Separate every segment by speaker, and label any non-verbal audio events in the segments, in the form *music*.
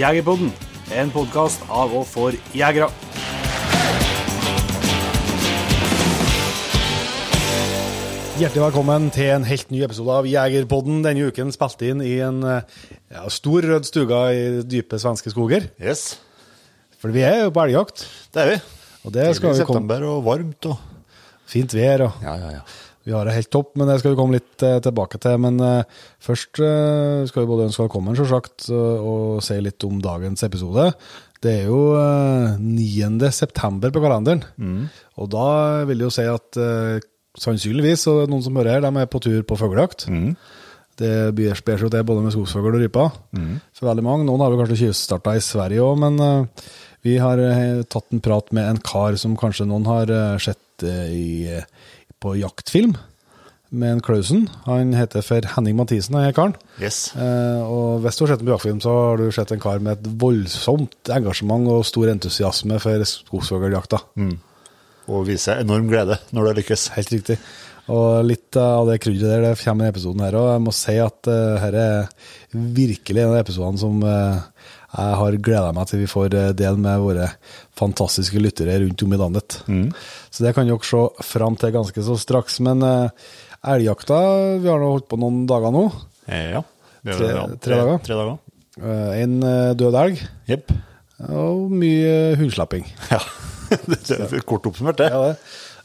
Speaker 1: Jegerpodden, en podkast av og for jegere. Hjertelig velkommen til en helt ny episode av Jegerpodden. Denne uken spilt inn i en ja, stor rød stuga i dype svenske skoger.
Speaker 2: Yes,
Speaker 1: For vi er jo på elgjakt.
Speaker 2: det er vi.
Speaker 1: Og det skal
Speaker 2: Tidlig
Speaker 1: vi komme
Speaker 2: september og varmt og
Speaker 1: Fint vær. og
Speaker 2: Ja, ja, ja.
Speaker 1: Vi har det helt topp, men det skal vi komme litt eh, tilbake til. Men eh, først eh, skal vi både ønske velkommen, selvsagt, og si litt om dagens episode. Det er jo eh, 9. september på kalenderen, og da vil jeg jo si at sannsynligvis, og noen som hører her, de er på tur på fuglejakt. Det blir seg jo til både med skogsfugl og ryper. For veldig mange. Noen har vel kanskje tjuvstarta i Sverige òg, men vi har tatt en prat med en kar som kanskje noen har sett i, på jaktfilm, med en Klausen. Han heter for Henning Mathisen, han karen.
Speaker 2: Yes.
Speaker 1: Eh, og hvis du har sett en jaktfilm, så har du sett en kar med et voldsomt engasjement og stor entusiasme for skogsfugljakta.
Speaker 2: Og viser enorm glede når det lykkes.
Speaker 1: Helt riktig. Og litt av det krydderet der det kommer i episoden her, og jeg må si at uh, her er virkelig en av episodene som eh, jeg har gleda meg til vi får del dele med våre fantastiske lyttere rundt om i landet. Så det kan dere se fram til ganske så straks. Men uh, elgjakta, vi har nå holdt på noen dager nå.
Speaker 2: Eh, ja. Det
Speaker 1: Tre-
Speaker 2: ja,
Speaker 1: tre dager?
Speaker 2: Tre dager.
Speaker 1: Uh, en død elg,
Speaker 2: Yep.
Speaker 1: og mye hundslapping. *laughs*
Speaker 2: Ja. det er kort oppsummert, det.
Speaker 1: Ja, det.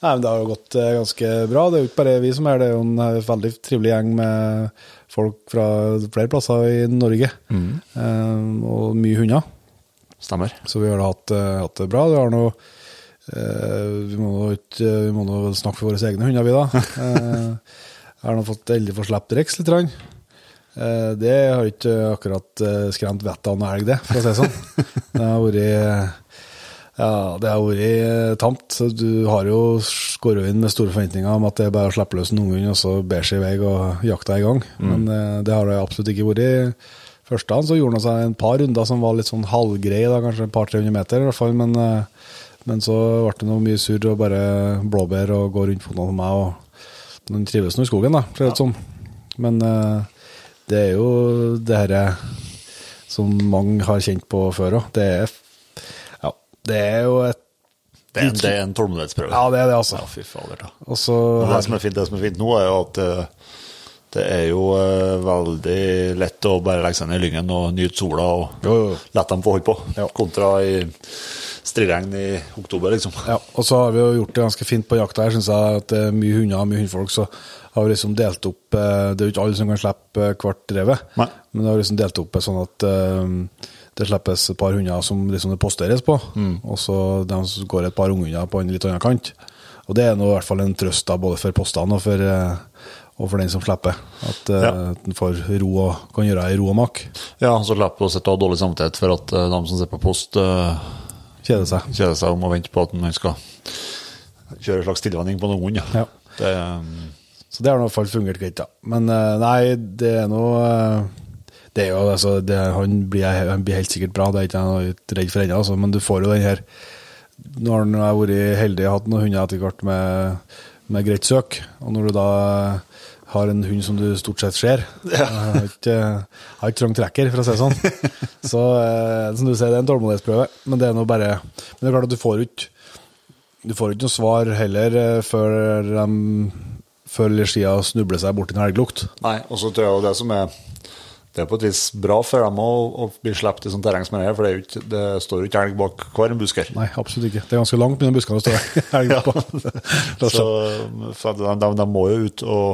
Speaker 1: Nei, men det har jo gått eh, ganske bra. Det er jo ikke bare vi som er det. Det er jo en eh, veldig trivelig gjeng med folk fra flere plasser i Norge. Eh, og mye hunder.
Speaker 2: Stemmer.
Speaker 1: Så vi har hatt, eh, hatt det bra. Det har noe, eh, vi, må ikke, vi må nå snakke for våre egne hunder, vi da. *laughs* Eh, jeg har nå fått endelig få slippe Rex litt. det har ikke akkurat skremt vettet av noe elg, det, for å si det sånn. *laughs* Det har vært ja, det har vært eh, tamt. Du har jo skåret inn med store forventninger om at det er bare å slippe løs en unghund, og så ber seg i vei og jakta i gang. Men eh, det har det absolutt ikke vært. Første dagen så gjorde han seg en par runder som var litt sånn halvgreie, da, kanskje et par-tre hundre meter i hvert fall. Men, eh, men så ble det noe mye surr og bare blåbær og gå rundt fotene på meg. og Han trives nå i skogen, da, ser det ut som. Men det er jo det herre som mange har kjent på før òg. Det er det er jo et
Speaker 2: Det er, en- det er en tålmodighetsprøve.
Speaker 1: Ja, det er det, altså.
Speaker 2: Ja, fy fader, da. Også, det som er fint, det som er fint nå, er jo at eh, det er jo eh, veldig lett å bare legge seg ned i lyngen og nyte sola og
Speaker 1: Jo, jo.
Speaker 2: la dem få holde på,
Speaker 1: Ja.
Speaker 2: kontra i striregn i oktober, liksom.
Speaker 1: Ja, og så har vi jo gjort det ganske fint på jakta her, syns jeg. At det er mye hunder og mye hundfolk. Så har vi liksom delt opp eh, Det er jo ikke alle som kan slippe eh, hvert drevet, men det har liksom delt opp sånn at eh, det slippes et par hunder som liksom det posteres på, og så de går et par unghunder på en litt annen kant. Og det er nå i hvert fall en trøst da, både for postene og for, eh, og for den som slipper. At eh,
Speaker 2: Ja.
Speaker 1: en får ro og kan gjøre det i ro og mak.
Speaker 2: Ja, så slipper å sitte og ha dårlig samvittighet for at eh, de som sitter på post, uh,
Speaker 1: Kjede seg.
Speaker 2: kjeder seg om å vente på at man skal kjøre en slags tilvenning på noen hund. Ja.
Speaker 1: Ja.
Speaker 2: Det, um,
Speaker 1: Så det har i hvert fall fungert greit, da. Men nei, det er nå Det er jo altså det, han, blir, han blir helt sikkert bra, det er ikke jeg noe redd for ennå, altså, men du får jo den her Nå har jeg vært heldig og hatt noen hunder etter hvert med, med greit søk, og når du da har en hund som du stort sett ser *laughs* Jeg har ikke, har ikke trang trekker, for å si det sånn. *laughs* Så eh, som du sier, det er en tålmodighetsprøve, men det er nå bare Men det er klart at du får ikke du får ikke noe svar heller eh, før de før eller snubler seg bort i en helglukt.
Speaker 2: nei, og så tror jeg det som er Det er på et vis bra for dem å, å bli sluppet i sånt terreng som det her, for det, ikke, det står jo ikke elg bak hver en busk her.
Speaker 1: Nei, absolutt ikke. Det er ganske langt mellom buskene å stå *laughs* helg på. *laughs*
Speaker 2: Så for de, de, de må jo ut og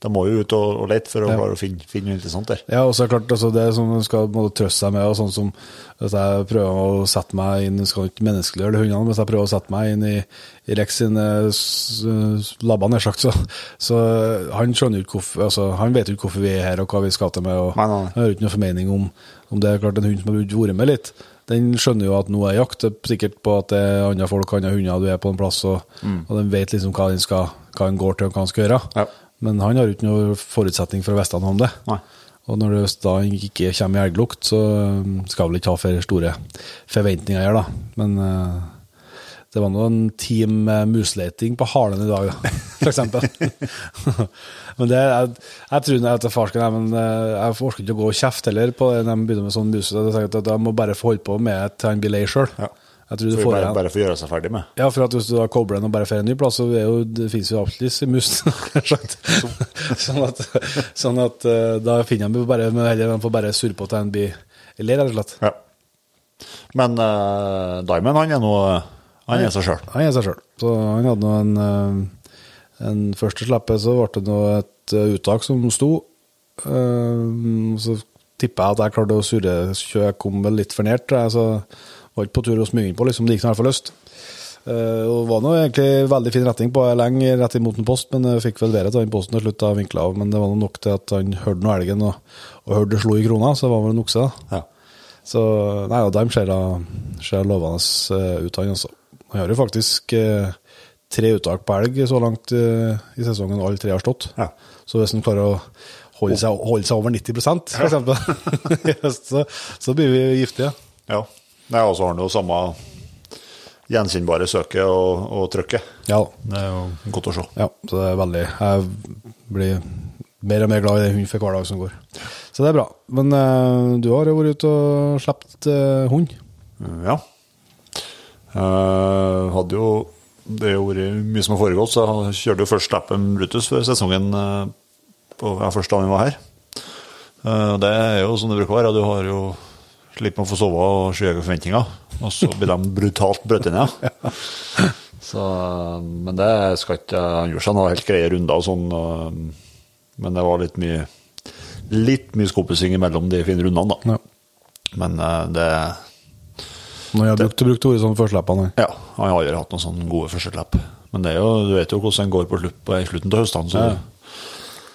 Speaker 2: de må jo ut og, og lete for å
Speaker 1: Ja.
Speaker 2: klare å finne, finne noe interessant der.
Speaker 1: Ja, og så er det klart, altså, det som man skal måtte trøste seg med, og sånn som hvis jeg prøver å sette meg inn, jeg skal ikke menneskeliggjøre de hundene, men hvis jeg prøver å sette meg inn i, i Rex sine s- labber, nær sagt, så, så han skjønner jo ikke hvorfor, altså, han vet jo ikke hvorfor vi er her, og hva vi skal til med, og
Speaker 2: Nei, nei,
Speaker 1: han har ikke noe formening om, om det er klart en hund som har vært med litt. Den skjønner jo at nå er jakt, er sikkert på at det er andre folk, andre hunder, du er på en plass, og, og den vet liksom hva den, skal, hva den går til, og hva den skal gjøre.
Speaker 2: Ja.
Speaker 1: Men han har jo ikke noen forutsetning for å vite noe om det.
Speaker 2: Nei.
Speaker 1: Og når det da ikke kommer i elglukt, så um, skal vel ikke ha for store forventninger her, da. Men uh, Det var noen team musleting musleiting på Halen i dag, da, eksempel. *laughs* men det, jeg, jeg tror at farsken er, men eh, jeg orker ikke å gå og kjefte heller på det når de begynner med sånn muse. Jeg at Jeg må bare få holde på med til han blir lei sjøl.
Speaker 2: Ja.
Speaker 1: Jeg tror du får
Speaker 2: bare, bare for å gjøre seg ferdig med.
Speaker 1: Ja, for at hvis du da kobler den og bare får en ny plass, så er jo, det finnes jo absolutt i musen *laughs* sånn at, sånn at eh, da finner de bare men heller de får bare surre på til en blir eller rett og slett.
Speaker 2: Ja. Men uh, Diamond, han er nå Han er seg sjøl.
Speaker 1: Han er seg sjøl. Så han hadde nå en, eh, en første slippe så ble det nå et uttak som sto. Uh, Så tippa jeg at jeg klarte å surre, så jeg kom vel litt for nært. Så var ikke på tur å smyge inn på, liksom. Det gikk i hvert fall løst. Uh, og var nå egentlig veldig fin retning på lenge rett imot en post, men jeg fikk vel bedre til den posten til slutt. vinkla av, Men det var nok til at han hørte noe elgen og, og hørte det slo i krona, så det var vel en okse.
Speaker 2: Ja.
Speaker 1: Så nei, og de ser da ser lovende eh, ut, han altså. Han har jo faktisk eh, tre uttak på elg så langt eh, i sesongen alle tre har stått.
Speaker 2: Ja.
Speaker 1: Så hvis han klarer å holde seg, holde seg over 90 for eksempel, *laughs* så, så blir vi giftige.
Speaker 2: ja. Nei, og så har han jo samme gjenkjennbare søket og, og trykket.
Speaker 1: Ja,
Speaker 2: Det er jo godt å se.
Speaker 1: ja, så det er veldig Jeg blir mer og mer glad i den hunden for hver dag som går. Så det er bra. Men uh, du har jo vært ute og sluppet uh, hund.
Speaker 2: Ja. Uh, hadde jo Det har vært mye som har foregått, så jeg kjørte jo først Lappen Brutus før sesongen eh, på ja, første dagen vi var her. Eh, det er jo sånn det bruker å være. Du har jo slipper å få sove og skyhøye forventninger, og så blir de brutalt brøt ned. *laughs* Så, men det skal ikke Han gjorde seg noen helt greie runder og sånn, men det var litt mye Litt mye skopussing imellom de fine rundene, da.
Speaker 1: Ja.
Speaker 2: Men eh, det
Speaker 1: Når jeg har brukt, brukt ordet sånn førsteleppene?
Speaker 2: Ja, han har aldri hatt noen sånn gode førstelepp. Men det er jo, du vet jo hvordan den går på slutt, på, i slutten av høstene. Så,
Speaker 1: Ja.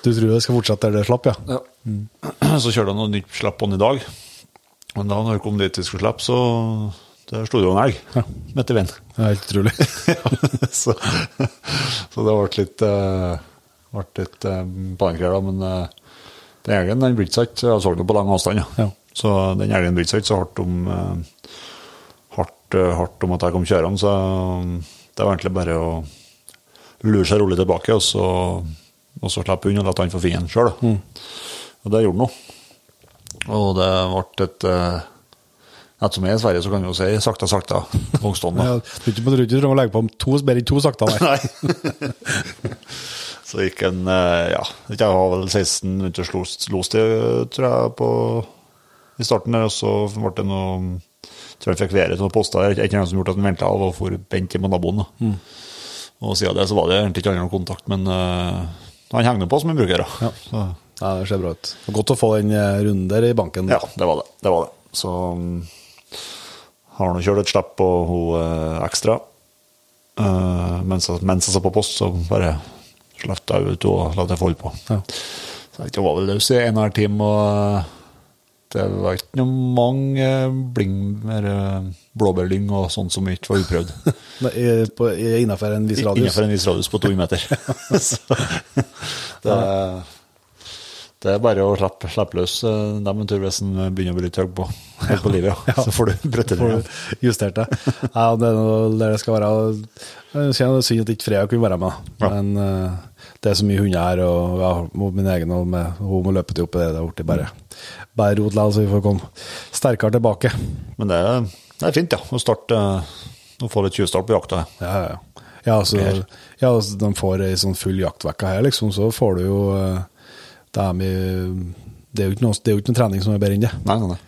Speaker 1: Du tror det skal fortsette der det slapp, ja? *clears throat*
Speaker 2: så kjørte han noe nytt slapp på den i dag. Men da når vi kom dit vi skulle slippe, så der sto det jo en elg midt i veien.
Speaker 1: Helt utrolig. *laughs*
Speaker 2: så, så det ble litt, uh, litt uh, da, men uh, den elgen den seg ikke. Jeg så den på lang avstand, ja.
Speaker 1: Ja.
Speaker 2: Så den elgen seg ikke så hardt om, uh, hardt, hardt om at jeg kom kjørende, så det var egentlig bare å lure seg rolig tilbake, og så, og så slippe unna og la han få finne den sjøl. Og det gjorde han nå. Og det ble et uh, Ettersom jeg er i Sverige, så kan du jo si sakta, sakta Vågstånd. da.
Speaker 1: Ja, du tror ikke du å legge på to, mer enn to sakta, nei. *laughs*
Speaker 2: Så gikk en eh, Ja, jeg har vel 16 minutters los, lostid, tror jeg, på, i starten der. Og så ble det noe Tror jeg fikk været til noen poster. der. Ikke noe som gjorde at han venta av og for bent hjem med naboen. Mm. Og siden det så var det egentlig ikke annet kontakt, men uh, han henger på som en bruker. da.
Speaker 1: Ja.
Speaker 2: Så,
Speaker 1: Ja, det ser bra ut. Godt å få den runde runden der i banken.
Speaker 2: ja, det var det. det, var det. Så um, har nå kjørt et slipp på hun eh, ekstra. Uh, mens, jeg- mens jeg så på post, så bare slapp jeg ut og lot jeg få holde på.
Speaker 1: Ja.
Speaker 2: Så jeg var vel løs i en og en time, og eh, det var ikke noe mange bling med eh, blåbærlyng og sånt som ikke var uprøvd. *laughs*
Speaker 1: Innenfor en viss radius.
Speaker 2: Innenfor en viss radius på 200 meter. *laughs* *laughs* så det, det er bare å slippe, slippe løs eh, dem en tur hvis en begynner å bli litt høy på, på livet. Ja. Så får du brøtte det.
Speaker 1: Får justert det. Ja, det er noe der det skal være. Synd at ikke Freya kunne være med,
Speaker 2: Ja.
Speaker 1: men eh, det er så mye hunder her, og ja, min egen og med, hun må løpe til opp i det. Det er blitt bare, bare rot likevel, så vi får komme sterkere tilbake.
Speaker 2: Men det er, det er fint, ja. Å starte Å få litt tjuvstart på jakta.
Speaker 1: Ja, ja, ja. Ja, altså, ja, altså, de får ei sånn full jaktvekka her, liksom, så får du jo eh, det er, med, det, er jo ikke noe, er jo ikke noe trening som er bedre enn det.
Speaker 2: Nei, nei, nei.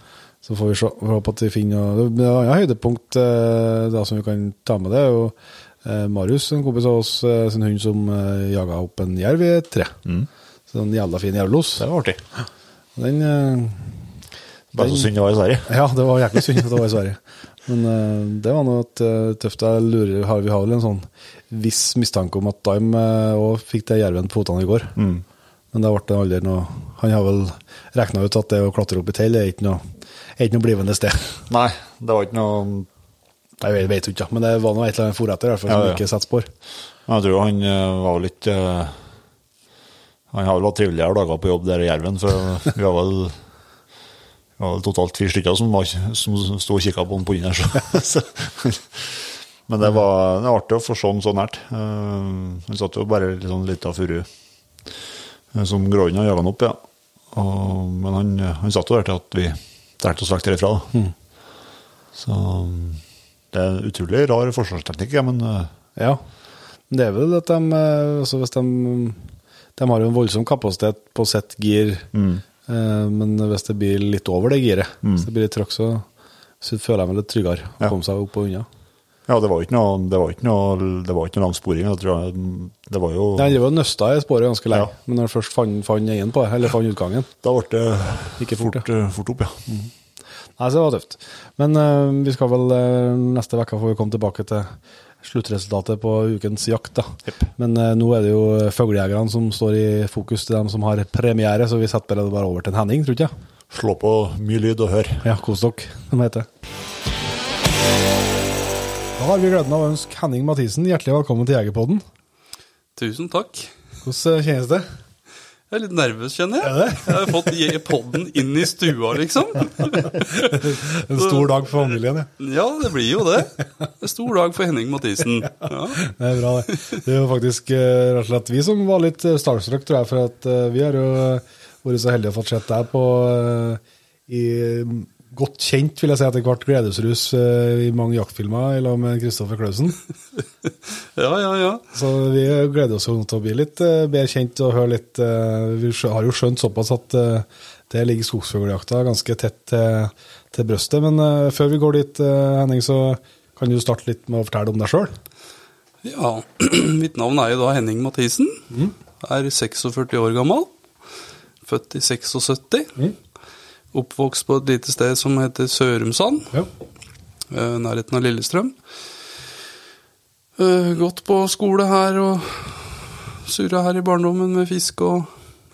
Speaker 1: Så får vi se, håpe at vi finner noe Det er et høydepunkt eh, da, som vi kan ta med. Det er jo eh, Marius, en kompis av oss, eh, sin hund som eh, jaga opp en jerv i et tre. Så en jævla fin jervlos.
Speaker 2: Det var artig.
Speaker 1: Den
Speaker 2: Bare så synd det var i Sverige.
Speaker 1: Ja, det var jæklig synd at det var i Sverige. Men det var noe tøft. Jeg lurer, har, vi har vel en sånn viss mistanke om at Dime òg fikk det jerven på føttene i går. Men det ble aldri noe Han har vel regna ut at det å klatre opp i tell er ikke noe, er ikke noe blivende sted. *laughs*
Speaker 2: Nei, det var ikke noe
Speaker 1: Jeg vet, jo ikke, men det var noe et eller annet fòr etter, i hvert fall, som
Speaker 2: Ja, ja.
Speaker 1: ikke setter spor.
Speaker 2: Jeg tror han eh, var ikke eh, Han har vel hatt triveligere dager på jobb der i Jerven, for vi har vel det var totalt fire stykker som, var, som sto og kikka på på den. Så, *laughs* så, Men det var, det var artig å få se han så nært. Uh, han satt jo bare litt sånn lita furu uh, som gråina jaga han opp, ja. Og, men han, han satt jo der til at vi delte oss vekk derifra. da. Så um, det er en utrolig rar forsvarsteknikk, ja, men uh,
Speaker 1: Ja. Det er vel at de eh, altså hvis de, de har jo en voldsom kapasitet på sitt gir, eh, men hvis det blir litt over det giret, hvis det blir litt trøkk, så, så føler jeg meg litt tryggere å
Speaker 2: Ja.
Speaker 1: komme seg opp og unna.
Speaker 2: Ja, det var ikke noe, det var ikke noe, det var ikke noe lang sporing. Jeg tror jeg, det var jo
Speaker 1: Nei, det var nøsta i sporet ganske lenge,
Speaker 2: Ja.
Speaker 1: men når jeg først fant, fant egen på det, eller fant utgangen
Speaker 2: Da ble det
Speaker 1: Ikke fort,
Speaker 2: fort, ja. fort opp, ja.
Speaker 1: Nei, så det var tøft. Men uh, vi skal vel uh, neste uke får vi komme tilbake til sluttresultatet på ukens jakt. da. Men uh, nå er det jo fuglejegerne som står i fokus til dem som har premiere, så vi setter bare, bare over til en Henning, tror ikke jeg.
Speaker 2: Slå på mye lyd og hør.
Speaker 1: Ja, kos dere, som det heter. Har vi gleden av å ønske Henning Mathisen hjertelig velkommen til Jegerpodden.
Speaker 3: Tusen takk.
Speaker 1: Hvordan eh, kjennes det?
Speaker 3: Jeg er litt nervøs, kjenner jeg.
Speaker 1: Det?
Speaker 3: Jeg har fått podden inn i stua, liksom. *laughs*
Speaker 1: En stor dag for familien, ja.
Speaker 3: Ja, det blir jo det. En stor dag for Henning Mathisen. Ja. *laughs*
Speaker 1: Det er bra, det. Det er jo faktisk eh, rett og slett vi som var litt eh, starstruck, tror jeg. For at vi har jo vært så heldige å få sett deg på i godt kjent, vil jeg si, etter hvert gledesrus eh, i mange jaktfilmer i lag med Kristoffer Klausen. *laughs*
Speaker 3: ja, ja, ja.
Speaker 1: Så vi gleder oss til å bli litt eh, bedre kjent og høre litt eh, Vi har jo skjønt såpass at det ligger skogsfugljakta ganske tett til, til brøstet. Men før vi går dit, Henning, så kan du starte litt med å fortelle om deg sjøl.
Speaker 3: Ja, *clears throat* mitt navn er jo da Henning Mathisen. Er 46 år gammel. Født i 76. Oppvokst på et lite sted som heter Sørumsand.
Speaker 1: Ja.
Speaker 3: eh, nærheten av Lillestrøm. Eh, gått på skole her og surra her i barndommen med fisk og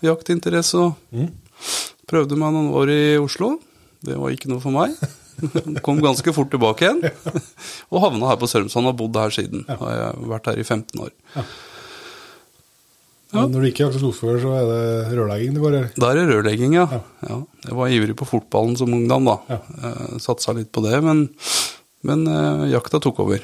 Speaker 3: jaktinteresse. Og prøvde meg noen år i Oslo. Det var ikke noe for meg. *laughs* Kom ganske fort tilbake igjen. Og havna her på Sørumsand og har bodd her siden. Har jeg vært her i 15 år.
Speaker 1: Men når du ikke er skogfugl, så er det rørlegging det går i?
Speaker 3: Da er det rørlegging, ja. ja. Jeg var ivrig på fotballen som ungdom, da.
Speaker 1: Ja.
Speaker 3: Eh, Satsa litt på det, men, men eh, jakta tok over.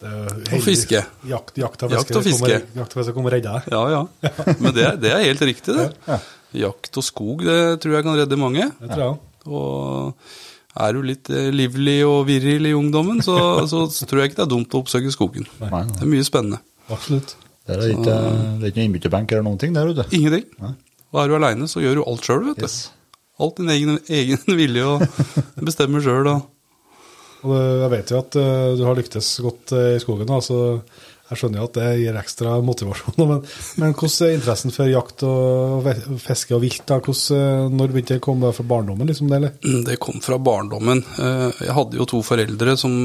Speaker 1: Det er
Speaker 3: Og fiske.
Speaker 1: Jakt, jakt og fiske.
Speaker 3: og fiske.
Speaker 1: Jakt og fiske kommer og redder deg.
Speaker 3: Ja, ja. Men det, det er helt riktig, det. Jakt og skog, det tror jeg kan redde mange.
Speaker 1: Det tror jeg.
Speaker 3: Og er du litt eh, livlig og virril i ungdommen, så, så tror jeg ikke det er dumt å oppsøke skogen. Det er mye spennende.
Speaker 1: Absolutt.
Speaker 2: Det er ikke, det er ikke noen innbytterbenk eller noen ting der ute.
Speaker 3: Ingenting.
Speaker 2: Nei.
Speaker 3: Og er du aleine, så gjør du alt sjøl, vet du.
Speaker 2: Yes.
Speaker 3: Alt din egen, egen *laughs* vilje og bestemmer sjøl. Og...
Speaker 1: Og jeg vet jo at eh, du har lyktes godt eh, i skogen, da, så jeg skjønner jo at det gir ekstra motivasjon. Men, men hvordan er interessen for jakt og fiske og vilt? da? Hvordan, eh, når begynte det å komme fra barndommen? liksom det, eller?
Speaker 3: Det kom fra barndommen. Jeg hadde jo to foreldre som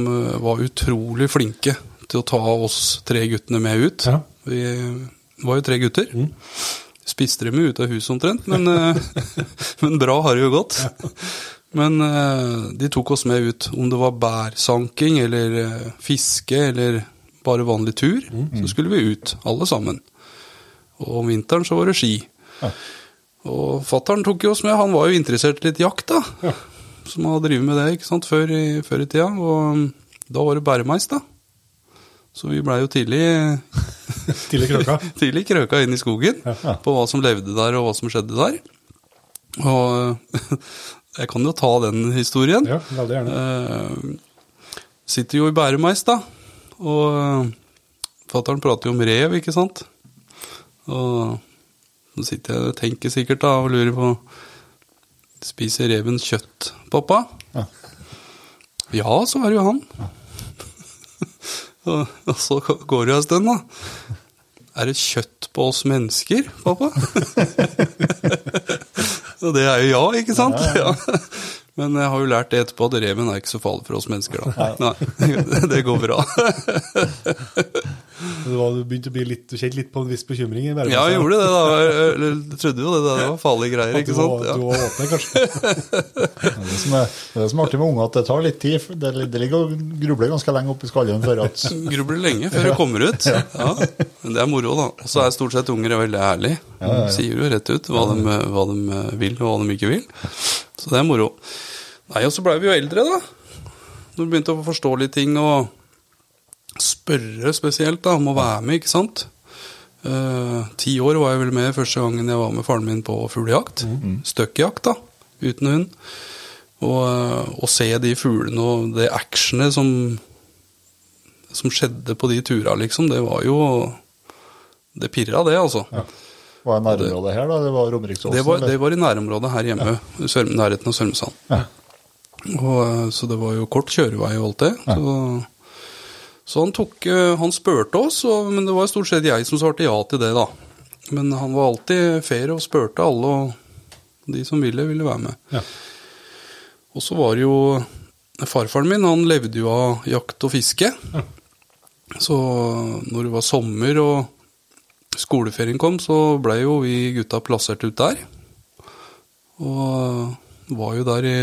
Speaker 3: var utrolig flinke til å ta oss tre guttene med ut.
Speaker 1: Ja.
Speaker 3: Vi var jo tre gutter. Spiste dem jo ut av huset omtrent, men, eh, *laughs* men bra har det jo gått. Men eh, de tok oss med ut, om det var bærsanking eller eh, fiske eller bare vanlig tur, så skulle vi ut, alle sammen. Og om vinteren så var det ski. Og fattern tok jo oss med, han var jo interessert i litt jakt, da. Som hadde drevet med det ikke sant, før i, før i tida. Og um, da var det bæremeis, da. Så vi blei jo tidlig, *laughs*
Speaker 1: Tidlig krøka? *laughs*
Speaker 3: tidlig krøka inn i skogen på hva som levde der, og hva som skjedde der. Og *laughs* jeg kan jo ta den historien.
Speaker 1: Ja, veldig gjerne.
Speaker 3: Uh, sitter jo i bæremeis, da. Og uh, fattern prater jo om rev, ikke sant. Og så sitter jeg og tenker sikkert da og lurer på Spiser reven kjøtt, pappa?
Speaker 2: Ja.
Speaker 3: Ja, så er det jo han. og, og så går det jo en stund, da. Er det kjøtt på oss mennesker, pappa? *laughs* Og det er jo ja, ikke sant? Ja. Men jeg har jo lært det etterpå at reven er ikke så farlig for oss mennesker, da. Nei, *laughs* det går bra. *laughs*
Speaker 1: Du, var, du begynte å bli litt, du kjente litt på en viss bekymring? i.
Speaker 3: Ja, jeg gjorde det, da. Jeg trodde jo det, det var farlige greier,
Speaker 1: At
Speaker 3: ikke
Speaker 1: du var,
Speaker 3: sant? Ja.
Speaker 1: du var åpen, kanskje? *laughs*
Speaker 2: Det som er, det som er artig med unger, at det tar litt tid. Det, det ligger og grubler ganske lenge oppi skallen før at
Speaker 3: Grubler lenge før det kommer ut. Ja. Men det er moro, da. Og så er stort sett unger veldig ærlige. De sier jo rett ut hva de, hva de vil, og hva de ikke vil. Så det er moro. Nei, og så blei vi jo eldre, da. Når vi begynte å forstå litt ting og spørre spesielt da, om å være med, ikke sant? Uh, ti år var jeg vel med første gangen jeg var med faren min på fuglejakt. Støkkjakt, da, uten hund. Og å se de fuglene og det actionet som, som skjedde på de turene, liksom, det var jo Det pirra, det, altså.
Speaker 2: Var er nærområdet her, da? Det var Romeriksåsen?
Speaker 3: Det var, det var i nærområdet her hjemme, i Sør nærheten av Sørmesand. Og, eh, så det var jo kort kjørevei og alt det. Så, så han tok eh, Han spurte oss, og, men det var stort sett jeg som svarte ja til det, da. Men han var alltid fair og spurte alle, og de som ville, ville være med.
Speaker 1: Ja.
Speaker 3: Og så var det jo Farfaren min han levde jo av jakt og fiske. Så når det var sommer og skoleferien kom, så blei jo vi gutta plassert ut der. Og var jo der i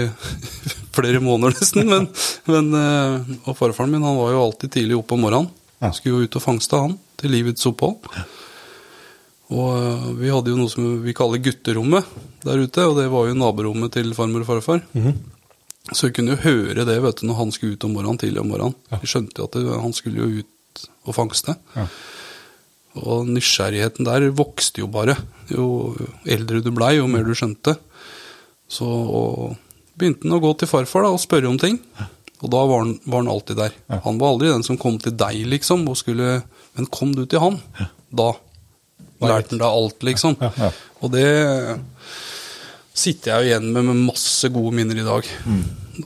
Speaker 3: *laughs* flere måneder nesten. Men, men, eh, og farfaren min han var jo alltid tidlig oppe om morgenen. Skulle jo ut og fangste han til livets opphold. Og eh, vi hadde jo noe som vi kaller gutterommet der ute, og det var jo naborommet til farmor og farfar. Så vi kunne jo høre det vet du, når han skulle ut om morgenen, tidlig om morgenen. Vi skjønte jo at han skulle jo ut og fangste.
Speaker 2: Ja.
Speaker 3: Og nysgjerrigheten der vokste jo bare. Jo eldre du blei, jo mer du skjønte. Så og begynte han å gå til farfar da, og spørre om ting. Og da var han, var han alltid der. Han var aldri den som kom til deg, liksom, og skulle Men kom du til han, da lærte han deg alt, liksom.
Speaker 2: ja.
Speaker 3: Og det sitter jeg jo igjen med med masse gode minner i dag.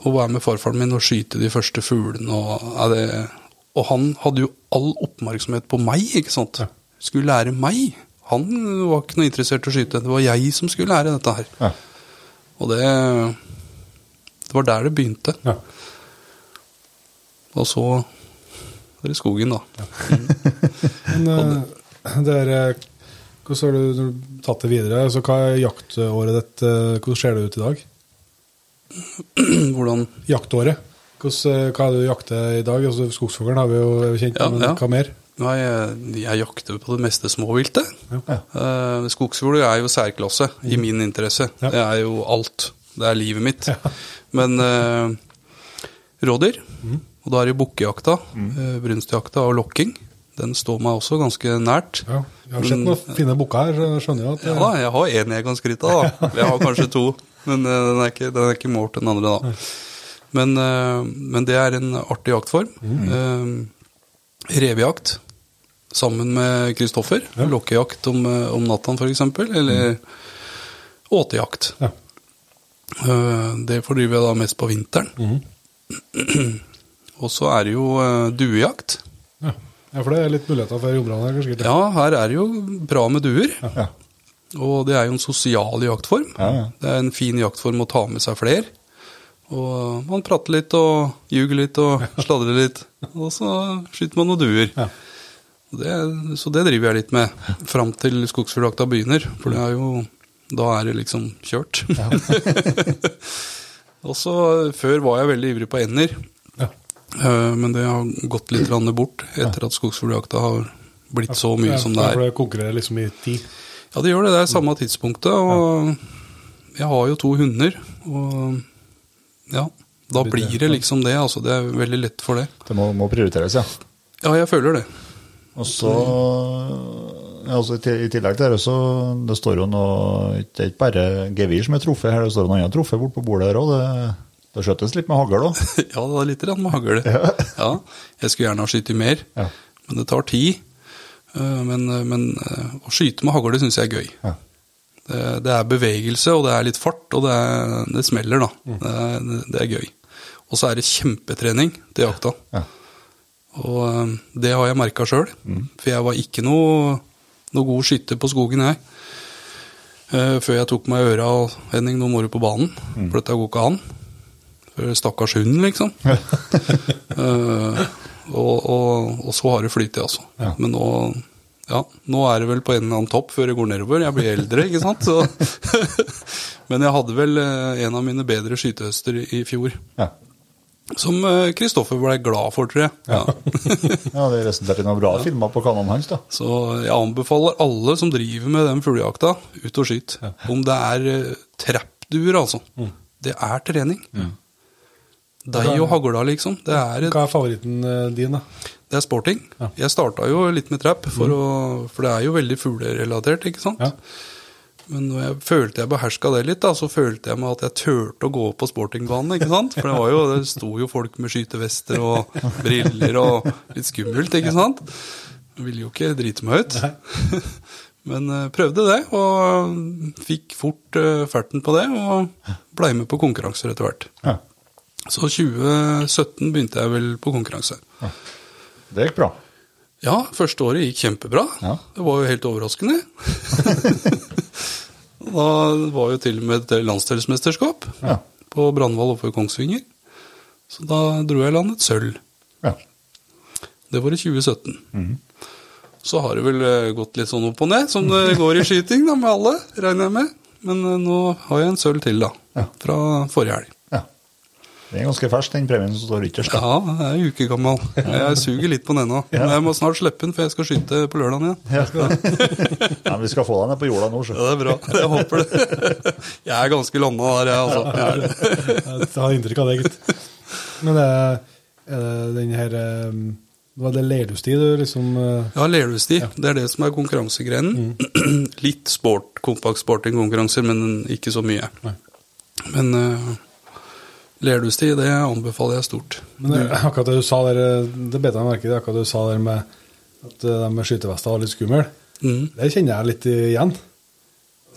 Speaker 3: Å være med farfaren min og skyte de første fuglene og er det, Og han hadde jo all oppmerksomhet på meg, ikke sant. Skulle lære meg. Han var ikke noe interessert i å skyte. Det var jeg som skulle lære dette her.
Speaker 2: Ja.
Speaker 3: Og det Det var der det begynte.
Speaker 1: Ja.
Speaker 3: Og så er det skogen, da. *laughs*
Speaker 1: Men eh, det er eh, Hvordan har du du tatt det videre? Altså, hva er jaktåret ditt? eh, Hvordan ser det ut i dag? *clears throat*
Speaker 3: Hvordan
Speaker 1: Jaktåret? Hvordan, eh, hva er det du jakter i dag? Altså, Skogsfuglen har vi jo er kjent
Speaker 3: Ja,
Speaker 1: men
Speaker 3: ja.
Speaker 1: hva mer?
Speaker 3: Nei, jeg, jeg jakter på det meste småviltet.
Speaker 1: Ja.
Speaker 3: Uh, er jo særklasse i min interesse.
Speaker 1: Ja.
Speaker 3: Det er jo alt. Det er livet mitt. Men uh, rådyr, og da er det bukkejakta, uh, brunstjakta og lokking. Den står meg også ganske nært.
Speaker 1: Ja. Jeg har sett noen fine bukker her, så jeg skjønner jeg... at
Speaker 3: Ja da, jeg har én jeg kan skryte av. Jeg har kanskje to, men eh, den er ikke, den er ikke målt den andre, da. Men, eh, men det er en artig jaktform. Mm. Revejakt sammen med Kristoffer. Lokkejakt om, eh, om natta, f.eks. Eller åtejakt.
Speaker 1: Ja.
Speaker 3: Eh, Det fordriver jeg da mest på vinteren. *clears throat* Og så er det jo eh, duejakt.
Speaker 1: Ja. ja, for det er litt muligheter for jordbrann her, kanskje?
Speaker 3: Ja, her er det jo bra med duer.
Speaker 2: Ja.
Speaker 3: Og det er jo en sosial jaktform.
Speaker 2: Ja, ja.
Speaker 3: Det er en fin jaktform å ta med seg flere. Og man prater litt og ljuger litt og sladrer litt. Og så skyter man noen duer.
Speaker 1: Ja.
Speaker 3: Og Det, så det driver jeg litt med fram til skogsfugljakta begynner. For det er jo Da er det liksom kjørt. *laughs* og så Før var jeg veldig ivrig på ender.
Speaker 1: Ja.
Speaker 3: Eh, Men det har gått litt bort etter at skogsfugljakta har blitt så mye
Speaker 1: Ja,
Speaker 3: som det er.
Speaker 1: For det konkurrerer liksom i tid.
Speaker 3: Ja, det gjør det. Det er samme tidspunktet. Og jeg har jo to hunder, og ja, da blir det liksom det. Altså, det er veldig lett for det.
Speaker 2: Det må, må prioriteres, ja.
Speaker 3: Ja, jeg føler det.
Speaker 2: Og så ja, altså, i tillegg til det, så det står jo noe Det er ikke bare gevir som er truffet her, det står noe annet truffet borte på bordet her òg. Det, det skjøttes litt med hagl òg. *laughs*
Speaker 3: Ja, det er litt med hagl. Ja, *laughs* ja. jeg skulle gjerne ha skutt mer,
Speaker 2: Ja.
Speaker 3: men det tar tid. Eh, Men, men eh, å skyte med hagl syns jeg er gøy.
Speaker 2: Ja.
Speaker 3: Det, det er bevegelse, og det er litt fart, og det, er, det smeller, da.
Speaker 2: Mm.
Speaker 3: Det, er, det er gøy. Og så er det kjempetrening til jakta.
Speaker 2: Ja.
Speaker 3: Og eh, det har jeg merka sjøl,
Speaker 2: Mm.
Speaker 3: for jeg var ikke noe, noe god skytter på skogen, jeg. Eh, Før jeg tok meg i øra og Henning, nå må du på banen,
Speaker 2: Mm.
Speaker 3: for dette går ikke an. For Stakkars hunden, liksom. uh, *laughs* og, og, og så har det flytet, altså.
Speaker 2: Ja.
Speaker 3: Men nå, ja, nå er det vel på en eller annen topp før det går nedover. Jeg blir eldre, ikke sant. Så. *laughs* Men jeg hadde vel en av mine bedre skytehøster i fjor.
Speaker 2: Ja.
Speaker 3: Som Kristoffer ble glad for, tror jeg. Ja.
Speaker 2: ja, *laughs* det resulterte i noen bra filmer på kanalen hans, da.
Speaker 3: Så jeg anbefaler alle som driver med den fuglejakta, ut og skyt. Om det er uh, trappduer, altså. Det er trening. Deg og hagla, liksom. Det er, et,
Speaker 1: Hva er favoritten eh, din, da?
Speaker 3: det er sporting.
Speaker 1: Ja.
Speaker 3: Jeg starta jo litt med trapp, for, å, for det er jo veldig fuglerelatert, ikke sant?
Speaker 1: Ja.
Speaker 3: Men når jeg følte jeg beherska det litt, da, så følte jeg meg at jeg turte å gå på sportingbanen. ikke sant? For det, var jo, det sto jo folk med skytevester og briller og litt skummelt, ikke sant? Jeg ville jo ikke drite meg ut. *laughs* Men eh, prøvde det, og fikk fort eh, ferten på det, og blei med på konkurranser etter hvert.
Speaker 2: Ja.
Speaker 3: Så 2017 begynte jeg vel på konkurranse.
Speaker 2: Det gikk bra.
Speaker 3: Ja, første året gikk kjempebra.
Speaker 2: Ja.
Speaker 3: Det var jo helt overraskende. *laughs* da var jo til og med et landsdelsmesterskap
Speaker 2: Ja.
Speaker 3: på Brandval oppe i Kongsvinger. Så da dro jeg i land et sølv.
Speaker 2: Ja.
Speaker 3: Det var i 2017. Så har det vel eh, gått litt sånn opp og ned, som det går i skyting da, med alle, regner jeg med. Men eh, nå har jeg en sølv til, da. Fra forrige helg.
Speaker 2: Ja. Det er ganske fersk, den premien som står ytterst.
Speaker 3: Ja, jeg er en uke gammel. Jeg suger litt på den ennå. Men jeg må snart slippe den, for jeg skal skyte på lørdag igjen.
Speaker 2: Ja, ja, vi skal få deg ned på jorda nå, så.
Speaker 3: Ja, det er bra. Jeg håper det. Jeg er ganske landa der, jeg, altså. Jeg.
Speaker 1: Jeg har inntrykk av det, gitt. Men det, er det den her eh, Var det leirdusti du liksom eh,
Speaker 3: Ja, lerdusti. Det er det som er konkurransegrenen. *clears throat* Litt sport, kompakt sporting-konkurranser, men ikke så mye.
Speaker 1: Nei.
Speaker 3: Men uh, lerdusti, det anbefaler jeg stort.
Speaker 1: Men det, akkurat det du sa der, eh, det bet jeg merke i, akkurat det du sa der med at eh, de med skytevester var litt skumle.
Speaker 3: Mm.
Speaker 1: Det kjenner jeg litt igjen.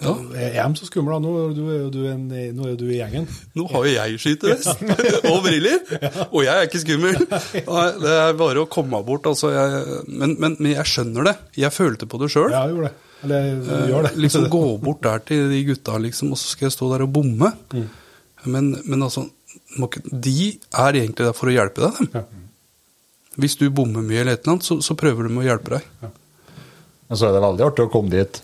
Speaker 3: Ja.
Speaker 1: Er de så skumle? da? Nå er du, du, en, nå er du i gjengen.
Speaker 3: Nå har jo jeg skytevest *laughs* *laughs* og briller, og jeg er ikke skummel. Nei, det er bare å komme bort. Altså, jeg, men, men, men jeg skjønner det. Jeg følte på det sjøl.
Speaker 1: Ja, jeg gjorde det. Eller jeg gjør det.
Speaker 3: liksom gå bort der til de gutta, liksom, og så skal jeg stå der og bomme.
Speaker 1: Mm.
Speaker 3: Men, men altså, de er egentlig der for å hjelpe deg, dem.
Speaker 1: Ja.
Speaker 3: Hvis du bommer mye eller et eller annet, så, så prøver de å hjelpe deg.
Speaker 2: Men så er det veldig artig å komme dit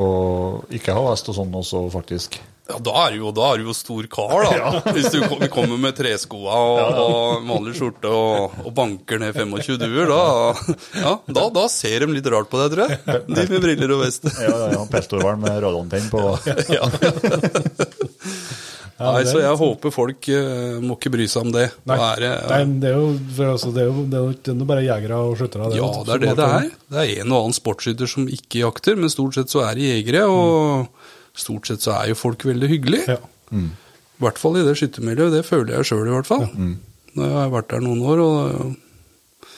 Speaker 2: og ikke ha vest og sånn også, faktisk.
Speaker 3: Ja, da er du jo, da er du jo stor kar, da. *laughs* Hvis du kommer med treskoa og, og vanlig skjorte og, og banker ned 25 duer, da, ja, da, da ser de litt rart på deg, tror jeg. De med briller og vest.
Speaker 2: Ja, ja, ja Pestorhval med radontenn på. *laughs*
Speaker 3: Ja. Nei, så jeg håper folk uh, må ikke bry seg om det.
Speaker 1: Nei,
Speaker 3: er det,
Speaker 1: Nei, det er jo, for altså, det er jo, det er jo bare jegere og skyttere.
Speaker 3: Ja, det er det det er. Det er en og annen sportsskytter som ikke jakter, men stort sett så er det jegere, og stort sett så er jo folk veldig hyggelige.
Speaker 1: Ja.
Speaker 3: I hvert fall i det skyttermiljøet, det føler jeg sjøl i hvert fall. Når jeg har vært der noen år, og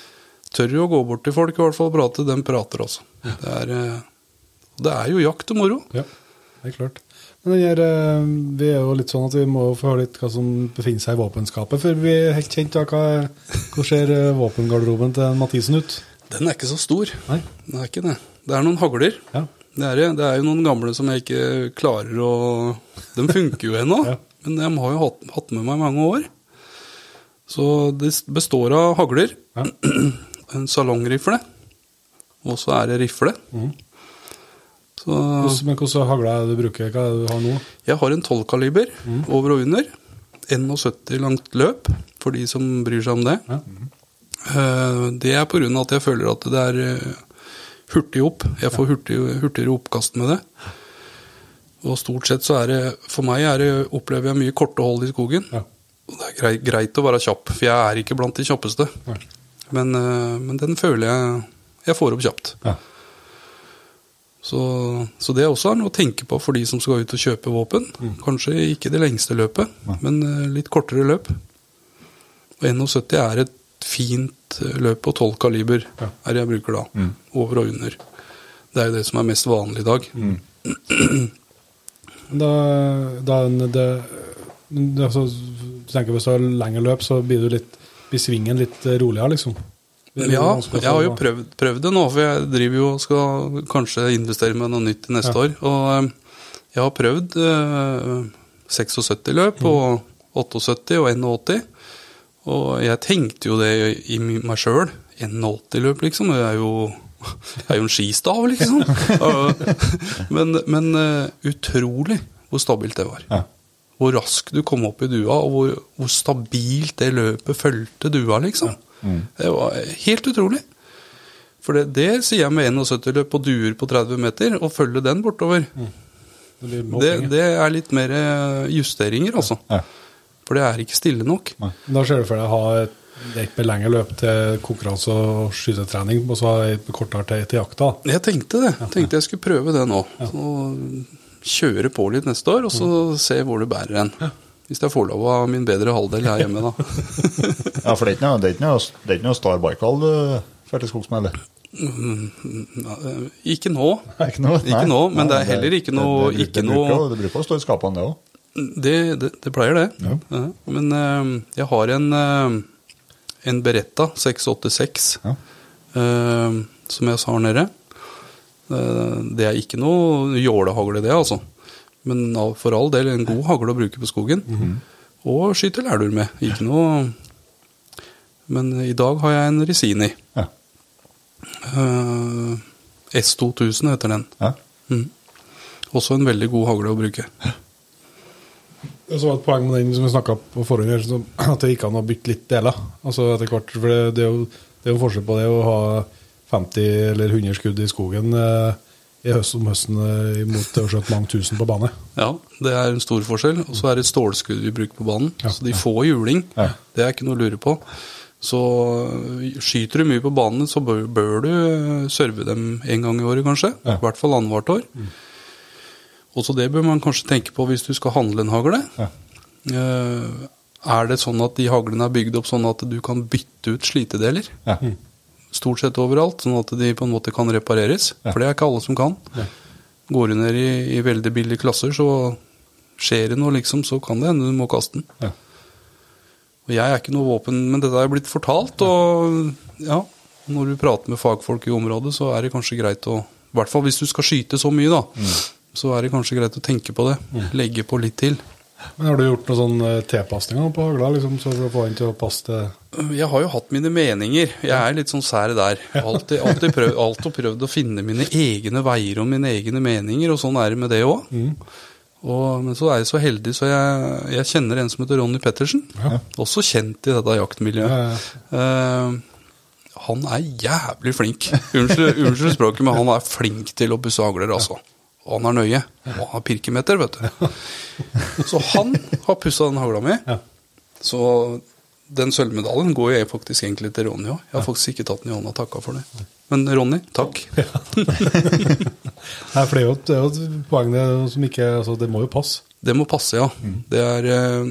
Speaker 3: tør jo å gå bort til folk i hvert fall og prate, de prater også. Det er, eh, det er jo jakt og moro.
Speaker 1: Ja, det er klart. Men den her, eh, vi er jo litt sånn at vi må få høre litt hva som befinner seg i våpenskapet, for vi er helt kjent av hva, hvor ser eh, våpengarderoben til Mathisen ut?
Speaker 3: Den er ikke så stor.
Speaker 1: Nei?
Speaker 3: Det er ikke det. Det er noen hagler.
Speaker 1: Ja.
Speaker 3: Det er, det. er jo noen gamle som jeg ikke klarer å De funker jo *laughs* ennå,
Speaker 1: Ja.
Speaker 3: men de har jo hatt, hatt med meg i mange år. Så det består av hagler,
Speaker 1: Ja. *clears throat*
Speaker 3: en salongrifle, og så er det rifle.
Speaker 1: Mhm.
Speaker 3: Så
Speaker 1: men hvordan hagle er det du bruker? Hva er det du har nå?
Speaker 3: jeg har en 12 kaliber
Speaker 1: mm.
Speaker 3: over og under. 71 langt løp, for de som bryr seg om det.
Speaker 1: Ja.
Speaker 3: Eh, Det er pga. at jeg føler at det er eh, hurtig opp. Jeg får hurtig, hurtigere oppkast med det. Og stort sett så er det For meg er det, opplever jeg mye korte hold i skogen.
Speaker 1: Ja.
Speaker 3: Og det er greit, greit å være kjapp, for jeg er ikke blant de kjappeste. Men, eh, men den føler jeg jeg får opp kjapt.
Speaker 1: Ja.
Speaker 3: Så, så det også er noe å tenke på for de som skal ut og kjøpe våpen.
Speaker 1: Mm.
Speaker 3: Kanskje ikke det lengste løpet, men eh, litt kortere løp. Og 71 er et fint eh, løp på 12 kaliber, er det jeg bruker da.
Speaker 2: Mm.
Speaker 3: Over og under. Det er jo det som er mest vanlig i dag.
Speaker 1: Mm. Da, da det, det, altså, du tenker Hvis du har lengre løp, så blir, du litt, blir svingen litt roligere, liksom?
Speaker 3: Ja, jeg har jo prøvd, prøvd det nå, for jeg driver jo og skal kanskje investere med noe nytt til neste
Speaker 1: Ja.
Speaker 3: år. Og eh, jeg har prøvd eh, 76 løp
Speaker 1: Mm.
Speaker 3: og 78 og 81. Og jeg tenkte jo det i meg sjøl. 81-løp, liksom. Det er jo, det er jo en skistav, liksom. *laughs* men men eh, utrolig hvor stabilt det var.
Speaker 2: Ja.
Speaker 3: Hvor raskt du kom opp i dua, og hvor, hvor stabilt det løpet fulgte dua, liksom. Det var helt utrolig. For det, det sier jeg med 71-løp på duer på 30 meter, og følge den bortover.
Speaker 1: Det blir
Speaker 3: Det, det er litt mer eh, justeringer, altså.
Speaker 2: Ja.
Speaker 3: For det er ikke stille nok.
Speaker 1: Da ser du for deg å ha et, et med lengre løp til konkurranse og skytetrening, og så et kortere til, til jakta.
Speaker 3: Jeg tenkte det. Jeg tenkte jeg skulle prøve det nå. Så kjøre på litt neste år, og så se hvor det bærer hen. Hvis jeg får lov av min bedre halvdel her hjemme, da. *laughs*
Speaker 2: Ja, for det er ikke noe, det er ikke noe, noe Star Baikal du drar til skogs med, eller?
Speaker 3: Ikke nå. *laughs*
Speaker 2: Ikke noe,
Speaker 3: Ikke nå, men det er heller ikke noe-
Speaker 2: Det, det,
Speaker 3: ikke
Speaker 2: det,
Speaker 3: noe-
Speaker 2: bruker, det bruker å stå i skapene, det òg.
Speaker 3: Det, det, det pleier det. Ja. Men uh, jeg har en, uh, en Beretta 686
Speaker 2: Ja.
Speaker 3: uh, som jeg her nede. Eh, det er ikke noe jålehagle, det, altså. Men for all del en god hagle å bruke på skogen. Og skyte lærdur med. Ikke noe Men i dag har jeg en Resini.
Speaker 2: Ja.
Speaker 3: Eh, S2000 heter den.
Speaker 2: Ja.
Speaker 3: Mm. Også en veldig god hagle å bruke.
Speaker 1: Det var et poeng med den som vi snakka på forhånd, her, at det gikk an å bytte litt deler. Altså etter hvert, for det, det, er jo, det er jo forskjell på det å ha 50 eller 100 skudd i skogen eh, i høst om høsten eh, mot det å skjøte mange tusen på bane.
Speaker 3: Ja, det er en stor forskjell. Og så er det et stålskudd vi bruker på banen.
Speaker 1: Ja,
Speaker 3: så de får juling.
Speaker 2: Ja.
Speaker 3: Det er ikke noe å lure på. Så øh, skyter du mye på banen, så bør, bør du øh, serve dem en gang i året, kanskje.
Speaker 1: Ja.
Speaker 3: I hvert fall annethvert år. Og så det bør man kanskje tenke på hvis du skal handle en hagle. Eh, er det sånn at de haglene er bygd opp sånn at du kan bytte ut slitedeler?
Speaker 2: Ja.
Speaker 3: Stort sett overalt, sånn at de på en måte kan repareres.
Speaker 2: Ja.
Speaker 3: For det er ikke alle som kan.
Speaker 1: Ja.
Speaker 3: Går du ned i, i veldig billige klasser, så skjer det noe, liksom, så kan det hende du må kaste den.
Speaker 1: Ja.
Speaker 3: Og jeg er ikke noe våpen, men dette er blitt fortalt, og ja, når du prater med fagfolk i området, så er det kanskje greit å I hvert fall hvis du skal skyte så mye, da, så er det kanskje greit å tenke på det. Legge på litt til.
Speaker 1: Men har du gjort noen sånn eh, tilpasninger på hagla, liksom, så for å få den til å passe til
Speaker 3: Jeg har jo hatt mine meninger. Jeg er litt sånn sær der. Alltid, alltid, prøvd, *laughs* alltid prøvd å finne mine egne veier og mine egne meninger, og sånn er det med det òg. Men så er jeg så heldig, så jeg, jeg kjenner en som heter Ronny Pettersen. Også kjent i dette jaktmiljøet. Eh, han er jævlig flink. Unnskyld, unnskyld språket, men han er flink til å pusse hagler, altså. Og han er nøye. Og han har pirkemeter, vet du. *laughs* Så han har pussa den hagla mi. Så den sølvmedaljen går jeg faktisk egentlig til Ronny òg. Jeg har faktisk ikke tatt den i hånda og takka for det. Men Ronny, takk. *laughs*
Speaker 1: Nei, for det er jo et, et poeng som ikke altså, Det må jo passe.
Speaker 3: Det må passe, ja. Det er uh,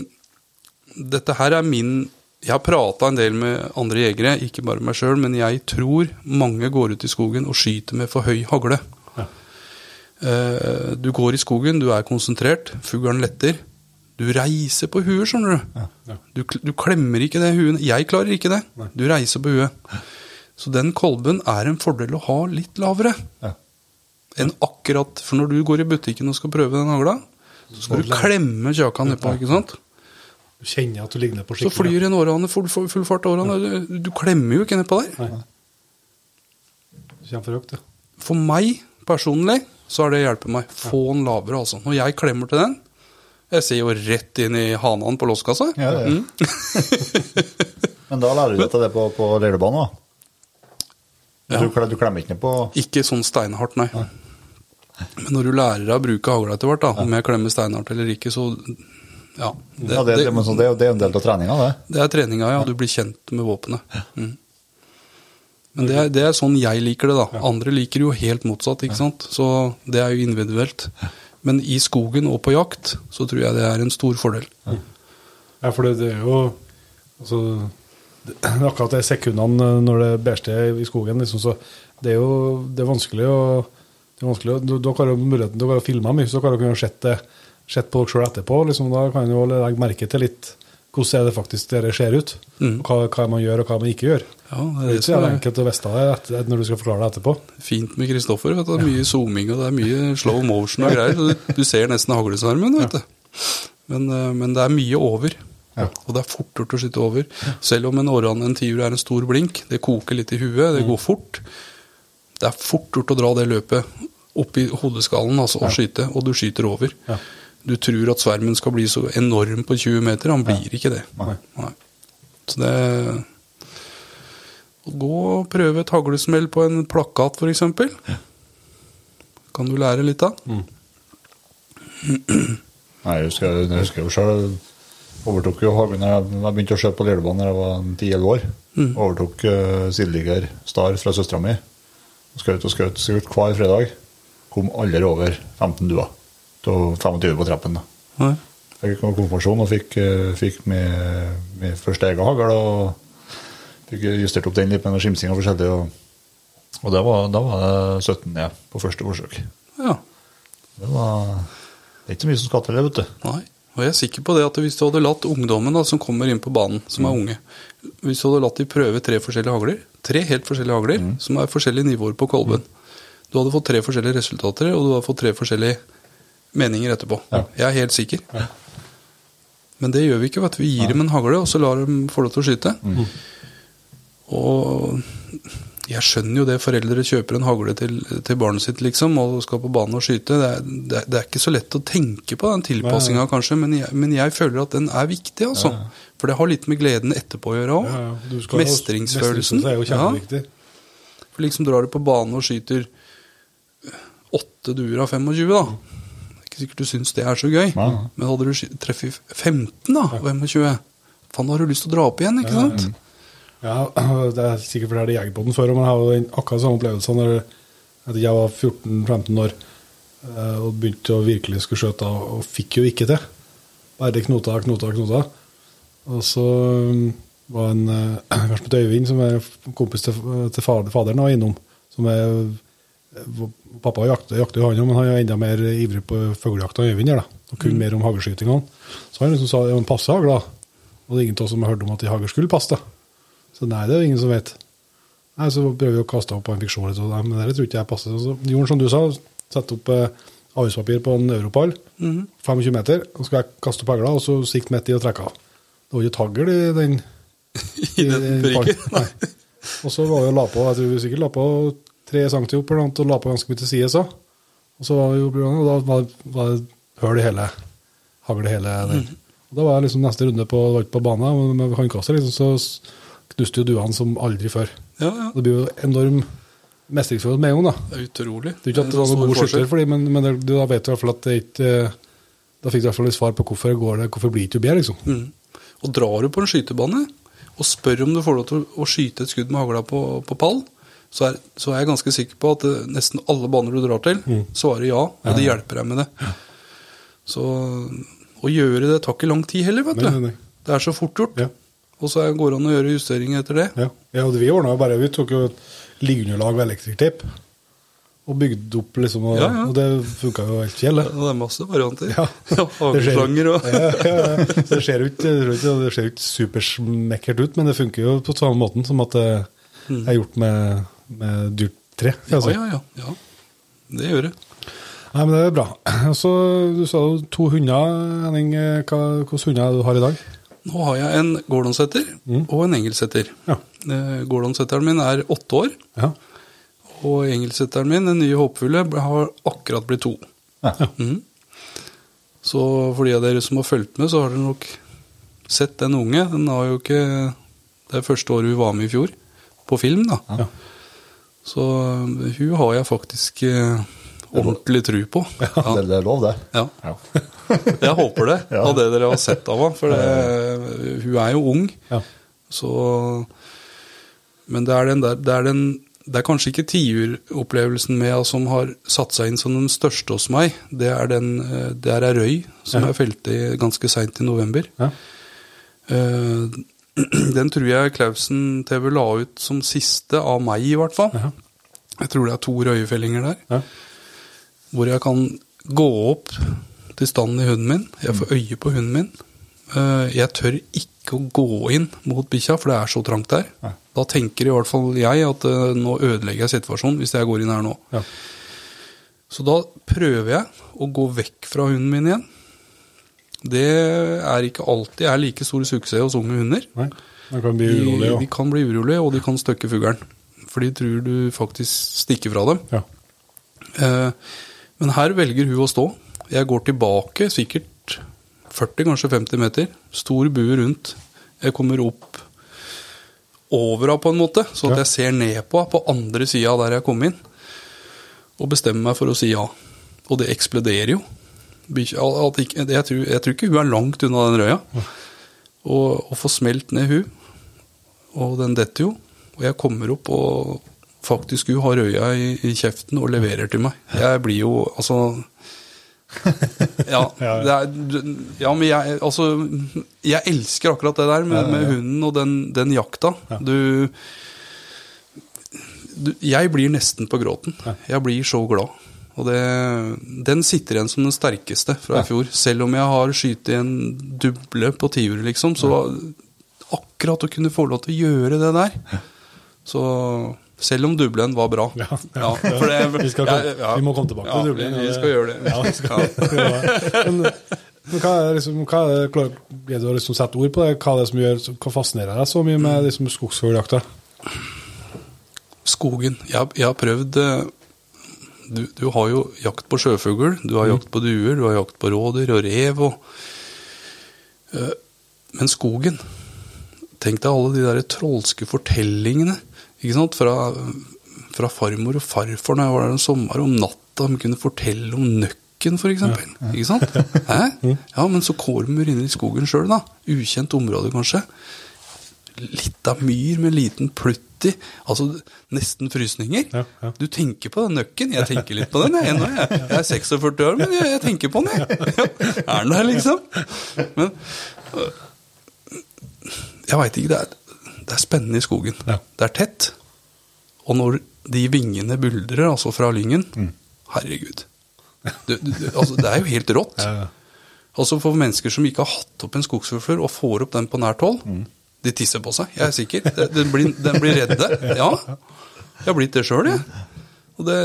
Speaker 3: Dette her er min Jeg har prata en del med andre jegere, ikke bare meg sjøl, men jeg tror mange går ut i skogen og skyter med for høy hagle.
Speaker 1: Ja.
Speaker 3: Eh, Du går i skogen, du er konsentrert, fuglen letter. Du reiser på huet, skjønner du.
Speaker 1: Ja.
Speaker 3: Du, du klemmer ikke det huet. Jeg klarer ikke det. Du reiser på huet. Så den kolben er en fordel å ha litt lavere
Speaker 2: Ja.
Speaker 3: enn akkurat For når du går i butikken og skal prøve den hagla, så skal du klemme kjakan nedpå, ikke sant?
Speaker 1: Du kjenner at du ligner på skikkelig.
Speaker 3: Så flyr en århane full, full, full fart århane. Du, du klemmer jo ikke nedpå der.
Speaker 1: Nei. Du kommer for høyt, ja.
Speaker 3: For meg personlig så har det hjulpet meg. Få den lavere, altså. Når jeg klemmer til den Jeg ser jo rett inn i hanene på låskassa.
Speaker 2: Ja, ja.
Speaker 3: Mm. *laughs*
Speaker 2: Men da lærer du deg det på, på leirbanen, da.
Speaker 3: Ja.
Speaker 2: Du, du klemmer ikke ned på
Speaker 3: Ikke sånn steinhardt, nei. Men når du lærer deg å bruke hagla etter hvert, da, om jeg klemmer steinhardt eller ikke, så Ja. Det,
Speaker 2: det, det, det, er en del av treninga, det.
Speaker 3: Det er treninga, ja. Du blir kjent med våpenet. Mm. Men det er, det er sånn jeg liker det, da. Andre liker jo helt motsatt, ikke sant. Så det er jo individuelt. Men i skogen og på jakt så tror jeg det er en stor fordel.
Speaker 1: Ja, for det, det er jo altså, det, *clears throat* Akkurat de sekundene når det bærer til i skogen, liksom, så det er jo det er vanskelig å det er vanskelig, å- Dere har jo muligheten til å filme mye, så dere kan jo sett, det, sett på dere sjøl etterpå. Liksom, da kan du legge merke til litt hvordan er det faktisk det ser ut.
Speaker 3: Mm.
Speaker 1: Hva, hva man gjør, og hva man ikke gjør.
Speaker 3: Ja, det
Speaker 1: Det
Speaker 3: er
Speaker 1: ikke så enkelt å vite det etter, når du skal forklare det etterpå.
Speaker 3: fint med Kristoffer. vet du. Det er mye zooming og det er mye slow motion og greier. Du, du ser nesten haglesarmen, vet du. Men, eh, men det er mye over.
Speaker 2: Ja.
Speaker 3: Og det er fort gjort å skyte over. Selv om en århane, en tiur, er en stor blink, det koker litt i huet, det går fort. Det er fort gjort å dra det løpet opp i hodeskallen altså, og skyte, og du skyter over.
Speaker 1: Ja.
Speaker 3: Du tror at svermen skal bli så enorm på 20 meter, han blir ikke det.
Speaker 2: Nei.
Speaker 3: Nei. Så det Å gå og prøve et haglesmell på en plakat, f.eks. Kan du lære litt av.
Speaker 2: Nei, jeg husker, jeg husker jo sjøl overtok jo Hagen Jeg jeg begynte å skjøte på Lillebanen da jeg var 10-11 år. Overtok uh, Sildiger Star fra søstera mi. Skjøt og skjøt hver fredag. Kom aldri over 15 duer. Til 25 på trappen. da.
Speaker 3: Nei.
Speaker 2: Jeg fikk konfirmasjon og fikk, eh, fikk med, med første egen hagl. Og fikk justert opp den litt med skimsing og forskjellig. Og, og det var, da var det 17 ned på første forsøk.
Speaker 3: Ja.
Speaker 2: Det var det er ikke så mye som skal til det, vet du.
Speaker 3: Nei. Og jeg er sikker på det at hvis du hadde latt ungdommen da, som kommer inn på banen, som er unge Hvis du hadde latt de prøve tre forskjellige hagler, tre helt forskjellige hagler, som er forskjellige nivåer på kolben Du hadde fått tre forskjellige resultater, og du hadde fått tre forskjellige meninger etterpå.
Speaker 2: Ja.
Speaker 3: Jeg er helt sikker. Men det gjør vi ikke. vet. Vi gir dem en hagle, og så lar dem få lov til å skyte. Og jeg skjønner jo det foreldre kjøper en hagle til, til barnet sitt liksom, og skal på banen og skyte. Det er, det er, det er ikke så lett å tenke på den tilpassinga, kanskje, men jeg, men jeg føler at den er viktig. altså. For det har litt med gleden etterpå å gjøre òg.
Speaker 1: Ja, ja.
Speaker 3: Mestringsfølelsen.
Speaker 1: er jo kjempeviktig.
Speaker 3: Ja. For liksom drar du på banen og skyter åtte duer av 25, da. Ikke sikkert du syns det er så gøy.
Speaker 2: Nei.
Speaker 3: Men hadde du treffet 15 da, av 25, faen, da har du lyst til å dra opp igjen, ikke sant?
Speaker 1: Ja, det er sikkert fordi jeg hadde på den før, men jeg har jo akkurat samme opplevelse når jeg var 14-15 år eh, og begynte å virkelig skulle skjøte, og og fikk jo ikke til. Bare knota, knota, knota. Og så um, var en eh, *clears throat* kanskje på Øyvind, som er kompis til, til fader, faderen, var innom. Som er eh, Pappa jakter, jakter jo han òg, men han er enda mer ivrig på fuglejakt enn Øyvind. Og kun mer om haglskytingene. Så han liksom sa ja, men passe hagla. Og det er ingen av oss som har hørt om at de hagl skulle passe. Så nei, det er jo ingen som vet. Nei, Så prøver vi å kaste opp på en fiksjon, litt, av det, men det tror ikke jeg passer. Så gjorde han som du sa, sette opp eh, avispapir på en europall, 25 meter, og så skal jeg kaste opp hagla, og så sikte midt i og trekke av. Det var ikke et hagl *laughs* i den
Speaker 3: I den prikken.
Speaker 1: Nei. Og så var det å la på, jeg tror vi sikkert la på tre centimeter og la på ganske mye til side, så. Og så var det jo, og da var var det høl i hele, hagl i hele. Og da var jeg liksom neste runde på, på banen, med håndkastet liksom, så knuste jo duene som aldri før.
Speaker 3: Ja, ja.
Speaker 1: Det blir jo enorm mestringsfølelse med en gang, da.
Speaker 3: Utrolig.
Speaker 1: Det er ikke at det var noen god skytter, fordi, men, men det, da vet du i hvert fall at det ikke Da fikk du i hvert fall et svar på hvorfor går det, hvorfor blir det ikke bedre, liksom.
Speaker 3: Mm. Og drar du på en skytebane og spør om du får lov til å skyte et skudd med hagla på, på pall, så er, så er jeg ganske sikker på at eh, nesten alle baner du drar til,
Speaker 1: Mm.
Speaker 3: svarer ja, og det hjelper deg med det. Så å gjøre det tar ikke lang tid heller, vet
Speaker 1: Nei,
Speaker 3: du.
Speaker 1: nei, nei.
Speaker 3: Det er så fort gjort.
Speaker 1: Ja.
Speaker 3: Og så går det an å gjøre justeringer etter det.
Speaker 1: Ja, ja og vi ordna jo bare Vi tok jo et liggeunderlag med elektrikkteip og bygde opp, liksom, og,
Speaker 3: Ja, ja.
Speaker 1: og det funka jo helt fjell.
Speaker 3: Ja, det er masse varianter.
Speaker 1: Ja. *laughs*
Speaker 3: Ja, Hageslanger og
Speaker 1: ja, ja, ja. Så det ser jo ikke, det ser ikke- det ser jo ikke supersmekkert ut, men det funker jo på samme måten som at det er gjort med, med dyrt tre.
Speaker 3: Ja,
Speaker 1: si.
Speaker 3: ja, ja. ja. Det gjør det.
Speaker 1: Nei, men det er bra. Så, du sa jo to hunder, Henning. Hva, hvilke hunder er du har i dag?
Speaker 3: Nå har jeg en Gordonsetter og en engelsetter.
Speaker 1: Ja.
Speaker 3: Eh, Gordonsetteren min er åtte år,
Speaker 1: Ja.
Speaker 3: og engelsetteren min, den nye håpefulle, har akkurat blitt to.
Speaker 2: Ja.
Speaker 3: Mm. Så for de av dere som har fulgt med, så har dere nok sett den unge. Den har jo ikke Det er første året hun var med i fjor, på film, da.
Speaker 1: Ja.
Speaker 3: Så eh, hun har jeg faktisk eh, ordentlig tru på. *laughs* Ja.
Speaker 2: Det, det er lov, det.
Speaker 3: Ja.
Speaker 2: Ja. *laughs*
Speaker 3: Jeg håper det,
Speaker 2: Ja.
Speaker 3: av det dere har sett av henne. For det, hun er jo ung.
Speaker 1: Ja.
Speaker 3: Så Men det er den der Det er, den, det er kanskje ikke tiuropplevelsen med henne som har satt seg inn som den største hos meg. Det er, den, eh, det er røy som
Speaker 1: Ja.
Speaker 3: jeg felte ganske seint i november.
Speaker 1: Ja. *clears throat*
Speaker 3: Den tror jeg Klausen TV la ut som siste, av meg i hvert fall.
Speaker 1: Ja.
Speaker 3: Jeg tror det er to røyefellinger der.
Speaker 1: Ja.
Speaker 3: Hvor jeg kan gå opp til standen i hunden min. Jeg får øye på hunden min. Eh, Jeg tør ikke å gå inn mot bikkja, for det er så trangt der.
Speaker 1: Ja.
Speaker 3: Da tenker i hvert fall jeg at eh, nå ødelegger jeg situasjonen hvis jeg går inn her nå. Så da prøver jeg å gå vekk fra hunden min igjen. Det er ikke alltid er like stor suksess hos unge hunder.
Speaker 1: Nei, man kan bli
Speaker 3: De,
Speaker 1: urolig.
Speaker 3: de kan bli urolige, og de kan støkke fuglen. For de tror du faktisk stikker fra dem.
Speaker 1: Ja.
Speaker 3: Eh, men her velger hun å stå. Jeg går tilbake sikkert 40, kanskje 50 meter. Stor bue rundt. Jeg kommer opp over henne på en måte, så at
Speaker 1: Ja.
Speaker 3: jeg ser ned på henne på andre sida der jeg kom inn. Og bestemmer meg for å si ja. Og det eksploderer jo. Bikkja- jeg, tror, jeg tror ikke hun er langt unna den røya. Og, og får smelt ned hun, og den detter jo. Og jeg kommer opp, og faktisk hun har røya i, i kjeften og leverer til meg. Jeg blir jo altså *laughs* ja, er, ja, men jeg, altså, jeg elsker akkurat det der med, med hunden og den, den jakta. Du, du Jeg blir nesten på gråten. Jeg blir så glad. Og det, den sitter igjen som den sterkeste fra i fjor. Selv om jeg har skutt en duble på tiur, liksom, så akkurat å kunne få lov til å gjøre det der Så selv om dublen var bra.
Speaker 1: Ja, ja.
Speaker 3: for det,
Speaker 1: Vi skal
Speaker 3: ja, ja.
Speaker 1: vi må komme tilbake til dublen,
Speaker 3: Vi,
Speaker 1: ja,
Speaker 3: vi skal gjøre det.
Speaker 1: Ja, vi skal. *laughs* Men, men hva er liksom, hva er klar- er det å liksom sette ord på det? Hva er det som gjør, hva fascinerer deg så mye med liksom, skogsfugljakta?
Speaker 3: Skogen. Jeg, jeg har prøvd eh, du, du har jo jakt på sjøfugl, du har jakt på duer, du har jakt på rådyr og rev. Og, eh, men skogen Tenk deg alle de der trolske fortellingene ikke sant? Fra, fra farmor og farfar når jeg var der en sommer om natta. De kunne fortelle om nøkken, f.eks. Ikke sant? *laughs* Hæ? Ja, men så kommer de inn i skogen sjøl, da. Ukjent område, kanskje. Litt av myr med liten plutt i. Altså nesten frysninger.
Speaker 1: Ja, ja.
Speaker 3: Du tenker på den nøkken. Jeg tenker litt på den. Jeg, ennå, jeg, jeg er 46 år, men jeg, jeg tenker på den, jeg. Er den der, liksom? Men øh, jeg veit ikke. Det er, det er spennende i skogen.
Speaker 1: Ja.
Speaker 3: Det er tett. Og når de vingene buldrer, altså fra lyngen
Speaker 1: Mm.
Speaker 3: Herregud. Du, du, altså, det er jo helt rått.
Speaker 1: Ja, ja.
Speaker 3: Altså For mennesker som ikke har hatt opp en skogsfugl før, og får opp den på nært hold,
Speaker 1: Mm.
Speaker 3: De tisser på seg. Jeg er sikker. Den blir, den blir redde. Ja. Jeg har blitt det sjøl, jeg. Og det,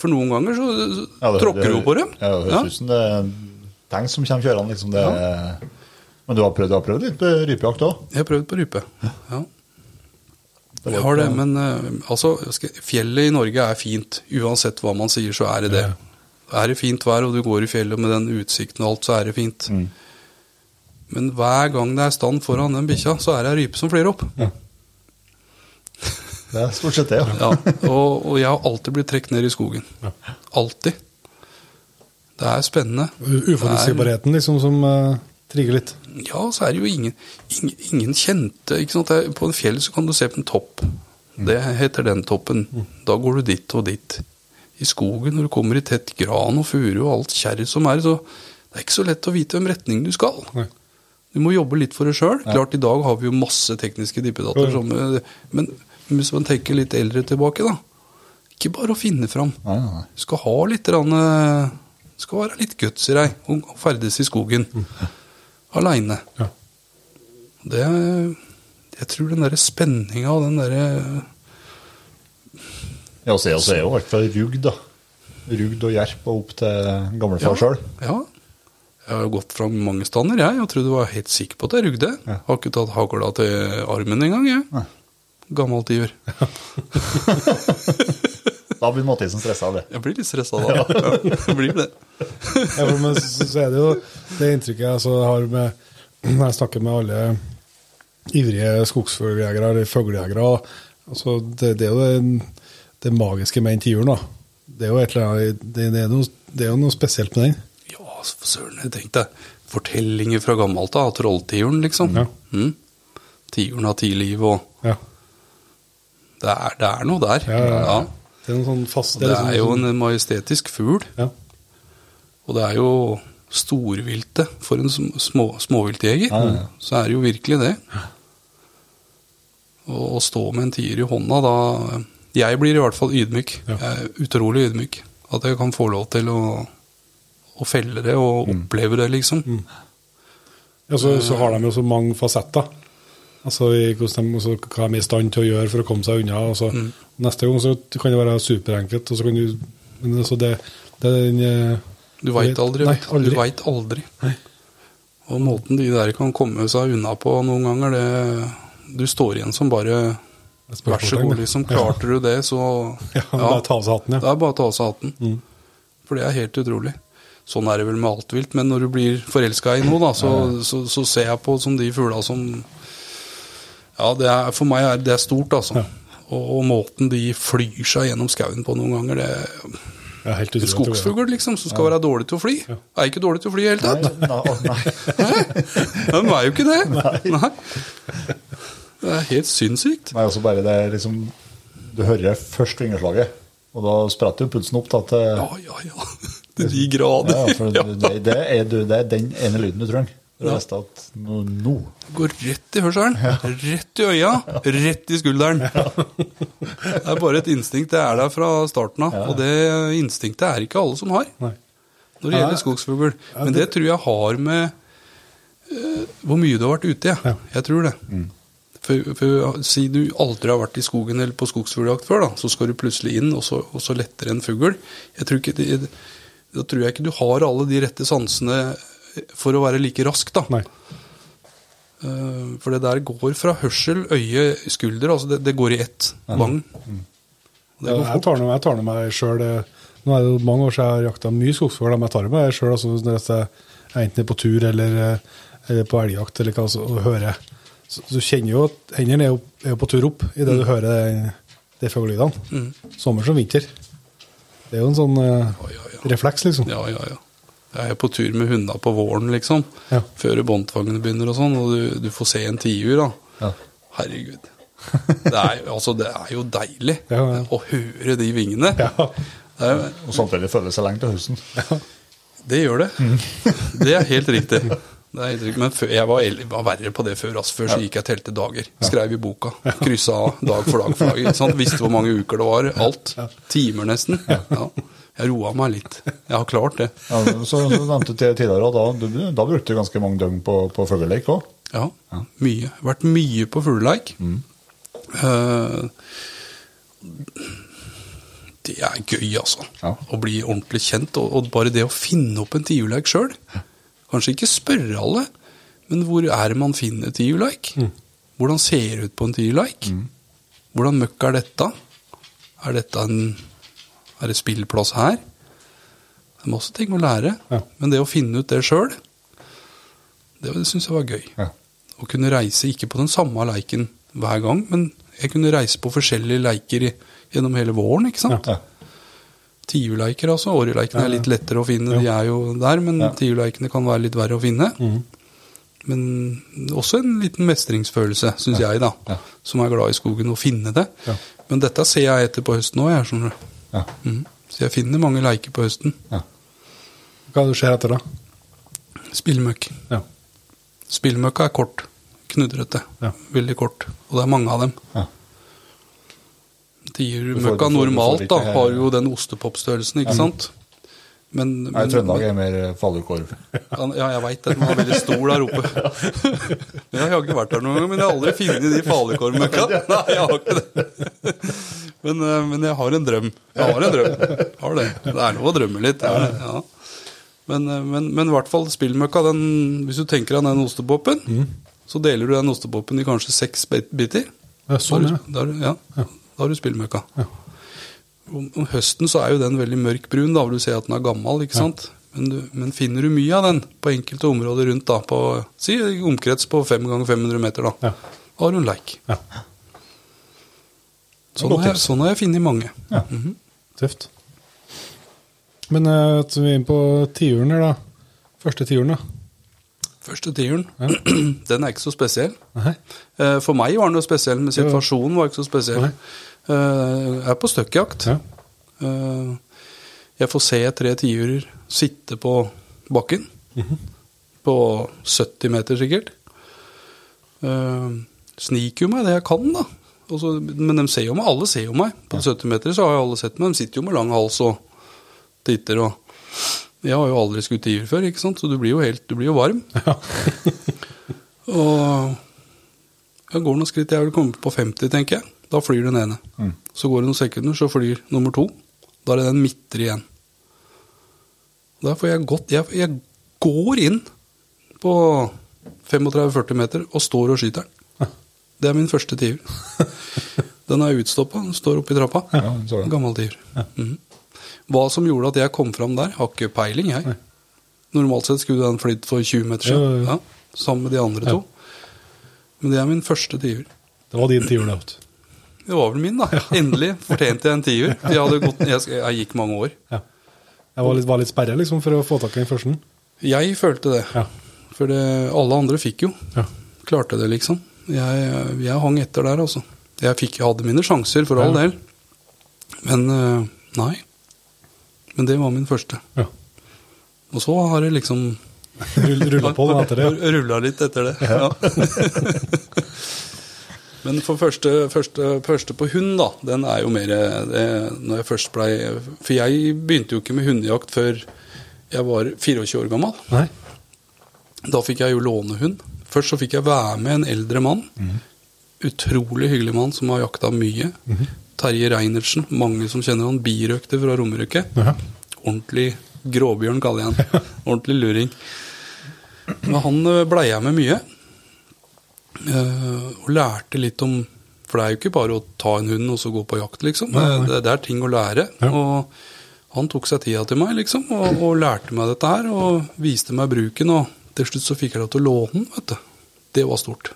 Speaker 3: for noen ganger så, så
Speaker 2: Ja, det-
Speaker 3: tråkker du jo på dem.
Speaker 2: Ja, det høres ut som det er tanks som kommer kjørende. Liksom det, Men du har prøvd, du har prøvd litt på rypejakt òg?
Speaker 3: Jeg har prøvd på rype. Ja. Jeg har det, men eh, altså, fjellet i Norge er fint. Uansett hva man sier, så er det det. Er det fint vær, og du går i fjellet med den utsikten og alt, så er det fint. Men hver gang det er stand foran den bikkja, så er det ei rype som flyr opp.
Speaker 2: Det er stort sett det, ja.
Speaker 3: Ja, og, og jeg har alltid blitt trukket ned i skogen. Alltid. Det er spennende.
Speaker 1: Uforutsigbarheten liksom som uh, trigger litt.
Speaker 3: Ja, så er det jo ingen, ingen, ingen kjente På en fjell så kan du se på en topp. Det heter den toppen. Da går du dit og dit. I skogen, når du kommer i tett gran og furu og alt kjerr som er, så det er ikke så lett å vite hvem retning du skal.
Speaker 1: Nei.
Speaker 3: Du må jobbe litt for det sjøl. Klart, i dag har vi jo masse tekniske dippedata, som, eh, men hvis man tenker litt eldre tilbake, da Ikke bare å finne fram.
Speaker 2: Nei, nei.
Speaker 3: Du skal ha litt rann, eh, skal være litt guts i deg og ferdes i skogen. Aleine.
Speaker 1: Ja.
Speaker 3: Det Jeg tror den derre spenninga og den derre
Speaker 2: Ja, så er er jo i hvert fall rugd, da. Rugd og jerp og opp til gamlefar sjøl.
Speaker 3: Ja. Jeg har gått fra mange stander, jeg. Jeg trodde jeg var helt sikker på at jeg rugde.
Speaker 2: Ja.
Speaker 3: Har ikke tatt hagla til armen engang, jeg.
Speaker 2: Nei.
Speaker 3: Gammelt Ja. *laughs*
Speaker 2: Da blir Mathisen stressa av det.
Speaker 3: Jeg blir litt stressa da. *laughs* Ja. Jeg blir det.
Speaker 1: Ja, men så, så er det jo det inntrykket jeg altså, har med Når jeg snakker med alle ivrige skogsfugljegere eller fuglejegere altså, det, det er jo det, det magiske med den tiuren. Det er jo et eller annet, det, det, er noe, det er jo noe spesielt med den.
Speaker 3: Altså, for søren, jeg tenkte Fortellinger fra gammelt av, trolltiuren, liksom.
Speaker 1: Ja.
Speaker 3: Mm. Tiuren har ti liv, og
Speaker 1: Ja.
Speaker 3: det er, det er noe der.
Speaker 1: Ja. Det er sånn fast
Speaker 3: det
Speaker 1: liksom
Speaker 3: er jo
Speaker 1: sånn-
Speaker 3: en majestetisk fugl,
Speaker 1: ja.
Speaker 3: og det er jo storviltet for en sm- små, småviltjeger. Så er det jo virkelig det. Å å stå med en tier i hånda, da Jeg blir i hvert fall ydmyk. Jeg er utrolig ydmyk. At jeg kan få lov til å, å felle det og
Speaker 1: Mm.
Speaker 3: oppleve det, liksom.
Speaker 1: Ja, så, så har de jo så mange fasetter. Altså i hvordan de, altså, hva de er i stand til å gjøre for å komme seg unna. Altså,
Speaker 3: Mm.
Speaker 1: Neste gang så kan det være superenkelt, og så kan du Men altså det, det er den eh,
Speaker 3: Du veit aldri.
Speaker 1: Nei, aldri.
Speaker 3: Du veit aldri.
Speaker 1: Nei.
Speaker 3: Og måten de der kan komme seg unna på noen ganger, det Du står igjen som bare Vær så god, liksom. Klarte du det, så *laughs*
Speaker 1: Ja, bare ta av seg hatten, ja.
Speaker 3: Det er bare å ta av seg hatten.
Speaker 1: Mm.
Speaker 3: For det er helt utrolig. Sånn er det vel med alt vilt, men når du blir forelska i noe, da, så, så, så ser jeg på som de fugla som Ja, det er, for meg er det er stort, altså.
Speaker 1: Ja.
Speaker 3: Og, og måten de flyr seg gjennom skauen på noen ganger, det
Speaker 1: Ja, helt utrolig.
Speaker 3: Skogsfugl, liksom, som skal være dårlig til å fly. Er ikke dårlig til å fly i det hele tatt.
Speaker 2: Nei, nei.
Speaker 3: nei. De er jo ikke det. Nei. Det er helt sinnssykt.
Speaker 2: Nei, også bare det liksom Du hører først vingeslaget, og da spretter jo pulsen opp da, til
Speaker 3: Ja, ja, ja. De grader.
Speaker 2: ja, for *laughs* det, det, er, det er den ene lyden du trenger. Ja. nå, nå.
Speaker 3: Går rett i hørselen, rett i øya, rett i skulderen. Det er bare et instinkt. Det er der fra starten av. Og det instinktet er ikke alle som har
Speaker 1: Nei.
Speaker 3: når det gjelder skogsfugl. Men det tror jeg har med uh, hvor mye du har vært ute,
Speaker 1: i.
Speaker 3: Jeg tror det. For, for Si du aldri har vært i skogen eller på skogsfugljakt før, da, så skal du plutselig inn, og så, og så letter en fugl. Jeg tror ikke det, Da tror jeg ikke du har alle de rette sansene for å være like rask, da.
Speaker 1: Nei.
Speaker 3: Eh, For det der går fra hørsel, øye, skulder. Altså det, det går i ett. Bang. Det
Speaker 1: Ja,
Speaker 3: går
Speaker 1: jeg
Speaker 3: fort.
Speaker 1: tar noe, jeg tar meg sjøl Nå er det mange år siden jeg har jakta mye skogsfugl, men jeg tar det meg sjøl altså, når jeg er enten er på tur eller, eh, eller på elgjakt eller hva, så, og hører så, Du kjenner jo at hendene er er på tur opp idet du hører de, fuglelydene. Mm. Sommer som vinter. Det er jo en sånn uh,
Speaker 3: oi, ja.
Speaker 1: Refleks, liksom.
Speaker 3: Ja, ja, ja. Jeg er på tur med hundene på våren, liksom.
Speaker 1: Ja.
Speaker 3: Før båndtvangene begynner og sånn, og du, du får se en tiur, da.
Speaker 2: Ja.
Speaker 3: Herregud. Det er, altså, det er jo deilig
Speaker 1: Ja, ja.
Speaker 3: å høre de vingene.
Speaker 1: Ja.
Speaker 3: Er,
Speaker 2: Og samtidig føler det seg lenge til høsten.
Speaker 3: det gjør det. *laughs* Det er helt riktig. Det er helt riktig. Men før, jeg var, var verre på det før. Altså. Før så gikk jeg og telte dager. Skrev i boka. Kryssa av dag for dag. for dag. Ikke sant? Visste hvor mange uker det var. Alt. Timer nesten. Ja. Jeg roa meg litt. Jeg har klart det.
Speaker 2: Ja, så, så nevnte tidligere, og da, du, da brukte du ganske mange døgn på, på fugleleik òg.
Speaker 3: Ja, mye. Vært mye på fugleleik. Uh, det er gøy, altså.
Speaker 2: Ja.
Speaker 3: Å bli ordentlig kjent. Og, og bare det å finne opp en tiurleik sjøl. Kanskje ikke spørre alle, men hvor er det man finner tiurleik? Hvordan ser det ut på en tiurleik? Hvordan møkk er dette? Er dette en Er det spillplass her? Det er masse ting å lære.
Speaker 1: Ja.
Speaker 3: Men det å finne ut det sjøl, det, det syns jeg var gøy.
Speaker 2: Ja.
Speaker 3: Å kunne reise ikke på den samme leiken hver gang, men jeg kunne reise på forskjellige leiker gjennom hele våren, ikke sant?
Speaker 2: Ja.
Speaker 3: Tiurleiker, altså. Åreleikene er litt lettere å finne, de er jo der, men
Speaker 2: Ja.
Speaker 3: tiurleikene kan være litt verre å finne. Men også en liten mestringsfølelse, syns jeg, da. Som er glad i skogen, å finne det. Men dette ser jeg etter på høsten òg, jeg, skjønner du.
Speaker 2: Ja.
Speaker 3: Mm. Så jeg finner mange leiker på høsten.
Speaker 2: Ja.
Speaker 1: Hva er skjer etter, da?
Speaker 3: Spillmøkk.
Speaker 1: Ja.
Speaker 3: Spillmøkka er kort. Knudrete.
Speaker 1: Ja.
Speaker 3: Veldig kort. Og det er mange av dem.
Speaker 2: Ja.
Speaker 3: Tiermøkka normalt da, har jo den ostepopstørrelsen, ikke sant? Men,
Speaker 2: Nei,
Speaker 3: men
Speaker 2: Trøndelag er mer fallukorv.
Speaker 3: Ja, jeg veit det. Den var veldig stor der oppe. *laughs* Jeg har ikke vært der noen gang, men jeg har aldri funnet de falukorvmøkka. Nei, jeg har ikke det. Men, eh, men jeg har en drøm. Jeg har en drøm. Har det. det er lov å drømme litt. det Ja. Men, eh, men, men i hvert fall spillmøkka, den, hvis du tenker deg den ostepopen, så deler du den ostepopen i kanskje seks bit- biter.
Speaker 1: Ja, sånn, ja.
Speaker 3: har du- da, har du- ja. da har du spillmøkka. Om, om høsten så er jo den veldig mørkbrun, da vil du se at den er gammel, ikke sant? Men, du, men finner du mye av den på enkelte områder rundt, da, på si omkrets på 5 ganger 500 meter, da,
Speaker 1: Ja.
Speaker 3: da har du en leik.
Speaker 1: Ja.
Speaker 3: Sånn har, jeg, sånn har jeg funnet mange.
Speaker 2: Ja.
Speaker 1: Tøft. Men uh, så vi er inne på tiuren her, da. Første tiuren, da.
Speaker 3: Første tiuren, *clears throat* den er ikke så spesiell.
Speaker 1: Nei.
Speaker 3: Eh, For meg var den jo spesiell, men situasjonen var ikke så spesiell.
Speaker 1: Nei.
Speaker 3: Eh, Jeg er på støkkjakt.
Speaker 1: Ja.
Speaker 3: Eh, Jeg får se tre tiurer sitte på bakken. På 70 meter, sikkert. Eh, Sniker jo meg det jeg kan, da. Og men de ser jo meg, alle ser jo meg. På 70 meter så har jo alle sett meg. De sitter jo med lang hals og titter og Jeg har jo aldri skutt tiur før, ikke sant? så du blir jo helt Du blir jo varm. *laughs* og jeg går noen skritt, jeg vil komme på 50, tenker jeg. Da flyr den ene. Så går det noen sekunder, så flyr nummer to. Da er det den midtre igjen. Da får jeg gått jeg, jeg går inn på 35-40 meter og står og skyter den. Det er min første tiur. *laughs* Den er utstoppa, den står oppi trappa.
Speaker 2: Ja.
Speaker 3: Gammel tiur. Mhm. Hva som gjorde at jeg kom fram der, har ikke peiling, jeg. Normalt sett skulle den flydd for 20 meter siden.
Speaker 1: Ja, ja, ja.
Speaker 3: Ja, sammen med de andre to. Men det er min første tiur.
Speaker 1: Det var din tiur, det.
Speaker 3: Det var vel min, da. Endelig fortjente jeg en tiur. Jeg, gått, jeg, jeg gikk mange år.
Speaker 1: Ja. Jeg var litt, var litt sperra liksom, for å få tak i den første?
Speaker 3: Jeg følte det.
Speaker 1: Ja.
Speaker 3: For det, alle andre fikk jo.
Speaker 1: Ja.
Speaker 3: Klarte det, liksom. Jeg, jeg hang etter der, altså. Jeg fikk, jeg hadde mine sjanser, for all
Speaker 1: Ja.
Speaker 3: del. Men eh, nei. Men det var min første.
Speaker 1: ja.
Speaker 3: Og så har det liksom *laughs*
Speaker 1: Rull- Rulla på da, etter det. ja. *laughs*
Speaker 3: Rulla litt etter det. Ja. *laughs* Men for første, første, første på hund, da, den er jo mer det, Når jeg først blei For jeg begynte jo ikke med hundejakt før jeg var 24 år gammel.
Speaker 1: Nei.
Speaker 3: Da fikk jeg jo låne hund. Først så fikk jeg være med en eldre mann. Utrolig hyggelig mann som har jakta mye. Terje Reinertsen, mange som kjenner han. Birøkter fra Romerike.
Speaker 1: Ja.
Speaker 3: Ordentlig gråbjørn, kaller jeg han. Ordentlig luring. Men han eh, blei jeg med mye. Eh, og lærte litt om For det er jo ikke bare å ta en hund og så gå på jakt, liksom.
Speaker 1: Nei.
Speaker 3: Det, det er ting å lære.
Speaker 1: Ja.
Speaker 3: Og han tok seg tida til meg, liksom, og, og lærte meg dette her. Og viste meg bruken, og til slutt så fikk jeg lov til å låne den, vet du. Det var stort.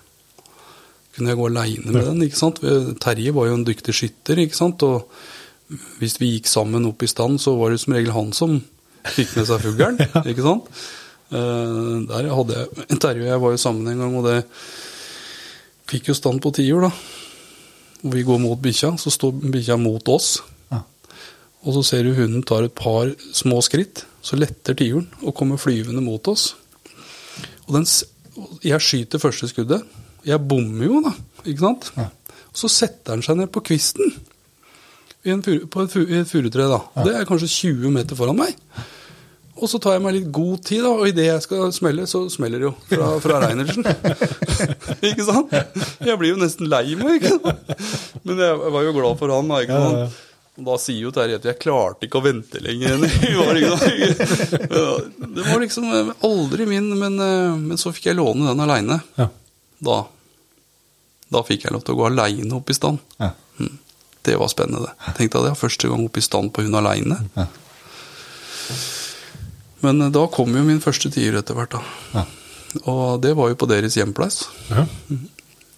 Speaker 3: Kunne jeg gå aleine med den, ikke sant. Terje var jo en dyktig skytter, ikke sant. Og hvis vi gikk sammen opp i stand, så var det som regel han som fikk med seg fuglen, *laughs* ikke sant. Eh, der hadde jeg Terje og jeg var jo sammen en gang, og det fikk jo stand på tiur, da. Og vi går mot bikkja, så står bikkja mot oss.
Speaker 2: Ja.
Speaker 3: Og så ser du hunden tar et par små skritt, så letter tiuren og kommer flyvende mot oss. Og den, jeg skyter første skuddet. Jeg bommer jo, da. Ikke sant?
Speaker 2: Ja.
Speaker 3: Og så setter han seg ned på kvisten i, en på et, et furutre. da. Det er kanskje 20 meter foran meg. Og så tar jeg meg litt god tid, da, og idet jeg skal smelle, så smeller det jo fra, fra Reinertsen. *laughs* ikke sant? Jeg blir jo nesten lei meg, ikke sant? Men jeg var jo glad for han, da. ikke sant?
Speaker 1: ja, ja.
Speaker 3: Og da sier jo Terje at jeg klarte ikke å vente lenger. Det var liksom aldri min, men, eh, men så fikk jeg låne den aleine.
Speaker 1: Ja.
Speaker 3: Da, da fikk jeg lov til å gå aleine opp i stand.
Speaker 2: Ja.
Speaker 3: Mm. Det var spennende. Tenkte jeg var første gang opp i stand på hund aleine.
Speaker 2: Ja.
Speaker 3: Men eh, da kom jo min første tier etter hvert, da.
Speaker 2: Ja.
Speaker 3: Og det var jo på deres hjemplass,
Speaker 1: Ja.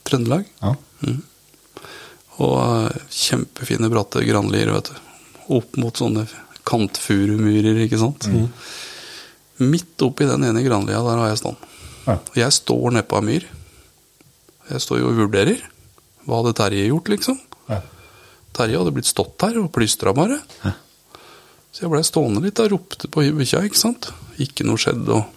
Speaker 3: Trøndelag.
Speaker 2: Ja.
Speaker 3: Og eh, kjempefine bratte granlier, vet du. Opp mot sånne kantfurumyrer, ikke sant. Midt oppi den ene granlia, der har jeg stand.
Speaker 2: Ja.
Speaker 3: Og jeg står nedpå ei myr. Jeg står jo og vurderer. Hva hadde Terje gjort, liksom?
Speaker 2: Ja.
Speaker 3: Terje hadde blitt stått her og plystra bare. Så jeg blei stående litt og ropte på bikkja, ikke sant. Ikke noe skjedde, og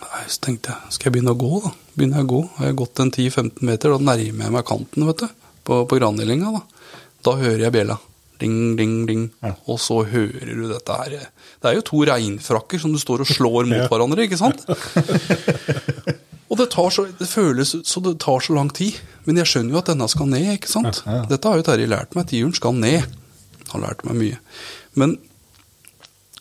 Speaker 3: Nei, Så tenkte jeg, skal jeg begynne å gå, da? Begynner jeg å gå. Har jeg gått en 10-15 meter, da nærmer jeg meg kanten, vet du. På, på granhillinga, da. Da hører jeg bjella. Ding, ding, ding.
Speaker 2: Ja.
Speaker 3: Og så hører du dette her. Det er jo to reinfrakker som du står og slår mot hverandre, ikke sant? *laughs* Og det, tar så, det føles så det tar så lang tid. Men jeg skjønner jo at denne skal ned, ikke sant? Dette har jo Terje lært meg. Tiuren skal ned. Han har lært meg mye. Men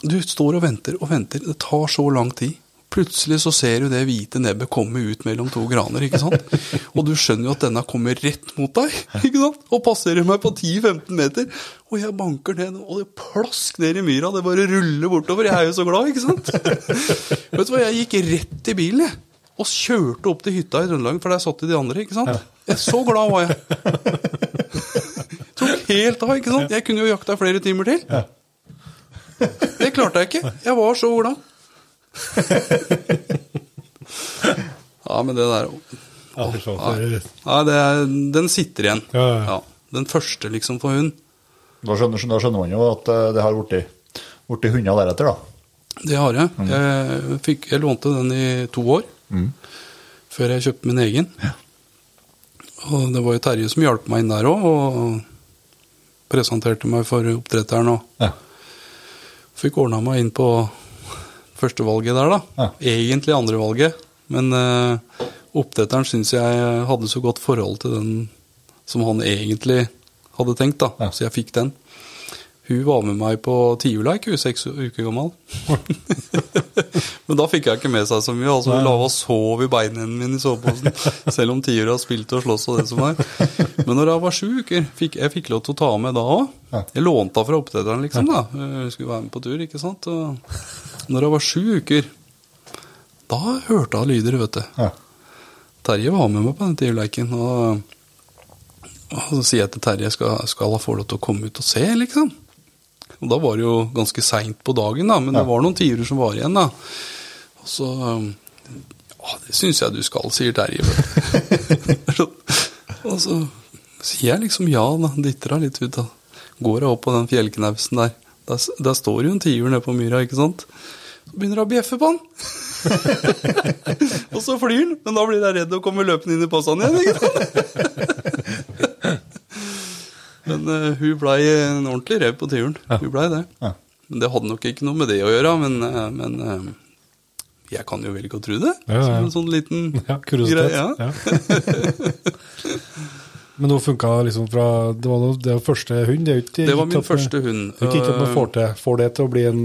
Speaker 3: du står og venter og venter. Det tar så lang tid. Plutselig så ser du det hvite nebbet komme ut mellom to graner, ikke sant? Og du skjønner jo at denne kommer rett mot deg, ikke sant? Og passerer meg på 10-15 meter. Og jeg banker ned, og det plask ned i myra. Det bare ruller bortover. Jeg er jo så glad, ikke sant? Vet du hva, jeg gikk rett i bilen, jeg. Og kjørte opp til hytta i Trøndelag, for der satt de andre, ikke sant? Jeg, så glad var jeg. *laughs* Tok helt av, ikke sant? Jeg kunne jo jakta flere timer til. Det klarte jeg ikke. Jeg var så glad. Ja, men det der
Speaker 1: Ja, fy det er-
Speaker 3: den sitter igjen.
Speaker 1: Ja, ja.
Speaker 3: Den første, liksom, for hund.
Speaker 2: Da, skjønner, da skjønner man jo at eh, det har blitt hunder deretter, da.
Speaker 3: Det har jeg. Jeg, fikk, jeg lånte den i to år. Før jeg kjøpte min egen. Og det var jo Terje som hjalp meg inn der òg, og presenterte meg for oppdretteren. Og
Speaker 2: Ja.
Speaker 3: Fikk ordna meg inn på førstevalget der, da.
Speaker 2: Ja.
Speaker 3: Egentlig andrevalget. Men uh, oppdretteren syns jeg hadde så godt forhold til den som han egentlig hadde tenkt, da.
Speaker 2: Ja.
Speaker 3: Så jeg fikk den. Hun var med meg på tiurleik, hun er seks uker gammel. *laughs* Men da fikk jeg ikke med seg så mye. altså Hun la og sov i beina mine i soveposen. Selv om tiura har spilt og slåss og det som er. Men når jeg var sju uker, fikk jeg fikk lov til å ta med da òg. Jeg lånte henne fra oppdretteren, liksom. da Hun skulle være med på tur, ikke sant. Og når jeg var sju uker, da hørte hun lyder, vet du. Terje var med meg på den tiurleiken. Og, og så sier jeg til Terje skal, skal hun få lov til å komme ut og se, liksom. Og da var det jo ganske seint på dagen, da, men det var noen tiurer som var igjen. da. Og så Ja, det syns jeg du skal, sier Terje. *laughs* og så sier jeg liksom ja, da. Dytter henne litt ut. da. Går jeg opp på den fjellknausen der. Der, der står jo en tiur nede på myra, ikke sant. Så begynner hun å bjeffe på han. *laughs* og så flyr han, men da blir jeg redd og kommer løpende inn i posen igjen. ikke sant? *laughs* Men uh, hun blei en ordentlig rev på tiuren. Hun blei det.
Speaker 2: Ja.
Speaker 3: Men det hadde nok ikke noe med det å gjøre, men, uh, men uh, jeg kan jo velge å tro det.
Speaker 1: Ja, ja.
Speaker 3: Som en sånn liten *laughs*
Speaker 1: Ja,
Speaker 3: greie. Ja.
Speaker 1: Ja. *laughs* Men nå funka liksom fra Det var noe- det var første hund? Det, ikke,
Speaker 3: Det var min første hund.
Speaker 1: Det er ikke at man får, til, får det til å bli en,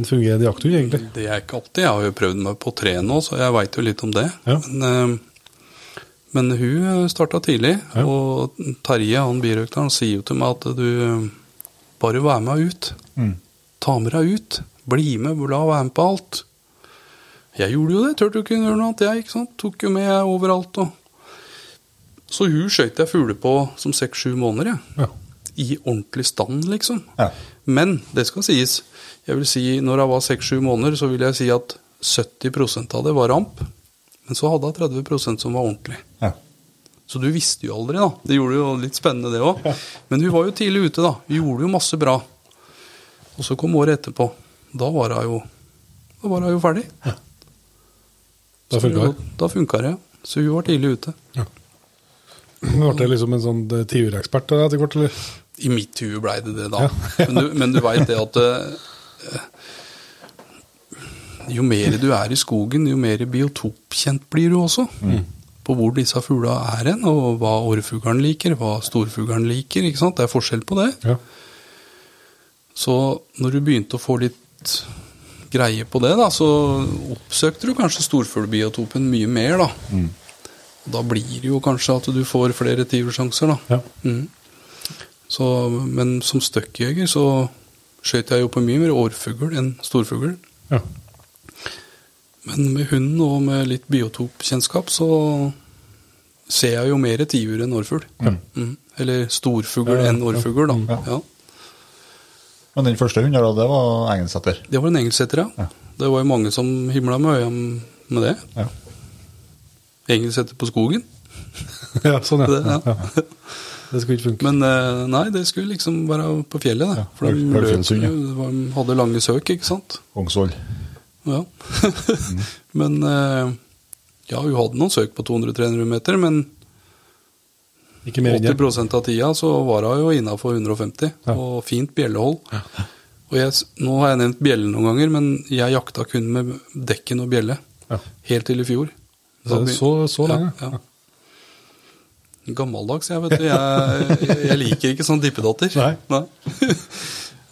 Speaker 1: en fungerende jakthund, egentlig.
Speaker 3: Det er ikke alltid. Jeg har jo prøvd meg på tre nå, så jeg veit jo litt om det.
Speaker 1: Ja.
Speaker 3: Men, eh, men hun starta tidlig,
Speaker 1: Ja.
Speaker 3: og Terje, han birøkteren, sier jo til meg at du eh, bare vær med ut.
Speaker 2: Mm.
Speaker 3: Ta med deg ut. Bli med, la være med på alt. Jeg gjorde jo det, turte jo ikke gjøre noe annet, jeg. ikke sant? Tok jo med overalt. og... Så hun skøyt jeg fugler på som seks-sju måneder, jeg.
Speaker 1: Ja.
Speaker 3: I ordentlig stand, liksom.
Speaker 2: Ja.
Speaker 3: Men det skal sies. Jeg vil si, når jeg var 6-7 måneder, så vil jeg si at 70% av det var ramp. Men så hadde jeg 30% som var ordentlig.
Speaker 2: Ja.
Speaker 3: Så du visste jo aldri, da. Det gjorde jo litt spennende, det òg. Men hun var jo tidlig ute, da. Hun gjorde jo masse bra. Og så kom året etterpå. Da var hun jo, da var hun jo ferdig.
Speaker 1: Da funka det.
Speaker 3: Da funka det. Så hun var tidlig ute.
Speaker 1: Ble det liksom en sånn eh, tiurekspert etter hvert, eller?
Speaker 3: I mitt hue blei det det, da. Men du, men du veit det at eh, Jo mer du er i skogen, jo mer biotopkjent blir du også. På hvor disse fugla er hen, og hva orrfuglen liker, hva storfuglen liker. ikke sant? Det er forskjell på det.
Speaker 1: Ja.
Speaker 3: Så når du begynte å få litt greie på det, da, så oppsøkte du kanskje storfuglbiotopen mye mer, da. Da blir det jo kanskje at du får flere tiursjanser, da.
Speaker 1: Ja.
Speaker 3: Mm. Så, men som støkkjeger så skjøt jeg jo på mye mer årfugl enn storfugl.
Speaker 1: ja.
Speaker 3: Men med hund og med litt biotopkjennskap så ser jeg jo mer tiur enn årfugl. Mm. Eller storfugl
Speaker 1: Ja,
Speaker 3: enn orrfugl, da.
Speaker 2: Ja.
Speaker 3: Ja.
Speaker 2: Men den første hunden, da, det var engelsetter.
Speaker 3: Det var en engelsetter, ja. Det var jo mange som himla med øya med det.
Speaker 2: Ja.
Speaker 3: Engelsetter på skogen. *laughs*
Speaker 1: ja, sånn, ja. *laughs*
Speaker 3: Det.
Speaker 1: Det skulle ikke funke.
Speaker 3: Men eh, nei, det skulle liksom være på fjellet, det. For de løp var- hadde lange søk, ikke sant.
Speaker 2: Kongsvoll.
Speaker 3: Ja. *laughs* men eh, ja, hun hadde noen søk på 200-300 meter, men
Speaker 1: Ikke mer
Speaker 3: 80% av tida så var hun jo innafor 150,
Speaker 1: Ja.
Speaker 3: og fint bjellehold. Og jeg, nå har jeg nevnt bjelle noen ganger, men jeg jakta kun med dekken og bjelle.
Speaker 1: Ja.
Speaker 3: Helt til i fjor.
Speaker 1: Så, så, så lenge?
Speaker 3: Ja, ja. Gammeldags, jeg, vet du. Jeg, jeg, liker ikke sånn dippedatter.
Speaker 1: Nei.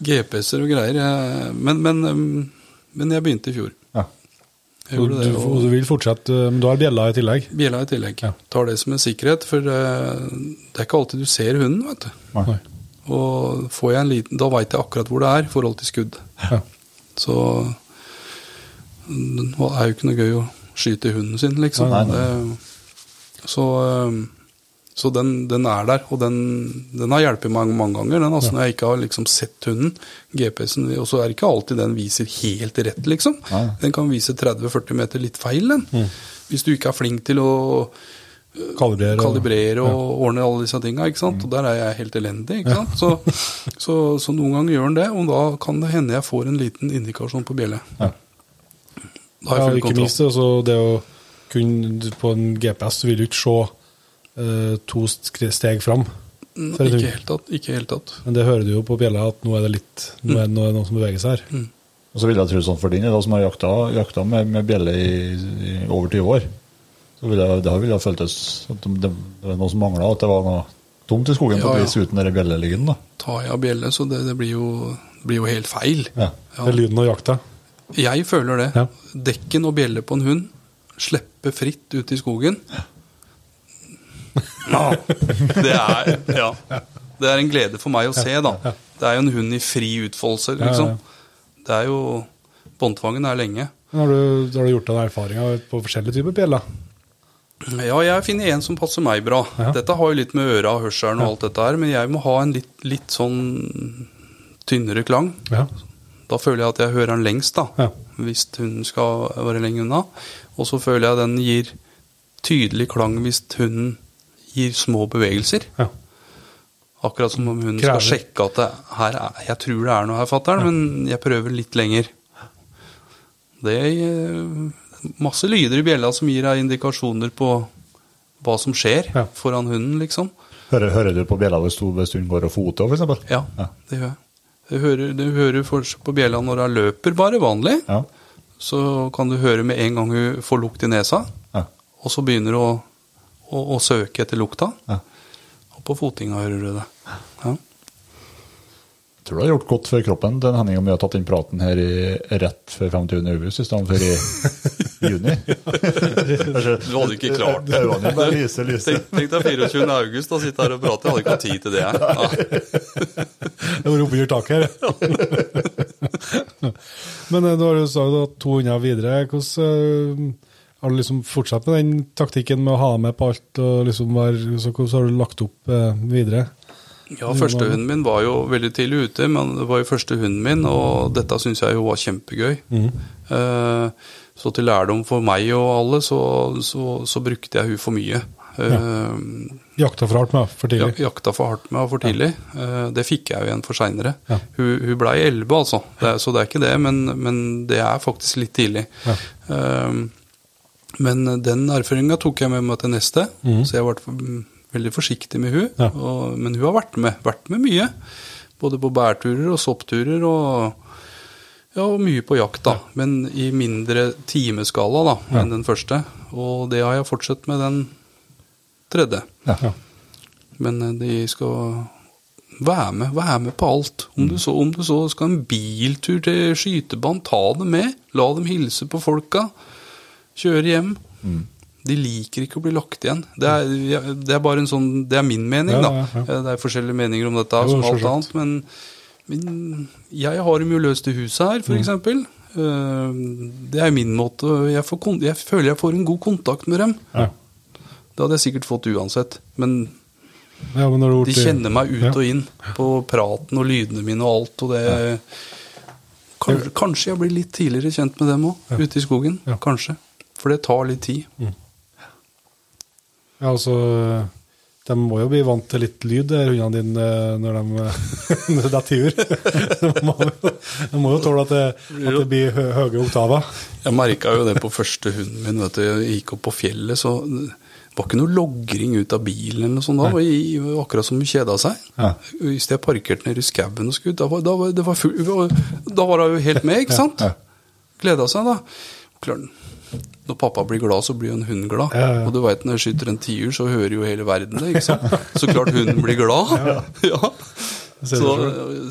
Speaker 3: GPS-er *laughs* og greier. Jeg, men, men, um, men jeg begynte i fjor.
Speaker 2: Ja.
Speaker 3: Jeg
Speaker 1: Og
Speaker 3: gjorde
Speaker 1: du,
Speaker 3: det,
Speaker 1: og
Speaker 3: og
Speaker 1: du vil fortsette, men du har bjella i tillegg?
Speaker 3: bjella i tillegg.
Speaker 1: Ja.
Speaker 3: Tar det som en sikkerhet, for eh, det er ikke alltid du ser hunden, vet du.
Speaker 2: Nei.
Speaker 3: Og får jeg en liten, da veit jeg akkurat hvor det er i forhold til skudd.
Speaker 1: Ja.
Speaker 3: Så det er jo ikke noe gøy å skyte hunden sin, liksom.
Speaker 2: Nei, nei.
Speaker 3: Det, så eh, så den, den er der, og den, den har hjulpet meg mange ganger. Den, altså, Når jeg ikke har liksom sett hunden. GPS-en, Og så er det ikke alltid den viser helt rett, liksom.
Speaker 2: Ja.
Speaker 3: Den kan vise 30-40 meter litt feil, den. Hvis du ikke er flink til å
Speaker 1: Kalibrere? og-
Speaker 3: kalibrere og ordne alle disse tinga. Mm. Og der er jeg helt elendig. ikke? Så, *laughs* så, så noen ganger gjør den det, og da kan det hende jeg får en liten indikasjon på bjelle.
Speaker 2: Ja.
Speaker 3: Da har jeg full
Speaker 1: ikke
Speaker 3: kontroll.
Speaker 1: minst altså, det å kunne På en GPS vil du ikke se eh, to steg fram.
Speaker 3: Mm, Ikke tatt. ikke helt tatt.
Speaker 1: Men det hører du jo på bjella at nå er det litt Nå er det noe, noe som beveger seg her.
Speaker 2: Og så vil jeg tro sånn for din, da, som har jakta, jakta med, med bjelle i, i over 20 år, så vil jeg, det ville føltes at det, det var noe som mangla, at det var noe tomt i skogen på
Speaker 3: Ja, ja.
Speaker 2: vis uten den bjellelyden.
Speaker 3: Tar jeg av bjelle, så det, det blir, jo, blir jo helt feil.
Speaker 2: Ja.
Speaker 3: Ja.
Speaker 1: Det er lyden av jakta.
Speaker 3: Jeg føler det.
Speaker 1: Ja.
Speaker 3: Dekken og bjelle på en hund, slippe fritt ut i skogen. Ja, det er, ja. det er en glede for meg å se, da. Det er jo en hund i fri utfoldelse,
Speaker 1: Ja, ja,
Speaker 3: liksom. Det er jo Båndtvangen er lenge.
Speaker 1: Har, du, har du gjort deg erfaringer på forskjellige typer bjeller?
Speaker 3: Ja, jeg finner en som passer meg bra.
Speaker 1: Ja.
Speaker 3: Dette har jo litt med øra og hørselen og alt dette her, men jeg må ha en litt, litt sånn tynnere klang.
Speaker 1: Ja.
Speaker 3: Da føler jeg at jeg hører den lengst, da.
Speaker 1: Ja.
Speaker 3: Hvis hunden skal være lenge unna. Og så føler jeg den gir tydelig klang hvis hunden gir små bevegelser.
Speaker 1: Ja.
Speaker 3: Akkurat som om hun
Speaker 1: Krever.
Speaker 3: skal sjekke at det her er, jeg tror det er noe her, fatter'n, men jeg prøver litt lenger. Det er eh, masse lyder i bjella som gir deg indikasjoner på hva som skjer
Speaker 1: Ja.
Speaker 3: foran hunden, liksom.
Speaker 2: Hører, hører du på bjella hvis hun går og foter, for eksempel?
Speaker 3: Ja, det gjør jeg. Du hører, du hører på bjella når hun løper, bare vanlig.
Speaker 2: Ja.
Speaker 3: Så kan du høre med en gang hun får lukt i nesa,
Speaker 2: Ja.
Speaker 3: og så begynner hun å, å, og søke etter lukta.
Speaker 2: Ja.
Speaker 3: Og på fotinga hører du det. Ja.
Speaker 2: Jeg tror det har gjort godt for kroppen den Henning om vi har tatt inn praten her i, rett før 25. august i stedet for i *laughs* juni.
Speaker 3: Du hadde ikke klart det.
Speaker 2: Øynene bare lyser, lyser.
Speaker 3: Tenk, tenk deg 24. august og sitte her og prate. Jeg hadde ikke hatt tid til det. jeg. Ja.
Speaker 1: Det var oppunder taket her. *laughs* *laughs* Men eh, nå har du sagt at to hunder videre. Hvordan eh, har du liksom fortsatt med den taktikken med å ha med på alt? og liksom være, så så har du lagt opp eh, videre?
Speaker 3: Ja, første hunden min var jo veldig tidlig ute, men det var jo første hunden min, og dette syns jeg jo var kjempegøy. Eh, så til lærdom for meg og alle, så, så, så brukte jeg hun for mye. Eh,
Speaker 1: Jakta for hardt med for tidlig?
Speaker 3: Ja, jakta for hardt med henne for tidlig. Eh, det fikk jeg jo igjen for seinere.
Speaker 1: Ja.
Speaker 3: Hun, hun blei elleve, altså, det, er- så det er ikke det, men, men det er faktisk litt tidlig.
Speaker 1: Ja.
Speaker 3: Men den erfaringa tok jeg med meg til neste, så jeg ble mm, veldig forsiktig med hun.
Speaker 1: Ja.
Speaker 3: Og, men hun har vært med, vært med mye. Både på bærturer og soppturer og, ja, og mye på jakt, da. Men i mindre timeskala da,
Speaker 1: Ja.
Speaker 3: enn den første. Og det har jeg fortsatt med den tredje.
Speaker 2: Ja.
Speaker 1: Ja.
Speaker 3: Men eh, de skal være med, være med på alt. Om, du så, om du så skal en biltur til skytebanen, ta dem med. La dem hilse på folka. Kjøre hjem. De liker ikke å bli lagt igjen. Det er, det er bare en sånn, det er min mening,
Speaker 1: Ja, ja, ja, da.
Speaker 3: Det er forskjellige meninger om dette,
Speaker 1: Jo,
Speaker 3: som alt annet. Men, men jeg har dem jo løst i huset her,
Speaker 1: Mm.
Speaker 3: for eksempel. Eh, Det er min måte. Jeg, får, jeg føler jeg får en god kontakt med dem.
Speaker 1: Ja.
Speaker 3: Det hadde jeg sikkert fått uansett. Men
Speaker 1: Ja, men
Speaker 3: de kjenner meg ut og inn på praten og lydene mine og alt. Og det kanskje, kanskje jeg blir litt tidligere kjent med dem òg, ute i skogen. Kanskje. For det tar litt tid.
Speaker 1: Ja, altså De må jo bli vant til litt lyd, de hundene dine, eh, når de *laughs* det detter i ur. De må jo- de tåle at det, at det blir hø høye oktaver.
Speaker 3: Jeg merka jo det på første hunden min. vet du, Jeg gikk opp på fjellet, så det var ikke noe logring ut av bilen eller noe sånt. da, i- akkurat som hun kjeda seg.
Speaker 2: Ja.
Speaker 3: Hvis jeg parkerte nede i skauen og skulle ut, da var, da var, det var full, da var hun jo helt med, ikke sant? Gleda seg, da. Klart, når pappa blir glad, så blir jo en hund glad.
Speaker 1: Ja, ja.
Speaker 3: Og du veit når jeg skyter en tiur, så hører jo hele verden det. ikke sant? *laughs* Så klart hunden blir glad. Ja. *laughs* Så,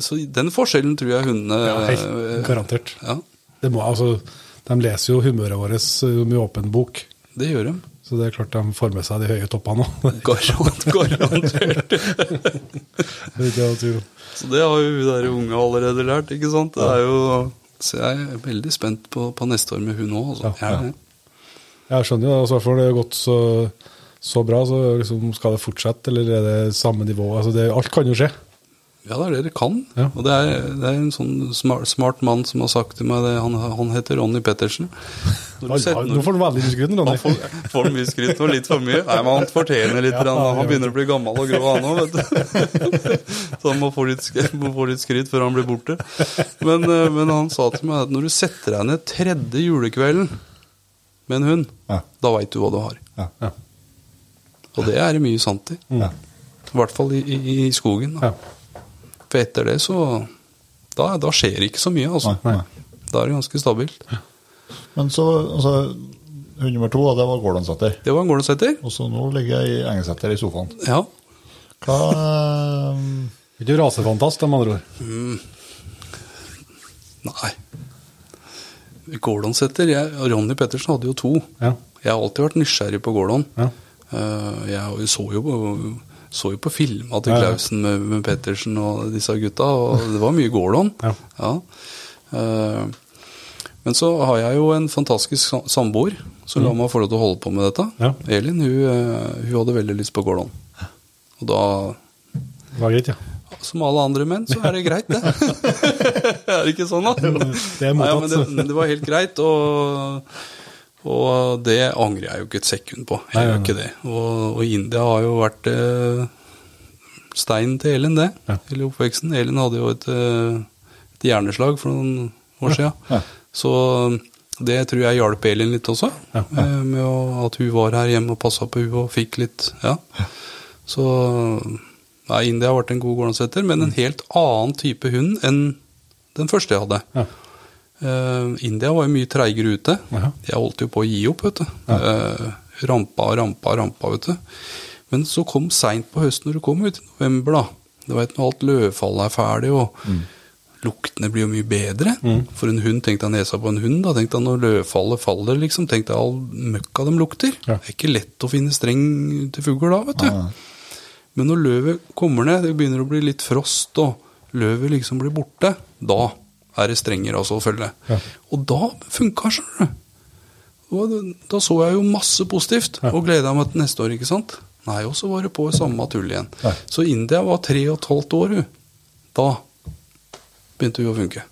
Speaker 3: så den forskjellen tror jeg hundene
Speaker 1: Ja, helt garantert.
Speaker 3: Ja,
Speaker 1: Det må, altså, de leser jo humøret vårt eh, med åpen bok,
Speaker 3: det gjør de.
Speaker 1: så det er klart de får med seg de høye toppene òg. *laughs*
Speaker 3: Garant, garantert. Så det har jo hun der unge allerede lært, ikke sant? Det er jo, så jeg er veldig spent på, på neste år med hun òg. Altså.
Speaker 1: Ja, ja.
Speaker 3: Jeg-
Speaker 1: skjønner jo, altså, for det har gått så, så bra, så liksom, skal det fortsette, eller er det samme nivå? Altså, det, alt kan jo skje.
Speaker 3: Ja, det er det det kan.
Speaker 1: Ja.
Speaker 3: Og det er, det er en sånn smart, smart mann som har sagt til meg det. Han, han heter Ronny Pettersen.
Speaker 1: Nå får du veldig mye skryt,
Speaker 3: Han får, får mye skryt og litt for mye. Nei, men han fortjener litt.
Speaker 1: Ja.
Speaker 3: Han begynner å bli gammel og grå, han òg, vet du. *laughs* Så han må få litt, må få litt skryt før han blir borte. Men, eh, men han sa til meg at når du setter deg ned tredje julekvelden med en hund,
Speaker 2: Ja.
Speaker 3: da veit du hva du har.
Speaker 2: Ja.
Speaker 1: Ja.
Speaker 3: Og det er det mye sant i.
Speaker 2: Ja.
Speaker 3: I hvert fall i, i, i skogen. Da.
Speaker 1: Ja.
Speaker 3: For etter det så da, da skjer det ikke så mye, altså.
Speaker 2: Nei, nei.
Speaker 3: Da er det ganske stabilt.
Speaker 2: Men så, altså, hund nummer to, det var Gordonsetter.
Speaker 3: Det var en gårdsetter.
Speaker 2: Og så nå ligger jeg i Engesetter i sofaen.
Speaker 3: Ja.
Speaker 2: Hva *laughs*
Speaker 1: Ikke rasefantast, med andre ord.
Speaker 3: Nei. Gordonsetter jeg, Ronny Pettersen hadde jo to.
Speaker 1: Ja.
Speaker 3: Jeg har alltid vært nysgjerrig på Gordon.
Speaker 1: Ja.
Speaker 3: Eh, jeg så jo på, så jo på filma til. Klausen med, med Pettersen og disse gutta, og det var mye Gordon.
Speaker 1: Ja.
Speaker 3: Eh, men så har jeg jo en fantastisk samboer som la meg få lov til å holde på med dette.
Speaker 1: Mm.
Speaker 3: Elin hun, eh, hun hadde veldig lyst på Gordon. Og da
Speaker 1: Det var greit, ja.
Speaker 3: Som alle andre menn, så er det greit, det. *laughs* er det ikke sånn, da?
Speaker 1: Det er
Speaker 3: Nei, ja, men det, det var helt greit, og, og det angrer jeg jo ikke et sekund på. Jeg gjør ikke det. Og, og India har jo vært eh, steinen til Elin, det.
Speaker 1: Ja.
Speaker 3: Hele oppveksten. Elin hadde jo et, eh, et hjerneslag for noen år siden.
Speaker 2: Ja.
Speaker 3: Så det tror jeg hjalp Elin litt også. Eh, Med å, at hun var her hjemme og passa på hun og fikk litt Ja. Så nei, India har vært en god gårdsetter, men en helt annen type hund enn den første jeg hadde.
Speaker 1: Ja.
Speaker 3: Uh, India var jo mye treigere ute.
Speaker 1: Ja.
Speaker 3: Jeg holdt jo på å gi opp, vet du. Rampa og rampa og rampa, vet du. Men så kom seint på høsten, når det kom ut i november, da. Du veit når alt løvfallet er ferdig, og luktene blir jo mye bedre. For en hund, tenkte jeg nesa på en hund, da. Tenkte jeg når løvfallet faller, liksom. Tenkte jeg all møkka de lukter.
Speaker 1: Ja.
Speaker 3: Det er ikke lett å finne streng til fugl da, vet du. Men når løvet kommer ned, det begynner å bli litt frost, og løvet liksom blir borte, da er det strenger altså å følge.
Speaker 1: Ja.
Speaker 3: Og da funka det, skjønner du. Da så jeg jo masse positivt, og gleda meg til neste år, ikke sant. Nei, og så var det på samme tull igjen.
Speaker 1: Ja.
Speaker 3: Så India var tre og et halvt år, hun. Da begynte hun å funke.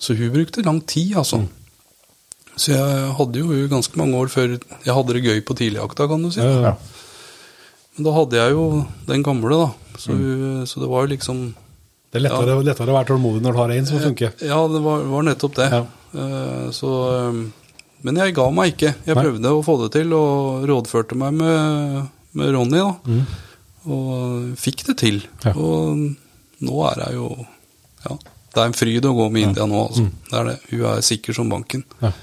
Speaker 3: Så hun brukte lang tid, altså. Så jeg hadde jo ganske mange år før jeg hadde det gøy på tidligjakta, kan du si.
Speaker 1: Ja, ja.
Speaker 3: Men da hadde jeg jo den gamle, da. Så, så det var jo liksom
Speaker 1: Det er lettere, lettere å være tålmodig når du har en som funker.
Speaker 3: Ja, det var, var nettopp det.
Speaker 1: Ja.
Speaker 3: Eh, så eh, Men jeg ga meg ikke. Jeg
Speaker 1: Nei.
Speaker 3: prøvde å få det til, og rådførte meg med, med Ronny, da.
Speaker 1: Mm.
Speaker 3: Og fikk det til.
Speaker 1: Ja.
Speaker 3: Og nå er jeg jo Ja. Det er en fryd å gå med India nå, altså. Det er det. Hun er sikker som banken.
Speaker 1: Mm. Ja.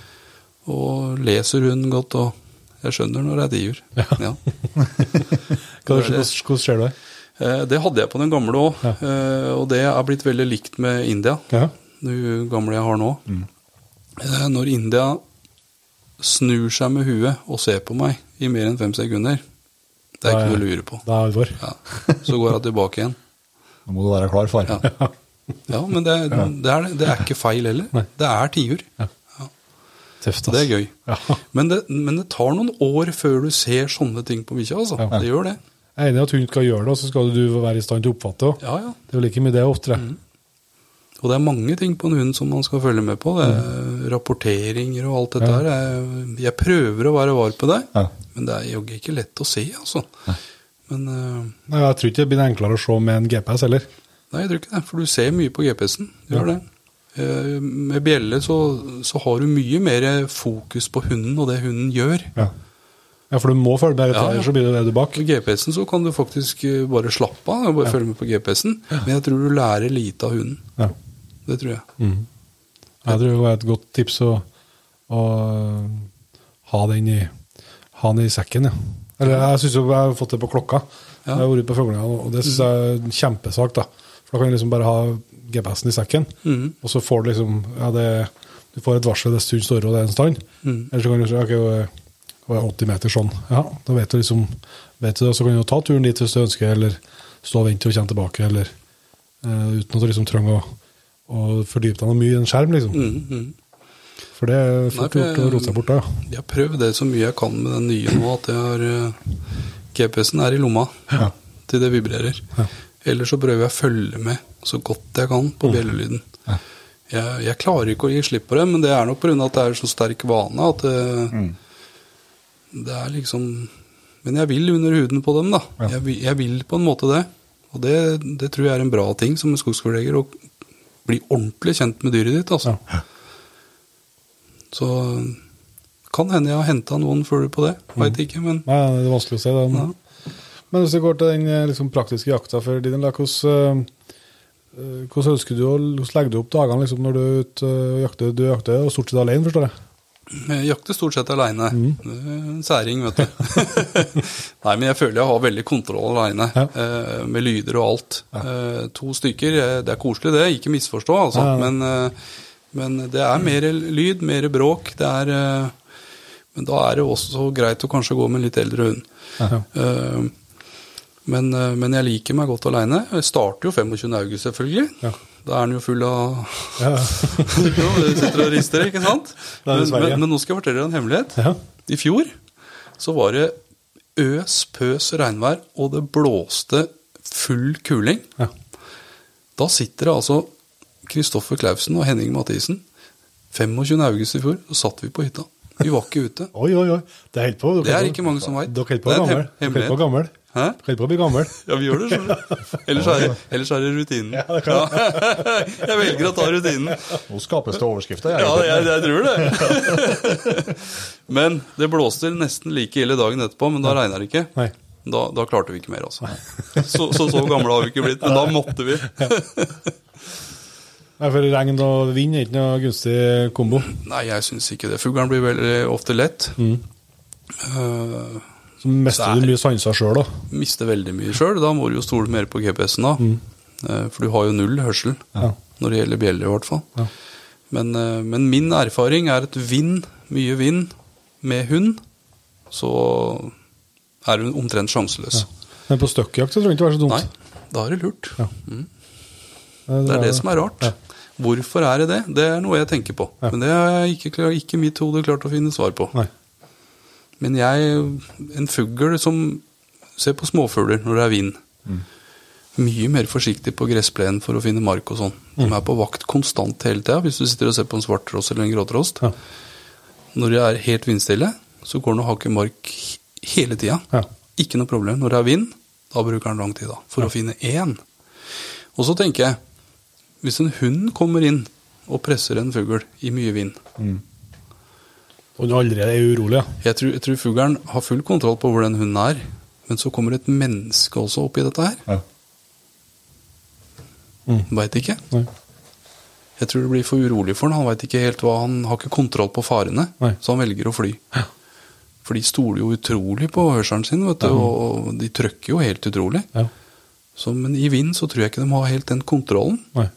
Speaker 3: Og leser hun godt, og jeg skjønner når jeg *laughs* er tiur. Ja.
Speaker 1: Hvordan, ser du det?
Speaker 3: Eh, Det hadde jeg på den gamle òg,
Speaker 1: Ja.
Speaker 3: og det er blitt veldig likt med India.
Speaker 1: Ja.
Speaker 3: Det gamle jeg har nå. Mm. Når India snur seg med huet og ser på meg i mer enn fem sekunder, det er
Speaker 1: Da
Speaker 3: ikke noe å lure på.
Speaker 1: Da er alvor.
Speaker 3: Ja. Så går hun tilbake igjen. *laughs*
Speaker 2: Nå må du være klar, far.
Speaker 3: Ja. Ja, men det, det, er, det er ikke feil heller.
Speaker 1: Nei.
Speaker 3: Det er tiur.
Speaker 1: Tøft,
Speaker 3: det er gøy.
Speaker 1: Ja.
Speaker 3: Men det, men det tar noen år før du ser sånne ting på bikkja. Altså.
Speaker 1: Ja.
Speaker 3: Det gjør det.
Speaker 1: Jeg er enig i at hun skal gjøre det, og så skal du være i stand til å oppfatte det.
Speaker 3: Ja, ja.
Speaker 1: Det er jo like mye det oftere.
Speaker 3: Og det er mange ting på en hund som man skal følge med på. Det er Rapporteringer og alt dette her. Jeg- Jeg prøver å være var på det, men det er jaggu ikke lett å se, altså. Men uh,
Speaker 1: Nei, Jeg tror ikke det blir enklere å se med en GPS heller.
Speaker 3: nei, jeg tror ikke det, for du ser mye på GPS-en. Gjør det. Eh, Med bjelle så, så har du mye mer fokus på hunden og det hunden gjør.
Speaker 1: Ja, ja for du må følge med,
Speaker 3: Ja, ja.
Speaker 1: ellers så blir det det du bak.
Speaker 3: På GPS-en så kan du faktisk eh, bare slappe av og bare følge med på GPS-en. Men jeg tror du lærer lite av hunden.
Speaker 1: Ja.
Speaker 3: Det tror jeg.
Speaker 1: Mm. Jeg tror det var et godt tips å, å ha den i, ha den i sekken, ja. Eller jeg syns jeg har fått det på klokka.
Speaker 3: Ja.
Speaker 1: Jeg har vært på fuglene, og det syns jeg er en kjempesak. da. For da kan jeg liksom bare ha GPS-en i sekken,
Speaker 3: mm.
Speaker 1: og så får du liksom ja, det, Du får et varsel hvis hunden står og det er en stand.
Speaker 3: Mm.
Speaker 1: Eller så kan du si ok, hun er 80 meter sånn. Ja, da vet du liksom vet du det, Så kan du jo ta turen dit hvis du ønsker, eller stå og vente og komme tilbake, eller uh, uten at du liksom trenger å, å fordype deg noe mye i en skjerm, liksom.
Speaker 3: Mm, mhm.
Speaker 1: For det er fort gjort å rote seg bort da. ja.
Speaker 3: Jeg har prøvd det så mye jeg kan med den nye nå, at jeg har eh, GPS-en er i lomma
Speaker 1: Ja.
Speaker 3: til det vibrerer.
Speaker 1: Ja.
Speaker 3: Eller så prøver jeg å følge med så godt jeg kan på bjellelyden.
Speaker 1: Ja.
Speaker 3: Jeg, jeg klarer ikke å gi slipp på det, men det er nok pga. at det er så sterk vane at det, det er liksom Men jeg vil under huden på dem, da.
Speaker 1: Ja.
Speaker 3: Jeg, jeg vil på en måte det. Og det, det tror jeg er en bra ting som en å bli ordentlig kjent med dyret ditt. altså.
Speaker 1: Ja.
Speaker 3: Så kan hende jeg har henta noen fugler på det. Veit ikke, men
Speaker 1: Nei, det er vanskelig å se. Det.
Speaker 3: Ja.
Speaker 1: Men hvis vi går til den eh, liksom, praktiske jakta for din hvordan, eh, hvordan ønsker du å legge du opp dagene liksom, når du er ute og jakter? Du jakter og stort sett alene, forstår jeg?
Speaker 3: jeg jakter stort sett aleine. En særing, vet du. *laughs* Nei, men jeg føler jeg har veldig kontroll aleine,
Speaker 1: Ja.
Speaker 3: eh, med lyder og alt. Ja. to stykker, eh, det er koselig det, ikke misforstå, altså.
Speaker 1: Ja.
Speaker 3: Men, eh, men det er mer lyd, mer bråk. Det er eh, Men da er det også greit å kanskje gå med en litt eldre hund.
Speaker 1: Ja.
Speaker 3: Eh, Men, eh, men jeg liker meg godt aleine. Jeg starter jo 25. august, selvfølgelig.
Speaker 1: Ja.
Speaker 3: Da er den jo full av
Speaker 1: Ja. *laughs*
Speaker 3: Du sitter og rister, ikke sant? Men, men, men nå skal jeg fortelle deg en hemmelighet.
Speaker 1: Ja.
Speaker 3: I fjor så var det øs pøs regnvær, og det blåste full kuling.
Speaker 1: Ja.
Speaker 3: Da sitter det altså Kristoffer Clausen og Henning Mathisen. 25. august i fjor, så satt vi på hytta. Vi var ikke ute.
Speaker 1: Oi, oi, oi. Det er helt på.
Speaker 3: Det er ikke mange som veit.
Speaker 1: Dere holder på å gammel.
Speaker 3: Hæ?
Speaker 1: Dere holder på å bli gammel.
Speaker 3: Ja, vi gjør det, du. Ellers er, *laughs* ellers er det rutinen.
Speaker 1: Ja, det kan
Speaker 3: Ja. *laughs* Jeg velger å ta rutinen.
Speaker 2: Nå skapes det overskrifter.
Speaker 3: Ja,
Speaker 2: Jeg.
Speaker 3: jeg, tror det. *laughs* Men det blåste nesten like ille dagen etterpå, men da regner det ikke.
Speaker 1: Nei.
Speaker 3: Da, da klarte vi ikke mer, altså. Så, så så gamle har vi ikke blitt, men da måtte vi.
Speaker 1: Nei, for regn og vind er ikke noe gunstig kombo.
Speaker 3: Nei, jeg syns ikke det. Fuglen blir veldig ofte lett. Eh,
Speaker 1: Så mister
Speaker 3: er-
Speaker 1: du mye sanser sjøl, da.
Speaker 3: mister veldig mye sjøl. Da må du jo stole mer på GPS-en, da. Mm. for du har jo null hørsel.
Speaker 1: Ja.
Speaker 3: Når det gjelder bjeller, i hvert fall.
Speaker 1: Ja.
Speaker 3: Men, eh, men min erfaring er at vind, mye vind, med hund, så er hun omtrent sjanseløs.
Speaker 1: Men på støkkjakt så tror jeg ikke det var så dumt.
Speaker 3: Nei, da er det lurt.
Speaker 1: Ja.
Speaker 3: Det er det som er rart.
Speaker 1: Ja.
Speaker 3: Hvorfor er det det? Det er noe jeg tenker på.
Speaker 1: Ja.
Speaker 3: Men det har ikke, ikke mitt hode klart å finne svar på.
Speaker 1: Nei.
Speaker 3: Men jeg, en fugl som ser på småfugler når det er vind, mye mer forsiktig på gressplenen for å finne mark og sånn. De er på vakt konstant hele tida, hvis du sitter og ser på en svarttrost eller en gråtrost.
Speaker 1: Ja.
Speaker 3: Når det er helt vindstille, så går den og haker mark hele tida.
Speaker 1: Ja.
Speaker 3: Ikke noe problem. Når det er vind, da bruker den lang tid da, for å finne én. Og så tenker jeg, hvis en hund kommer inn og presser en fugl i mye vind,
Speaker 1: Og hun allerede er urolig, ja.
Speaker 3: jeg tror, jeg tror fuglen har full kontroll på hvor den hunden er, men så kommer et menneske også opp i dette her.
Speaker 2: Ja.
Speaker 3: Veit ikke.
Speaker 1: Nei.
Speaker 3: Jeg tror det blir for urolig for han. Han vet ikke helt hva, han har ikke kontroll på farene,
Speaker 1: Nei.
Speaker 3: så han velger å fly. Ja. For de stoler jo utrolig på hørselen sin, vet du, og de trøkker jo helt utrolig.
Speaker 1: Ja.
Speaker 3: Så, men i vind så tror jeg ikke de har helt den kontrollen.
Speaker 1: Nei.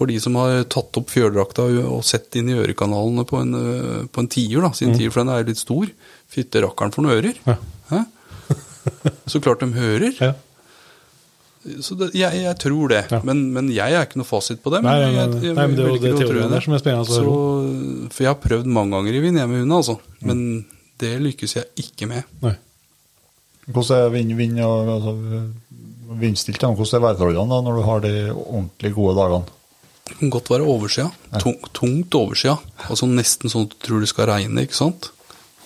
Speaker 3: For de som har tatt opp fjørdrakta og sett inn i ørekanalene på en, øh, på en tiur, da, sin tiur, for den er litt stor. Fytte rakkeren for noen ører.
Speaker 1: Ja. *laughs*
Speaker 3: Så klart de hører.
Speaker 1: Ja.
Speaker 3: Så det, jeg, jeg tror det.
Speaker 1: Ja.
Speaker 3: Men, men jeg er ikke noe fasit på det.
Speaker 1: Nei,
Speaker 3: men
Speaker 1: nei,
Speaker 3: jeg,
Speaker 1: nei,
Speaker 3: jeg,
Speaker 1: nei, men det er det
Speaker 3: tro
Speaker 1: teorien der som er spennende å høre
Speaker 3: Så, for jeg har prøvd mange ganger i vind, jeg med hund, altså. Men det lykkes jeg ikke med.
Speaker 1: Nei.
Speaker 2: Hvordan er vind, vind og altså, vindstilt? da? Hvordan er værforholdene når du har de ordentlig gode dagene?
Speaker 3: Det kan godt være oversida. Tung, tungt oversida. Altså nesten sånn at du tror det skal regne, ikke sant.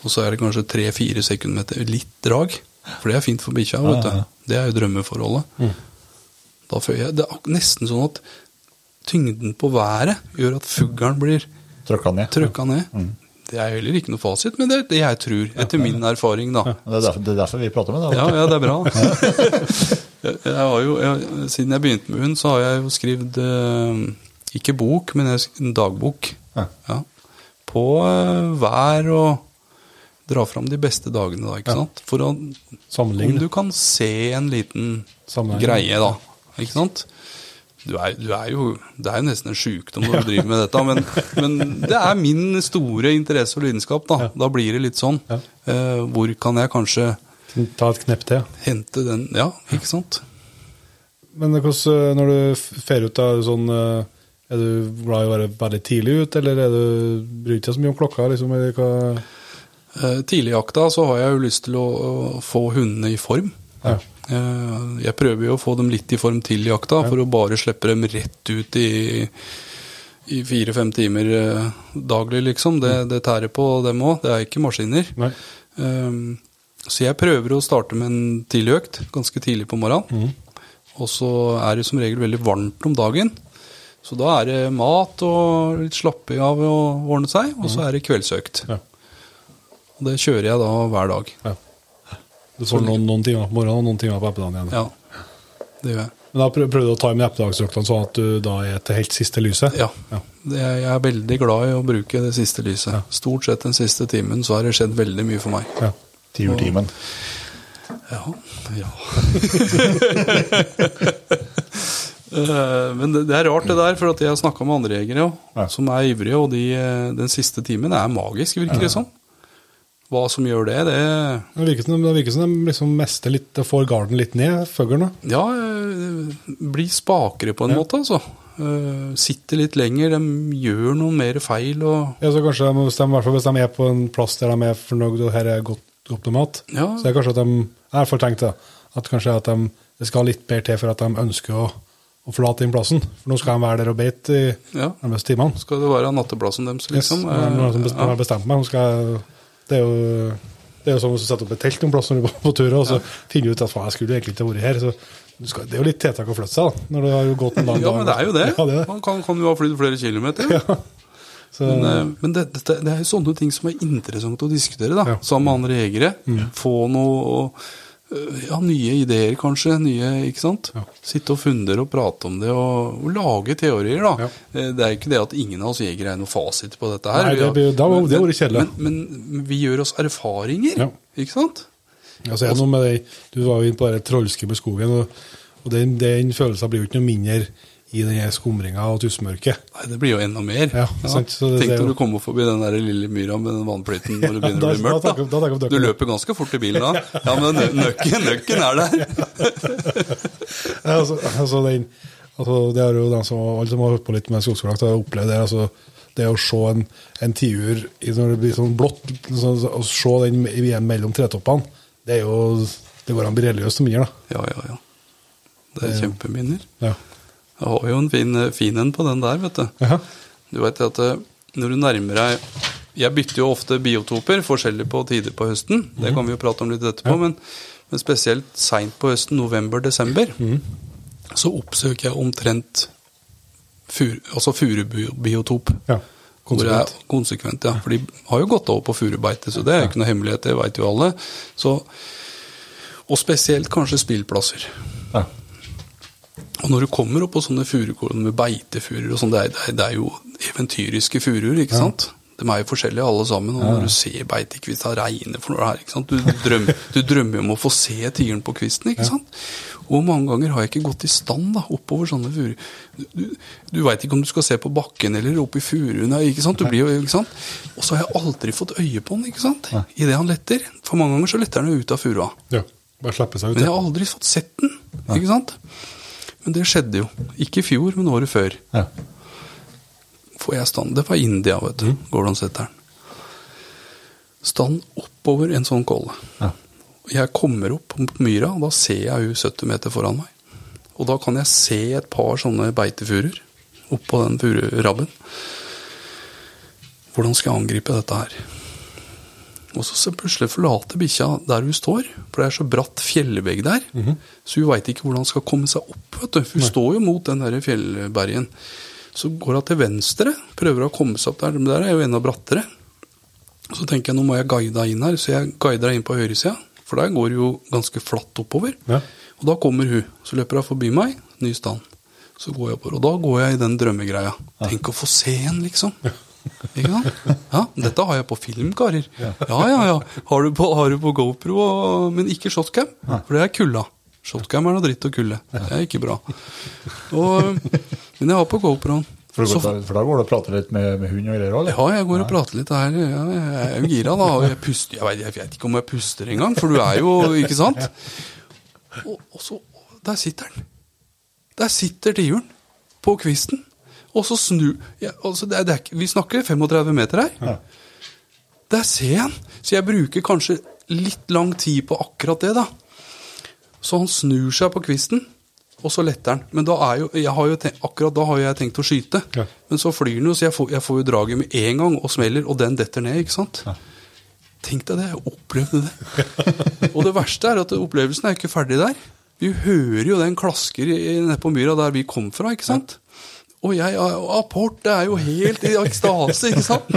Speaker 3: Og så er det kanskje tre-fire sekundmeter litt drag. For det er fint for bikkja, vet
Speaker 2: Ja, ja, ja.
Speaker 3: du. Det er jo drømmeforholdet. Da føler jeg Det er nesten sånn at tyngden på været gjør at fuglen blir
Speaker 2: trøkka ned?
Speaker 3: trøkka ned. Det er heller ikke noe fasit, men det er det jeg tror, etter min erfaring, da.
Speaker 2: Det er, derfor, det er derfor vi prater med deg.
Speaker 3: Ja, ja, det er bra. *laughs* *laughs* jeg, jeg har jo, jeg, siden jeg begynte med hund, så har jeg jo skrevet eh, ikke bok, men en dagbok.
Speaker 2: Ja.
Speaker 3: Ja. På eh, vær og dra fram de beste dagene, da, ikke sant? For å, om du kan se en liten greie, da. Ikke sant? Du er, du er jo, det er jo nesten en sjukdom når du *laughs* driver med dette, men, men det er min store interesse og lidenskap. Da Da blir det litt sånn. Eh, hvor kan jeg kanskje
Speaker 1: Ta et knepp til.
Speaker 3: hente den Ja, ikke sant?
Speaker 1: Men hvordan, når du fer ut, er sånn eh, Er du glad i å være veldig tidlig ute, eller er du, bryr deg så mye om klokka? Liksom, eller hva?
Speaker 3: Eh, tidlig i jakta så har jeg jo lyst til å, få hundene i form.
Speaker 1: Ja.
Speaker 3: Eh, jeg prøver jo å få dem litt i form til jakta, for å bare slippe dem rett ut i, i fire-fem timer eh, daglig, liksom. Det, det tærer på dem òg. Det er ikke maskiner. Eh, så jeg prøver å starte med en tidlig økt, ganske tidlig på morgenen.
Speaker 1: Mm.
Speaker 3: Og så er det som regel veldig varmt om dagen. Så da er det mat og litt slappe av og ordne seg, og så er det kveldsøkt.
Speaker 1: Ja.
Speaker 3: Og det kjører jeg da hver dag.
Speaker 1: ja. Du får noen, noen timer på morgenen og noen timer på ettermiddagen igjen.
Speaker 3: Ja, det gjør jeg.
Speaker 1: Men da prøver prøvde du å ta med ettermiddagsøktene sånn at du da er til helt siste lyset?
Speaker 3: Ja.
Speaker 1: Ja.
Speaker 3: Det er, jeg er veldig glad i å bruke det siste lyset. Stort sett den siste timen så har det skjedd veldig mye for meg.
Speaker 1: Ja.
Speaker 2: Tiurtimen.
Speaker 3: Ja. ja. *laughs* *laughs* Eh, Men det, det er rart det der, for jeg har snakka med andre jegere
Speaker 2: Ja.
Speaker 3: som er ivrige, og de, eh, den siste timen er magisk, virker det som. Hva som gjør det, det
Speaker 1: Det virker som, det virker som de liksom mester litt, og får garden litt ned, fuglen.
Speaker 3: Ja, eh, blir spakere på en måte, altså. Sitter litt lenger, de gjør noe mer feil og
Speaker 1: Ja, så kanskje de, hvis, de, hvis de er på en plass der de er fornøyd og her er godt opp med mat,
Speaker 3: Ja.
Speaker 1: så er det kanskje at de Jeg har i hvert fall tenkt det, at kanskje at de det skal litt mer til for at de ønsker å, å forlate den plassen. For nå skal han være der og beite i
Speaker 3: Ja.
Speaker 1: de neste timene.
Speaker 3: Skal det være natteplassen deres, liksom?
Speaker 1: Yes, nå er det noen som best-
Speaker 3: Eh,
Speaker 1: har bestemt meg. Skal det er jo det er jo som å sette opp et telt noen plass når du er på tur, og så finner du ut at faen, jeg skulle egentlig ikke vært her. Så du skal, det er jo litt tiltak å flytte seg, da. Når du har jo gått en lang
Speaker 3: Ja, men det er jo det.
Speaker 1: Ja, det er det.
Speaker 3: Man kan, kan jo ha flydd flere kilometer.
Speaker 1: Ja. Så,
Speaker 3: Men, eh, men det, det, er jo sånne ting som er interessant å diskutere, da.
Speaker 1: Ja. Mm.
Speaker 3: Sammen med andre jegere. Få noe øh, ja, nye ideer, kanskje. Nye, ikke sant?
Speaker 1: Ja.
Speaker 3: Sitte og fundere og prate om det, og, og lage teorier, da.
Speaker 1: Ja.
Speaker 3: Eh, Det er ikke det at ingen av oss jegere er noe fasit på dette her.
Speaker 1: Nei, det blir- da var- det kjedelig.
Speaker 3: Men, men vi gjør oss erfaringer,
Speaker 1: Ja.
Speaker 3: ikke sant?
Speaker 1: ja, så er det noe med deg. du var jo inne på det trolske med skogen, og, og den, den følelsen blir jo ikke noe mindre i den skumringa og tussmørket.
Speaker 3: Nei, det blir jo enda mer.
Speaker 1: Ja, sant, så det-
Speaker 3: Tenk når du kommer forbi den der lille myra med den vannflyten når det begynner
Speaker 1: Da-
Speaker 3: å bli mørkt.
Speaker 1: da da
Speaker 3: Da. Du løper ganske fort i bilen da. *laughs* Ja, men nøkken, nøkken er der. *laughs*
Speaker 1: Ja, altså, altså, den, altså, det er jo den som, alle som har hørt på litt med skogskolakt, har opplevd det. Altså, det å se en, en tiur når det blir sånn blått, så, å se den igjen mellom tretoppene, det er jo Det går an å bli religiøs som minner, da.
Speaker 3: Ja, ja, ja. Det er kjempeminner.
Speaker 1: Ja.
Speaker 3: Jeg har jo en fin, fin en på den der, vet du.
Speaker 1: Jaha.
Speaker 3: Du vet at eh, når du nærmer deg Jeg bytter jo ofte biotoper, forskjellig på tider på høsten. Det kan vi jo prate om litt etterpå. Men, men spesielt seint på høsten, november-desember, så oppsøker jeg omtrent fur, altså furubiotop.
Speaker 1: ja.
Speaker 3: Hvor jeg-
Speaker 1: Konsekvent.
Speaker 3: konsekvent, ja. For de har jo gått over på furubeite, så det er jo ikke noe hemmelighet, det veit jo alle. Så, og spesielt kanskje spillplasser. Og når du kommer opp på sånne furukolonner med beitefuruer og sånn, det, det, det er jo eventyriske furuer, ikke sant? De er jo forskjellige alle sammen, og når du ser beitekvist regne for noe her, ikke sant? Du drømmer, du drømmer om å få se tigeren på kvisten, ikke sant? Og mange ganger har jeg ikke gått i stand da, oppover sånne furuer. Du, du, du veit ikke om du skal se på bakken eller oppe i furuen, ikke sant? Du blir jo, ikke sant? Og så har jeg aldri fått øye på den, ikke sant? Idet han letter. For mange ganger så letter han jo ut av furua.
Speaker 1: ja. Bare slapper seg ut.
Speaker 3: Men jeg har aldri fått sett den, ikke sant? Men det skjedde jo. Ikke i fjor, men året før.
Speaker 2: Ja.
Speaker 3: Får jeg stand. Det var India, vet du. Gordonsetteren. Stand oppover en sånn kolle.
Speaker 2: Ja.
Speaker 3: Jeg kommer opp på myra, og da ser jeg hun 70 meter foran meg. Og da kan jeg se et par sånne beitefuruer oppå den fururabben. Hvordan skal jeg angripe dette her? Og så plutselig forlater bikkja der hun står, for det er så bratt fjellvegg der. Så hun veit ikke hvordan hun skal komme seg opp. vet du. Hun Hun står jo mot den der fjellbergen. Så går hun til venstre, prøver å komme seg opp der. Men der er jo enda brattere. Så tenker jeg nå må jeg guide henne inn her, så jeg guider henne inn på høyresida. For der går det jo ganske flatt oppover.
Speaker 1: Ja.
Speaker 3: Og da kommer hun. Så løper hun forbi meg, ny stand. Så går jeg oppover. Og da går jeg i den drømmegreia. Tenk å få se en, liksom. Ikke sant? Ja, dette har jeg på film, karer. Ja, ja, ja. Har du på, har du på GoPro, og, men ikke shotcam? For det er kulda. Shotcam er noe dritt og kulde. Det er ikke bra. Og, men jeg har på GoProen.
Speaker 2: For,
Speaker 3: Så-
Speaker 2: for, da går du og prater litt med, med hund og greier òg,
Speaker 3: ja, jeg går og prater litt her. Jeg, jeg er jo gira, da. Og jeg puster Jeg vet, jeg vet ikke om jeg puster engang, for du er jo Ikke sant? Og, og så Der sitter den. Der sitter tiuren på kvisten. Og så snur ja, altså det er, det er, Vi snakker 35 meter her. Der ser jeg han. Så jeg bruker kanskje litt lang tid på akkurat det, da. Så han snur seg på kvisten, og så letter han. Men da er jo, jeg har jo tenkt, akkurat da har jeg tenkt å skyte.
Speaker 1: Ja.
Speaker 3: Men så flyr den jo, så jeg får, jeg får jo draget med en gang og smeller, og den detter ned, ikke sant? Tenk deg det, jeg opplevde det. og det verste er at opplevelsen er ikke ferdig der. Vi hører jo den klasker nede på myra der vi kom fra, ikke sant? Og jeg, apport, er jo helt i ekstase, ikke sant?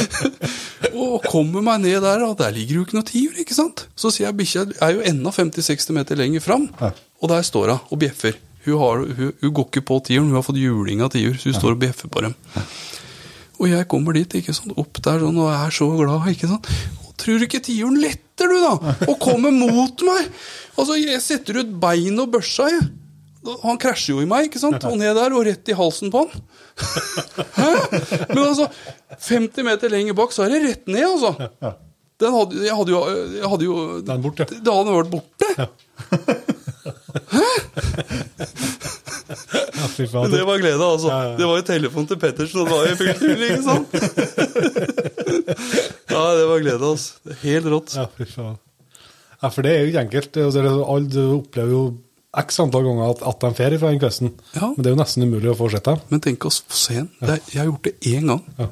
Speaker 3: *laughs* og kommer meg ned der, og der ligger jo ikke noe tiur, ikke sant? Så sier jeg, bikkja er jo enda 50-60 meter lenger fram, og der står hun og bjeffer. Hun, har, hun, hun går ikke på tiuren, hun har fått juling av tiur, så hun står og bjeffer på dem. Og jeg kommer dit, ikke sant, opp der sånn, og er så glad, ikke sant. Og tror du ikke tiuren letter, du da? Og kommer mot meg! Altså, jeg setter ut bein og børsa, jeg. Han krasjer jo i meg, ikke sant? *laughs* Og ned der, og rett i halsen på han. *laughs* Men altså, 50 meter lenger bak, så er det rett ned, altså. Den hadde, jeg hadde jo, jeg hadde jo
Speaker 1: Den borte.
Speaker 3: Da hadde den vært borte.
Speaker 1: Ja, fy.
Speaker 3: Men det var glede, altså.
Speaker 1: Ja, ja.
Speaker 3: Det var jo telefon til Pettersen, og det var jo fullt mulig, ikke sant? *laughs* ja, det var glede, altså. Helt rått.
Speaker 1: Ja, fy faen. Ja, for det er jo ikke enkelt. Jo- Alle opplever jo x antall ganger at, at de drar fra den kvesten.
Speaker 3: Ja.
Speaker 1: Men det er jo nesten umulig å dem.
Speaker 3: Men tenk oss se den. Det er- Jeg har gjort det én gang.
Speaker 1: Ja.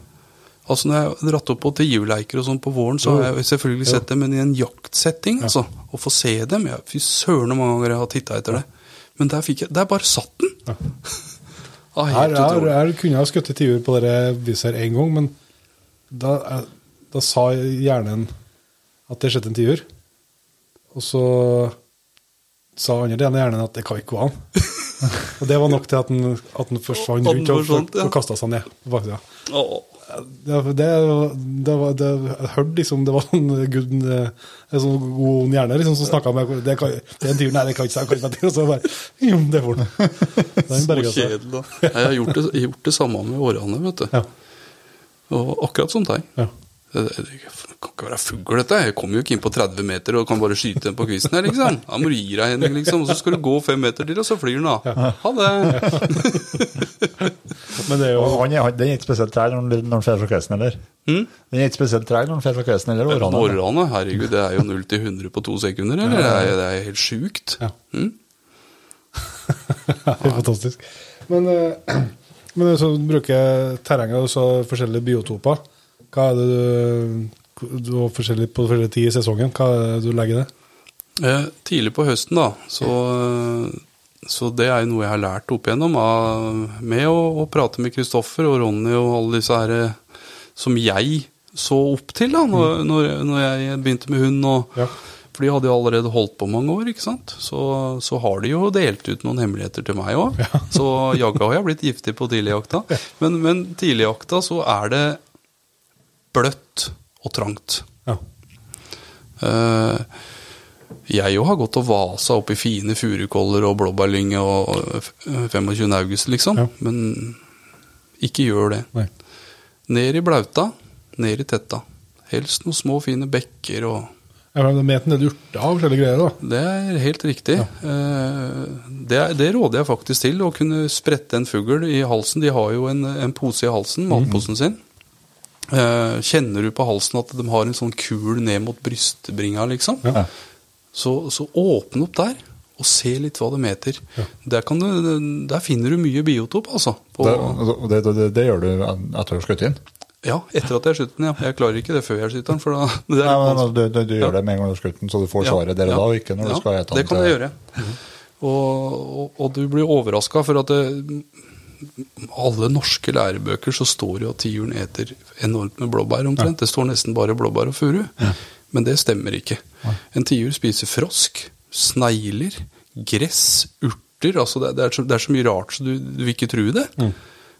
Speaker 3: Altså Når jeg har dratt opp på tiurleiker og sånn på våren, så har jeg selvfølgelig sett dem, men i en jaktsetting, altså. Å få se dem ja, Fy søren hvor mange ganger jeg har titta etter det. Men der fikk jeg Der bare satt den! Ja. *laughs*
Speaker 1: Her, her, her kunne jeg ha skutt tiur på dette viset her én gang, men da, eh, da sa hjernen at det skjedde en tiur. Og så sa andre delen av hjernen at det kan ikke gå an. *laughs* og det var nok til at den, at den forsvant rundt og,
Speaker 3: og,
Speaker 1: og kasta seg ned. på baksida. Det, det, det, var, det, jeg hørte liksom Det var en, good, en sånn god hjerne liksom, som snakka med det, kan, det er en tiur, nei, det kan ikke jeg, kan. Og så bare Jo, det får den. Den
Speaker 3: Så kjedelig. Jeg har gjort det, gjort det samme med årene, vet du.
Speaker 1: Ja.
Speaker 3: Og akkurat sånne ting.
Speaker 1: Ja.
Speaker 3: Det, det, det kan ikke være fugl, dette. Jeg kommer jo ikke inn på 30 meter og kan bare skyte den på kvisten her, liksom. Da må du gi deg, Henning, liksom. Og så skal du gå fem meter til, og så flyr den, da. Ha det. *laughs*
Speaker 1: Men det er jo
Speaker 2: han er, den er ikke spesielt treg når han- drar fra kvisten heller.
Speaker 3: Mm?
Speaker 2: Den er ikke spesielt treg når han drar fra kvisten eller? årene?
Speaker 3: Årene, herregud, det er jo 0 til 100 på to sekunder, eller? Det er, det er helt sjukt.
Speaker 1: Ja.
Speaker 3: Mm? *laughs*
Speaker 1: Det er fantastisk. Men, eh, *clears throat* men så bruker terrenget og så forskjellige biotoper. Hva er det du, du har forskjellig, på forskjellige tid i sesongen? Hva er det du legger i det?
Speaker 3: Eh, tidlig på høsten, da, så, så det er jo noe jeg har lært opp igjennom av, med å, å prate med Kristoffer og Ronny og alle disse her eh, som jeg så opp til da når, når, når jeg begynte med hund. Og,
Speaker 1: Ja.
Speaker 3: For de hadde jo allerede holdt på mange år, ikke sant. Så, så har de jo delt ut noen hemmeligheter til meg òg. Så jaggu har jeg blitt giftig på tidligjakta. Men, men tidligjakta så er det bløtt og trangt.
Speaker 1: Ja.
Speaker 3: Eh, jeg jo har gått og vasa opp i fine furukoller og blåbærlynge og eh, 25. august, liksom.
Speaker 1: Ja.
Speaker 3: Men ikke gjør det.
Speaker 1: Nei.
Speaker 3: Ned i blauta, ned i tetta. Helst noen små, fine bekker og
Speaker 1: Ja, men det er med av forskjellige greier, da.
Speaker 3: Det er helt riktig. Eh, Det, det råder jeg faktisk til, å kunne sprette en fugl i halsen. De har jo en, en pose i halsen, matposen sin. Eh, Kjenner du på halsen at de har en sånn kul ned mot brystbringa, liksom?
Speaker 1: Ja.
Speaker 3: Så, så åpne opp der, og se litt hva det meter. Der, kan du, der finner du mye biotop, altså. På,
Speaker 2: Det, det, det, det, gjør du etter å ha skutt inn?
Speaker 3: ja, etter at jeg har skutt den, ja. Jeg klarer ikke det før jeg skyter den, for da *laughs* det
Speaker 2: Nei, men, du, du, du
Speaker 3: Ja.
Speaker 2: gjør det med en gang du har skutt den, så du får
Speaker 3: Ja,
Speaker 2: svaret der og da, og ikke når
Speaker 3: ja,
Speaker 2: du skal ete den.
Speaker 3: Det kan jeg gjøre. Og, og, og du blir overraska, for at det, alle norske lærebøker så står det at tiuren eter enormt med blåbær omtrent. Det står nesten bare blåbær og furu. Men det stemmer ikke. En tiur spiser frosk, snegler, gress, urter. altså Det, er, så, det er så mye rart så du, du vil ikke tro det.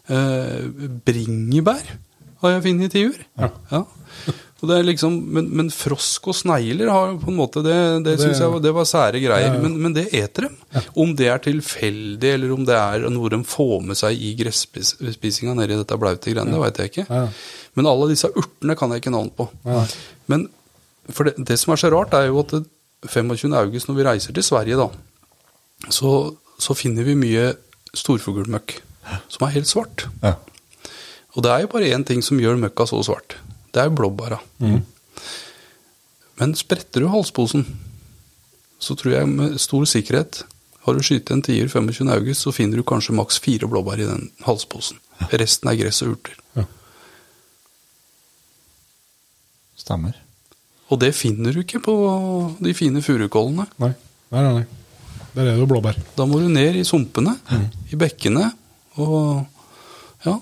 Speaker 3: Eh, bringebær har jeg funnet i tiur. Ja. Er liksom, men, men frosk og snegler har på en måte Det, det,
Speaker 1: Det-
Speaker 3: synes jeg var, det var sære greier.
Speaker 1: Ja, ja.
Speaker 3: Men, men det eter dem. Om det er tilfeldig, eller om det er noe de får med seg i gressspisinga nedi dette blaute greiene, det veit jeg ikke.
Speaker 1: Ja.
Speaker 3: Men alle disse urtene kan jeg ikke navn på.
Speaker 1: Ja.
Speaker 3: Men for det, det som er så rart, er jo at det, 25. august, når vi reiser til Sverige, da, så, så finner vi mye storfuglmøkk som er helt svart.
Speaker 2: Ja.
Speaker 3: Og det er jo bare én ting som gjør møkka så svart. Det er jo blåbæra. Men spretter du halsposen, så tror jeg med stor sikkerhet Har du skutt en tier 25. august, så finner du kanskje maks fire blåbær i den halsposen. Resten er gress og urter.
Speaker 2: Stemmer.
Speaker 3: Og det finner du ikke på de fine furukollene.
Speaker 1: Nei. Nei, nei, nei. Der er det jo blåbær.
Speaker 3: Da må du ned i sumpene, i bekkene, og ja,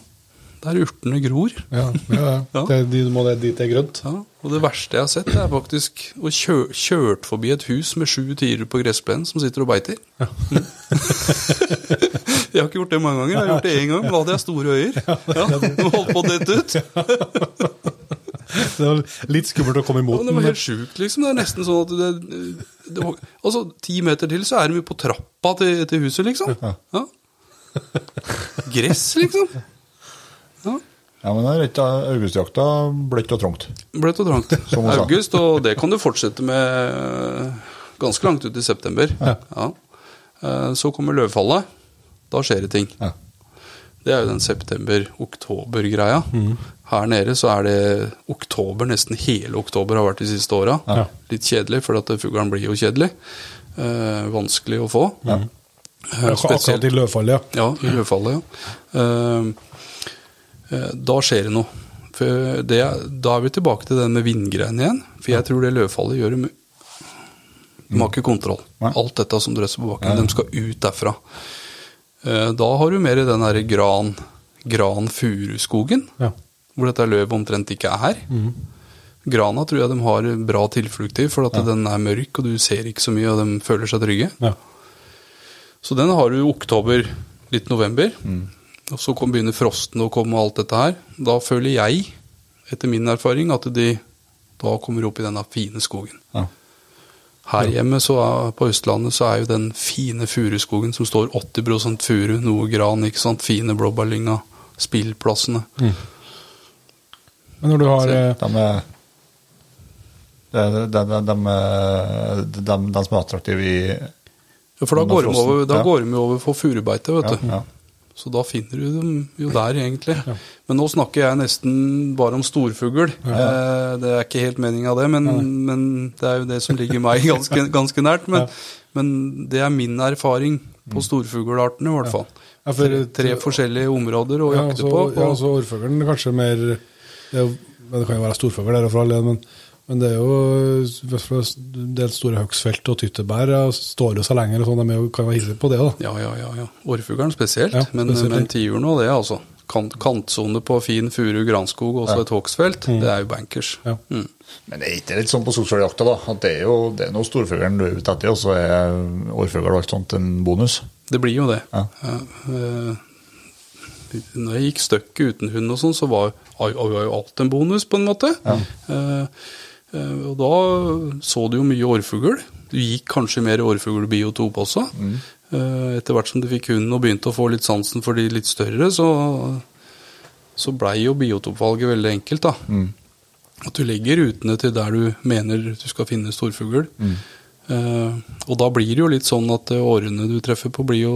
Speaker 3: der urtene gror.
Speaker 1: Ja, ja, ja. *laughs*
Speaker 3: Ja.
Speaker 1: Det, de må det dit det er grønt.
Speaker 3: Ja, og det verste jeg har sett, er faktisk å kjø kjørt forbi et hus med sju tirer på gressplenen som sitter og beiter. *laughs* jeg har ikke gjort det mange ganger. Jeg har gjort det én gang. Da hadde jeg store øyer. Ja, de holdt på å dette ut.
Speaker 1: Det var litt skummelt å komme
Speaker 3: Ja,
Speaker 1: imot
Speaker 3: Ja, det var helt sjukt, liksom. Det er nesten sånn at det, det var, Altså, ti meter til, så er de jo på trappa til, til huset, liksom. Ja. Gress, liksom. Ja.
Speaker 2: Ja, men augustjakta bløtt og trangt.
Speaker 3: Bløtt og trangt. August, og det kan du fortsette med øh, ganske langt ut i september. Ja. Ja. Så kommer løvfallet. Da skjer det ting.
Speaker 2: Ja.
Speaker 3: Det er jo den september-oktober-greia. Her nede så er det oktober, nesten hele oktober har vært de siste åra.
Speaker 1: Ja.
Speaker 3: Litt kjedelig, for fuglen blir jo kjedelig. Eh, vanskelig å få. Eh,
Speaker 1: Akkurat i løvfallet, ja.
Speaker 3: ja, i løvfallet, ja. Eh, da skjer det noe. For det, da er vi tilbake til den med vindgreiene igjen. For jeg tror det løvfallet gjør De har ikke kontroll. Alt dette som drøsser på bakken, de skal ut derfra. Eh, Da har du mer i den derre gran, gran-furuskogen,
Speaker 1: ja.
Speaker 3: hvor dette løvet omtrent ikke er her. Grana tror jeg de har bra tilflukt i, for at den er mørk, og du ser ikke så mye, og de føler seg trygge.
Speaker 1: ja.
Speaker 3: Så den har du i oktober, litt november. Og så kom, begynner frosten å komme og alt dette her. Da føler jeg, etter min erfaring, at de da kommer opp i denne fine skogen.
Speaker 2: Ja.
Speaker 3: Her hjemme så er, på Østlandet så er jo den fine furuskogen som står 80 furu, noe gran, ikke sant. Fine blåbærlynga, spillplassene.
Speaker 1: Men når du har eh,
Speaker 2: De er de, de, de, de, de, de som er attraktive i
Speaker 3: Ja, for da går de over, da
Speaker 2: ja.
Speaker 3: går de over for furubeite, vet
Speaker 2: ja,
Speaker 3: du.
Speaker 2: ja.
Speaker 3: Så da finner du dem jo der, egentlig. Men nå snakker jeg nesten bare om storfugl. Eh, det er ikke helt meninga det, men, men det er jo det som ligger meg ganske, *laughs* ganske nært. Men, men det er min erfaring på storfuglartene, i hvert fall.
Speaker 1: Ja, for-
Speaker 3: Tre forskjellige områder å
Speaker 1: ja,
Speaker 3: jakte på.
Speaker 1: Ja, altså Orrfuglen kanskje mer det, jo, det kan jo være storfugl der for all del, men, men det er jo en del store høgsfelt og tyttebær ja, står jo seg lenger, og sånn, de jo, kan være hissige på det. da.
Speaker 3: Ja, ja, ja. ja. Orrfuglen spesielt,
Speaker 1: Ja,
Speaker 3: men,
Speaker 1: spesielt.
Speaker 3: men tiuren og det, altså. Kant, kantsone på fin furu granskog, også et hogstfelt, det er jo bankers.
Speaker 1: Ja.
Speaker 3: Mm.
Speaker 2: Men det er ikke litt sånn på skogsfugljakta, da? At det er jo det er noe storfuglen du er ute etter, og så er orrfugl og alt sånt en bonus?
Speaker 3: Det blir jo det.
Speaker 2: Ja.
Speaker 3: eh, når jeg gikk støkket uten hund og sånn, så var var jo alt en bonus, på en måte. Ja. eh, og da så du jo mye årfugl. Du gikk kanskje mer årfuglbiotop også. Mm. etter hvert som du fikk hunden og begynte å få litt sansen for de litt større, så, så blei jo biotopvalget veldig enkelt, da. At du legger rutene til der du mener du skal finne storfugl. Eh, og da blir det jo litt sånn at eh, årene du treffer på, blir jo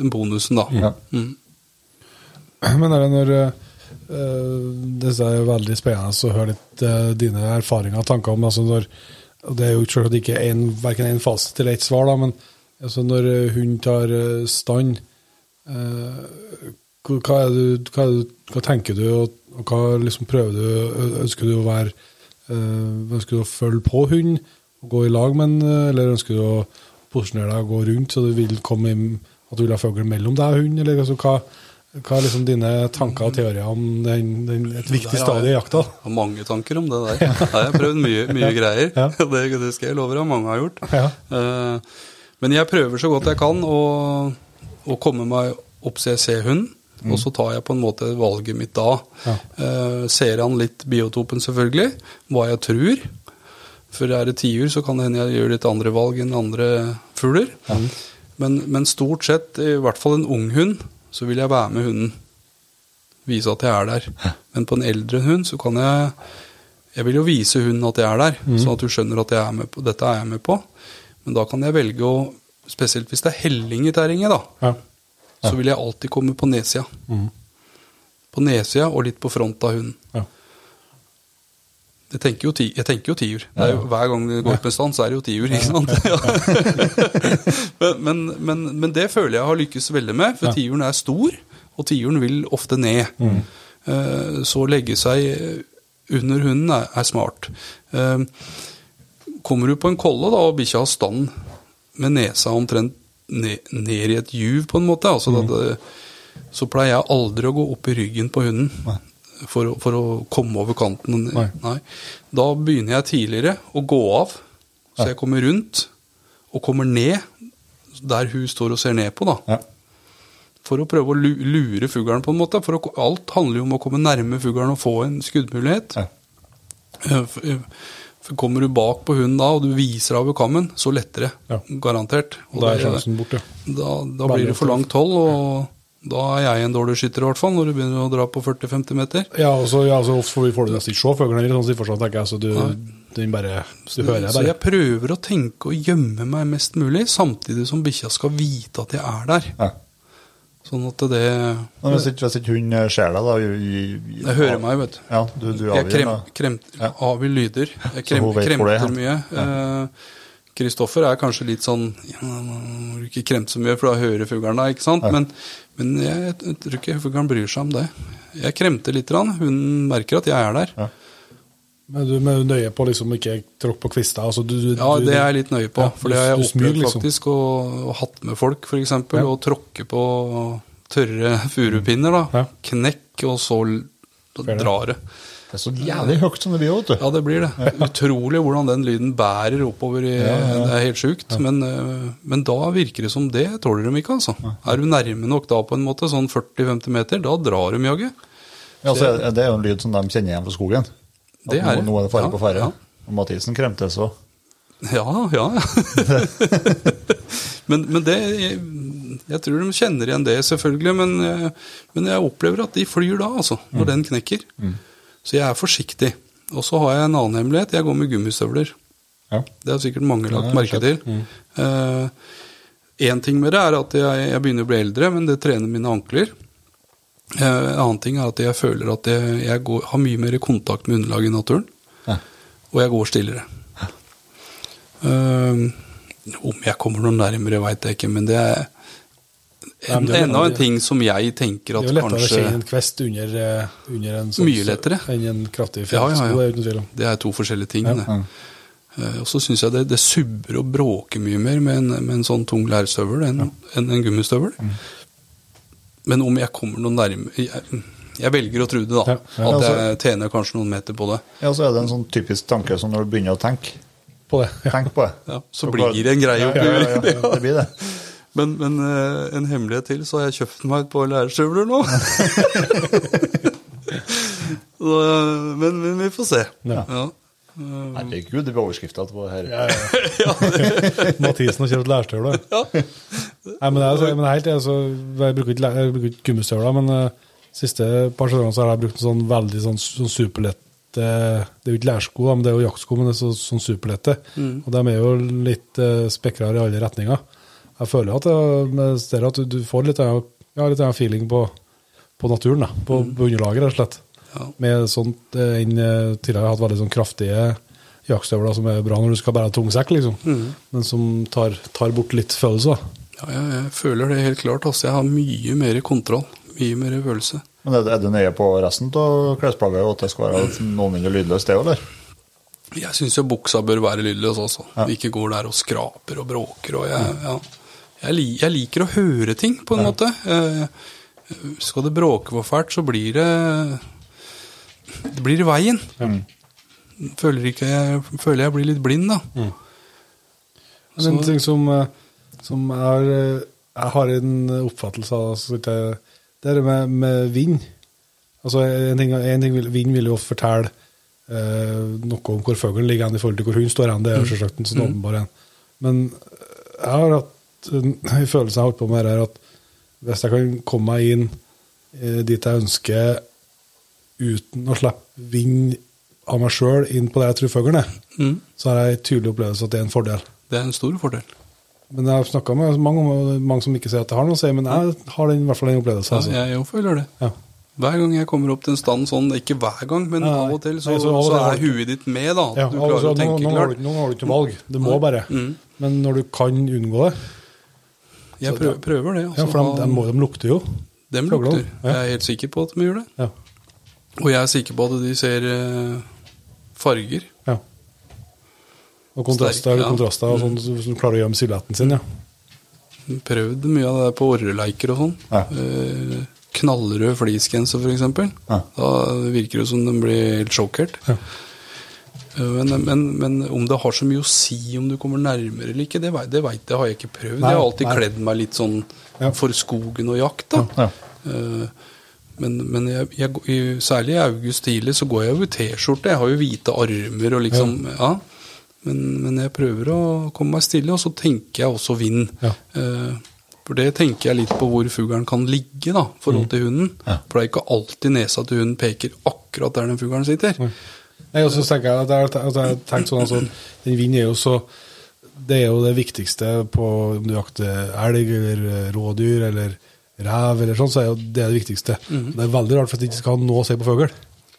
Speaker 3: en bonusen, da.
Speaker 2: Ja.
Speaker 3: Mm.
Speaker 1: Men er det når eh, Det er veldig spennende å høre litt eh, dine erfaringer og tanker om altså når, Det er jo selvsagt ikke en, verken en fasit eller ett svar, da, men altså når eh, hund tar eh, stand eh, hva, er du, hva, er hva tenker du, og, og hva liksom prøver du Ønsker du å være eh, Ønsker du å følge på hunden og gå i lag med den, eh, eller ønsker du å posisjonere deg og gå rundt så du vil komme inn, at du vil ha fugl mellom deg og hunden, eller altså, hva hva er liksom dine tanker og teorier om den, den, et viktig stadie i jakta?
Speaker 3: Jeg har mange tanker om det der. Jeg har prøvd mye, mye greier.
Speaker 1: Ja. *laughs*
Speaker 3: Det, det skal jeg love deg, mange har gjort.
Speaker 1: Ja.
Speaker 3: Eh, men jeg prøver så godt jeg kan å, å komme meg opp så jeg ser hunden. Og så tar jeg på en måte valget mitt da. Eh, ser han litt biotopen, selvfølgelig, hva jeg tror. For er det tiur, så kan det hende jeg gjør litt andre valg enn andre fugler. Men, men stort sett, i hvert fall en ung hund, så vil jeg være med hunden. Vise at jeg er der. Men på en eldre hund så kan jeg Jeg vil jo vise hunden at jeg er der, sånn at hun skjønner at jeg er med på, dette er jeg med på. Men da kan jeg velge å Spesielt hvis det er helling i terrenget, da.
Speaker 1: Ja.
Speaker 3: Så vil jeg alltid komme på nedsida.
Speaker 1: Mm.
Speaker 3: På nedsida og litt på front av hunden.
Speaker 1: Ja.
Speaker 3: Jeg tenker jo, ti, jeg tenker jo tiur. Jo, hver gang det går på en stand, så er det jo tiur. ikke sant? *laughs* *laughs* Men, men, men, det føler jeg har lykkes veldig med, for tiuren er stor, og tiuren vil ofte ned. Eh, Så å legge seg under hunden er, er smart. Eh, Kommer du på en kolle da, og bikkja har stand med nesa omtrent ned, ned i et juv, på en måte, altså mm. det, så pleier jeg aldri å gå opp i ryggen på hunden for, for å komme over kanten.
Speaker 1: Nei.
Speaker 3: Nei. Da begynner jeg tidligere å gå av, så jeg kommer rundt og kommer ned der hun står og ser ned på. da. For å prøve å lure fuglen, på en måte. For å, alt handler jo om å komme nærme fuglen og få en skuddmulighet. Eh, For, eh, kommer du bak på hunden da, og du viser av kammen, så lettere.
Speaker 1: Ja.
Speaker 3: Garantert. Og
Speaker 1: Da er sjansen borte.
Speaker 3: Da, da blir det for langt hold, og da er jeg en dårlig skytter i hvert fall, når du begynner å dra på 40-50 meter.
Speaker 1: Ja, og så ja, så får du nesten ikke se fuglene sånn sånn situasjon, tenker jeg, så du, den bare, du hører
Speaker 3: Så
Speaker 1: bare.
Speaker 3: jeg prøver å tenke og gjemme meg mest mulig, samtidig som bikkja skal vite at jeg er der.
Speaker 2: Ja.
Speaker 3: Sånn at det
Speaker 2: Men hvis ikke, hvis ikke hun ser deg, da i- i-
Speaker 3: Det hører meg, vet du.
Speaker 2: Ja, du, du
Speaker 3: Jeg
Speaker 2: avgir,
Speaker 3: krem, krem,
Speaker 2: Ja.
Speaker 3: avgir lyder. Jeg krem,
Speaker 2: er
Speaker 3: kremter mye. Eh, Kristoffer er kanskje litt sånn ja, må ikke kremte så mye, for da hører fuglen deg, ikke sant?
Speaker 2: Ja.
Speaker 3: Men, men jeg, jeg tror ikke han bryr seg om det. Jeg kremter litt, hun merker at jeg er der.
Speaker 2: Ja.
Speaker 1: Men du er nøye på liksom ikke tråkke på kvister? Altså, du, du,
Speaker 3: Ja, det er jeg litt nøye på.
Speaker 1: Ja,
Speaker 3: for det har jeg opplevd
Speaker 1: liksom.
Speaker 3: faktisk, og, og hatt med folk, f.eks. eksempel
Speaker 1: Ja.
Speaker 3: Og tråkke på tørre furupinner. da.
Speaker 1: Ja.
Speaker 3: Knekk, og så drar det.
Speaker 2: Det er så jævlig høyt som det blir, vet du.
Speaker 3: Ja, det blir det. Utrolig hvordan den lyden bærer oppover. I,
Speaker 2: Ja, ja.
Speaker 3: Det er helt sjukt. Men, eh, men da virker det som det tåler de ikke, altså. Er du nærme nok da, på en måte, sånn 40-50 meter, da drar de jaggu.
Speaker 2: Ja, så er, det er jo en lyd som de kjenner igjen fra skogen. At
Speaker 3: Det er
Speaker 2: nå, nå er det fare på ferde. Og Mathisen kremtes så.
Speaker 3: Ja, ja. *laughs* men, men det jeg, jeg tror de kjenner igjen det, selvfølgelig. Men, eh, men jeg opplever at de flyr da, altså. Når den knekker. Så jeg er forsiktig. Og så har jeg en annen hemmelighet. Jeg går med gummistøvler.
Speaker 2: Ja.
Speaker 3: Det har sikkert mange lagt
Speaker 2: Ja,
Speaker 3: merke til. Én ting med det er at jeg, jeg begynner å bli eldre, men det trener mine ankler. Eh, En annen ting er at jeg føler at jeg, jeg går, har mye mer kontakt med underlaget i naturen.
Speaker 2: Ja.
Speaker 3: Og jeg går stillere. Uh, om jeg kommer noe nærmere, veit jeg ikke, men det er en,
Speaker 1: det er-
Speaker 3: enda en ting som jeg tenker at kanskje Det
Speaker 1: er jo lettere å
Speaker 3: skje
Speaker 1: kjenne en kvest under, eh, under en sånn
Speaker 3: Mye lettere.
Speaker 1: enn en kraftig
Speaker 3: Ja, ja, ja.
Speaker 1: Det er uten tvil.
Speaker 3: Det er to forskjellige ting.
Speaker 1: Ja,
Speaker 3: det. Eh, Og så syns jeg det, det subber og bråker mye mer med en, med en sånn tung lærstøvel enn ja. en gummistøvel.
Speaker 1: Mm.
Speaker 3: Men om jeg kommer noe nærme jeg, jeg velger å tro det, da.
Speaker 1: Ja, ja,
Speaker 3: at
Speaker 2: altså-
Speaker 3: jeg tjener kanskje noen meter på det.
Speaker 2: ja, så er det en sånn typisk tanke som når du begynner å tenke.
Speaker 1: På det. Ja.
Speaker 2: Tenk på det.
Speaker 3: Ja, så
Speaker 2: Så
Speaker 3: blir det en greie
Speaker 2: Ja,
Speaker 3: oppi
Speaker 2: ja, ja, ja, det blir det. *laughs*
Speaker 3: Men, men eh, en hemmelighet til, så har jeg kjøpt meg et par lærerstøvler nå. *laughs* så, eh, men, men vi får se.
Speaker 1: Ja.
Speaker 3: Ja.
Speaker 2: Herregud, det blir overskrifta på det her.
Speaker 1: Ja, ja. *laughs* *laughs* Mathisen har kjøpt lærstøvler. Nei, men det er, men det er helt, altså, jeg bruker ikke, jeg bruker ikke gummistøvler, men uh, siste par sesongene så har jeg brukt en sånn veldig sånn, sånn superlett eh, Det er jo ikke lærsko, men det er jo jaktsko, men det er så, sånn superlette. Og de er jo litt uh, spekrere i alle retninger. Jeg føler at, jeg, at du, du får litt ja, litt feeling på, på naturen, da, på, på underlaget, rett og slett.
Speaker 3: Ja.
Speaker 1: Med sånt eh, tidligere har jeg hatt veldig sånn kraftige jaktstøvler som er bra når du skal bære tung sekk, liksom. Men som tar, tar bort litt følelser.
Speaker 3: Ja, jeg, jeg føler det helt klart. Altså, jeg har mye mer kontroll. Mye mer følelse.
Speaker 2: Men er, er du nøye på resten av klesplagget, og at det skal være noenlunde lydløst, det òg, eller?
Speaker 3: Jeg syns jo buksa bør være lydløs også.
Speaker 2: Ja.
Speaker 3: Ikke går der og skraper og bråker. Og jeg, ja. Jeg, li, jeg liker å høre ting, på en måte. Eh, skal det bråke for fælt, så blir det Det blir i veien. Føler, ikke, jeg, føler jeg blir litt blind, da.
Speaker 1: Men en
Speaker 3: Så-
Speaker 1: ting som, eh, som er, eh, jeg har en oppfattelse av det er det med, med vind. Altså, en ting, en ting vil, vind vil jo fortelle eh, noe om hvor fuglen ligger i forhold til hvor hunden står hen. Det er jo selvsagt en sånn åpenbar en. Men jeg har hatt en *laughs* en følelse jeg har holdt på med her, at hvis jeg kan komme meg inn eh, dit jeg ønsker uten å slippe vind av meg sjøl inn på det jeg tror fuglen er,
Speaker 3: Mm.
Speaker 1: så har jeg en tydelig opplevelse at det er en fordel.
Speaker 3: Det er en stor fordel.
Speaker 1: Men jeg har snakka med mange, mange som ikke sier at det har noe å si, men jeg har den, i hvert fall den opplevelsen.
Speaker 3: Ja,
Speaker 1: Altså.
Speaker 3: jeg òg føler det.
Speaker 1: Ja.
Speaker 3: Hver gang jeg kommer opp til en stand sånn, ikke hver gang, men av og til, så,
Speaker 1: Nei, så
Speaker 3: så,
Speaker 1: så
Speaker 3: er huet ditt med, da.
Speaker 1: Ja,
Speaker 3: du
Speaker 1: altså,
Speaker 3: å tenke
Speaker 1: nå, har du,
Speaker 3: klart.
Speaker 1: nå har du ikke valg. det må bare.
Speaker 3: Mm.
Speaker 1: Men når du kan unngå det
Speaker 3: Jeg prøver,
Speaker 1: det-
Speaker 3: prøver det.
Speaker 1: ja, For de, de, må, de lukter jo. De
Speaker 3: lukter. Jeg er helt sikker på at de gjør det.
Speaker 1: Ja.
Speaker 3: Og jeg er sikker på at de ser eh, farger.
Speaker 1: ja. Og kontraster,
Speaker 3: Sterk, ja.
Speaker 1: kontraster og sånn, så- så du klarer å gjemme silhuetten sin. ja.
Speaker 3: Prøvd mye av det på orreleiker og sånn.
Speaker 2: Ja.
Speaker 3: Eh, knallrød fleecegenser, f.eks.
Speaker 2: Ja.
Speaker 3: Da virker det som de blir helt sjokkert.
Speaker 1: Ja.
Speaker 3: Eh, Men, men, men om det har så mye å si om du kommer nærmere eller ikke, det, det, vet, det har jeg ikke prøvd.
Speaker 1: Nei,
Speaker 3: jeg har alltid
Speaker 1: nei.
Speaker 3: kledd meg litt sånn for skogen og jakt, da.
Speaker 2: Ja.
Speaker 3: Eh, Men, men jeg, jeg, særlig i august tidlig så går jeg jo i T-skjorte. Jeg har jo hvite armer og liksom Ja. Men, men jeg prøver å komme meg stille, og så tenker jeg også vind.
Speaker 1: Ja.
Speaker 3: Eh, For det tenker jeg litt på hvor fuglen kan ligge, da, forhold til hunden.
Speaker 2: Ja.
Speaker 3: For det er ikke alltid nesa til hunden peker akkurat der den fuglen sitter.
Speaker 1: Nei, og så tenker jeg at jeg, at jeg tenkt sånn altså, Den vinden er jo så Det er jo det viktigste på om du jakter elg eller rådyr eller rev eller sånn, så er jo det det viktigste.
Speaker 3: Mhm.
Speaker 1: Det er veldig rart for at det ikke skal ha noe å si på fugl.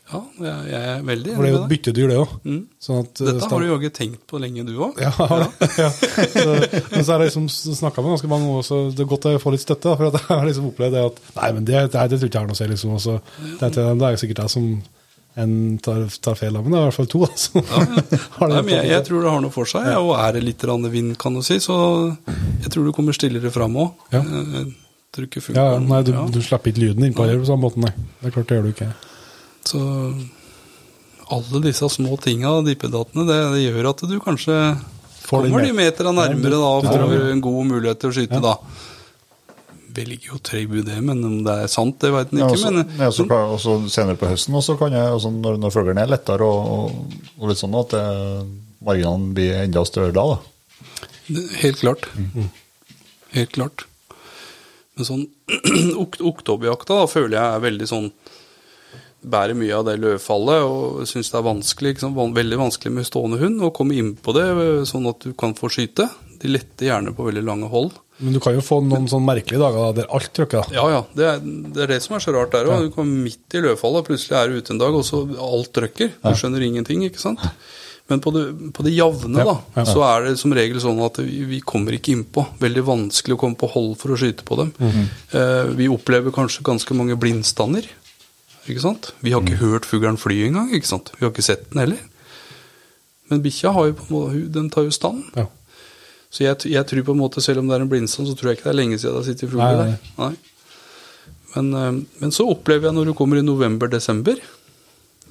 Speaker 3: Ja, jeg, er veldig
Speaker 1: For det er jo et byttedyr, det òg.
Speaker 3: Mm.
Speaker 1: Sånn eh,
Speaker 3: Dette har du jo ikke tenkt på lenge, du òg.
Speaker 1: Ja, *laughs* det. *laughs* ja. Så, men så har jeg liksom snakka med ganske mange, også, så det er godt å få litt støtte. da, For at *laughs* jeg har liksom opplevd det at Nei, men det, det, det tror ikke jeg har noe å si, liksom. Og så tenkte jeg, det er sikkert jeg som en tar, tar feil av, men det er i hvert fall to. Altså. Ja, *laughs*
Speaker 3: Nei, jeg, jeg tror det har noe for seg, ja, og er det litt vind, kan du si, så jeg tror du kommer stillere fram òg.
Speaker 1: Ja.
Speaker 3: Tror ikke
Speaker 1: ja, ja, nei, du,
Speaker 3: ja.
Speaker 1: du slipper ikke lyden innpå her på samme måten, nei. Det er klart, det gjør du ikke.
Speaker 3: Så alle disse små tinga, dippedatene, det, det gjør at du kanskje
Speaker 1: Får
Speaker 3: kommer de meterne nærmere
Speaker 1: Ja,
Speaker 3: da, og får en god mulighet til å skyte, da. Velger jo det, men om det er sant, det vet en
Speaker 2: Ja,
Speaker 3: ikke.
Speaker 2: også,
Speaker 3: men,
Speaker 2: ja, så, kan- også senere på høsten også kan jeg, også når, når fuglen er lettere og, og, og litt sånn at det, marginene blir enda større da. da.
Speaker 3: Helt klart.
Speaker 1: Mm.
Speaker 3: Helt klart. Men sånn *clears throat* ok oktoberjakta da, føler jeg er veldig sånn Bærer mye av det løvfallet og syns det er vanskelig, liksom, veldig vanskelig med stående hund å komme inn på det, sånn at du kan få skyte. De letter gjerne på veldig lange hold.
Speaker 1: Men du kan jo få noen sånn merkelige dager da, der alt trykker.
Speaker 3: Ja, ja. Det er det, er det som er så rart der òg. Du kommer midt i løvfallet, plutselig er du ute en dag, og så alt trykker. Du skjønner ingenting, ikke sant. Men på det, på det jevne,
Speaker 1: Ja,
Speaker 3: da,
Speaker 1: ja.
Speaker 3: så er det som regel sånn at vi, vi kommer ikke innpå. Veldig vanskelig å komme på hold for å skyte på dem.
Speaker 1: Mhm.
Speaker 3: eh, vi opplever kanskje ganske mange blindstander. Ikke sant? Vi har
Speaker 1: ikke
Speaker 3: ikke hørt fuglen fly engang. ikke sant? Vi har ikke sett den heller. Men bikkja har jo på en måte, den tar jo stand. Så jeg, jeg tror på en måte, selv om det er en blindstand, så tror jeg ikke det er lenge siden det har sittet
Speaker 1: Nei,
Speaker 3: fugler der. Men, eh, men så opplever jeg når du kommer i november-desember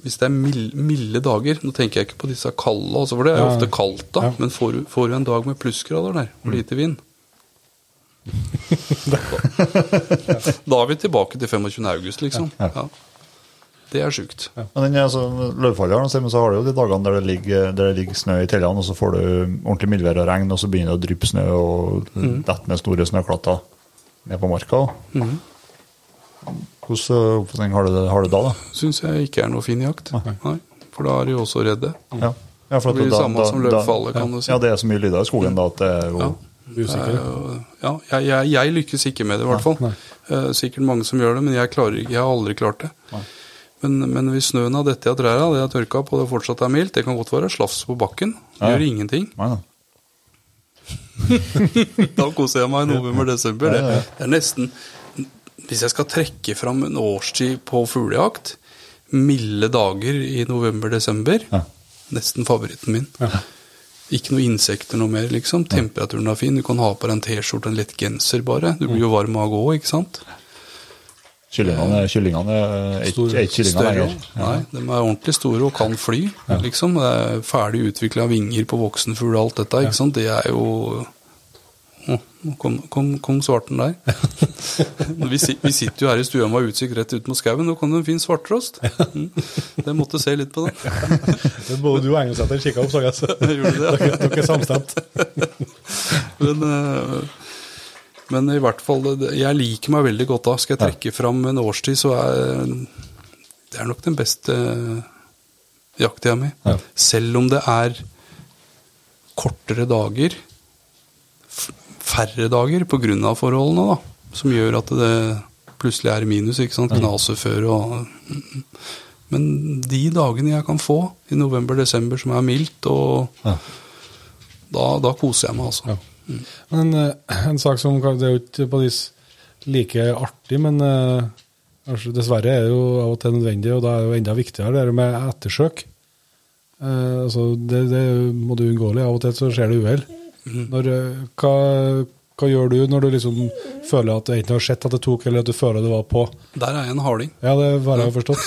Speaker 3: Hvis det er milde, milde dager Nå tenker jeg ikke på disse kalde, altså, for det er jo ofte kaldt da.
Speaker 1: ja.
Speaker 3: Men får du, får du en dag med plussgrader der, og lite vind *laughs* Da er vi tilbake til 25. august, liksom.
Speaker 2: Ja.
Speaker 3: Ja. Det er sjukt.
Speaker 2: Men den, altså, men så har du jo de dagene der det ligger, der det ligger snø i tellene, og så får du ordentlig mildvær og regn, og så begynner det å dryppe snø og
Speaker 3: Mm.
Speaker 2: dette med store snøklatter ned på marka.
Speaker 3: Mm.
Speaker 2: Hvordan eh, oppfatning har du det, har du da? da?
Speaker 3: Syns jeg ikke er noe fin jakt. Nei. For da er de også redde.
Speaker 2: Ja. Ja,
Speaker 3: Det blir det samme som løvfallet, kan du si.
Speaker 2: Ja, det er så mye lyder i skogen da at det er jo
Speaker 3: Ja.
Speaker 1: Usikker.
Speaker 3: Er Ja, jeg, jeg, jeg lykkes ikke med det, i hvert fall.
Speaker 1: Nei.
Speaker 3: Eh, sikkert mange som gjør det, men jeg, klarer, jeg har aldri klart det. Men, men hvis snøen har dette av trærne, det har tørka opp og det fortsatt er mildt, det kan godt være slafs på bakken.
Speaker 2: Ja.
Speaker 3: Gjør ingenting.
Speaker 2: Nei.
Speaker 3: Da *laughs* koser jeg meg i november-desember. Det,
Speaker 2: Ja, ja, ja.
Speaker 3: det er nesten Hvis jeg skal trekke fram en årstid på fuglejakt, milde dager i november-desember,
Speaker 2: Ja.
Speaker 3: nesten favoritten min. Ikke noe insekter noe mer, liksom. Temperaturen er fin. Du kan ha på deg en T-skjorte, en lett genser bare. Du blir jo varm av å gå, ikke sant?
Speaker 2: Kyllingene, kyllingene er ikke er kyllinger lenger.
Speaker 3: Nei, de er ordentlig store og kan fly, liksom. Det er ferdig utvikla vinger på voksenfugl og alt dette, ikke sant. Det er jo nå kom, kom, kom svarten der. *laughs* vi, vi sitter jo her i stua med utsikt rett ut mot skauen. Nå kom det en fin svarttrost. Mm. Jeg måtte se litt på den. *laughs*
Speaker 1: Det Både du og Engelsæter kikka opp, så jeg. *laughs*
Speaker 3: Gjorde det?
Speaker 1: Dere, dere er samstemt.
Speaker 3: Men, eh, men i hvert fall, jeg liker meg veldig godt da. Skal jeg trekke fram en årstid, så er det er nok den beste jakttida mi.
Speaker 1: Ja.
Speaker 3: Selv om det er kortere dager, færre dager av forholdene, da. Som gjør at det plutselig er minus, ikke sant. Knaseføre og Men de dagene jeg kan få i november-desember som er mildt, og
Speaker 1: Ja.
Speaker 3: da, da koser jeg meg, altså.
Speaker 1: Ja. Men uh, en sak som Det er jo ikke på vis like artig, men uh, dessverre er det jo av og til nødvendig, og da er det jo enda viktigere det med ettersøk. Uh, altså, det, det må du unngåelig. Av og til så skjer det uhell. Når, eh, hva, hva gjør du når du liksom føler at du enten har sett at det tok, eller at du føler det var på?
Speaker 3: Der er jeg en harding.
Speaker 1: Ja, det har jeg ja. forstått.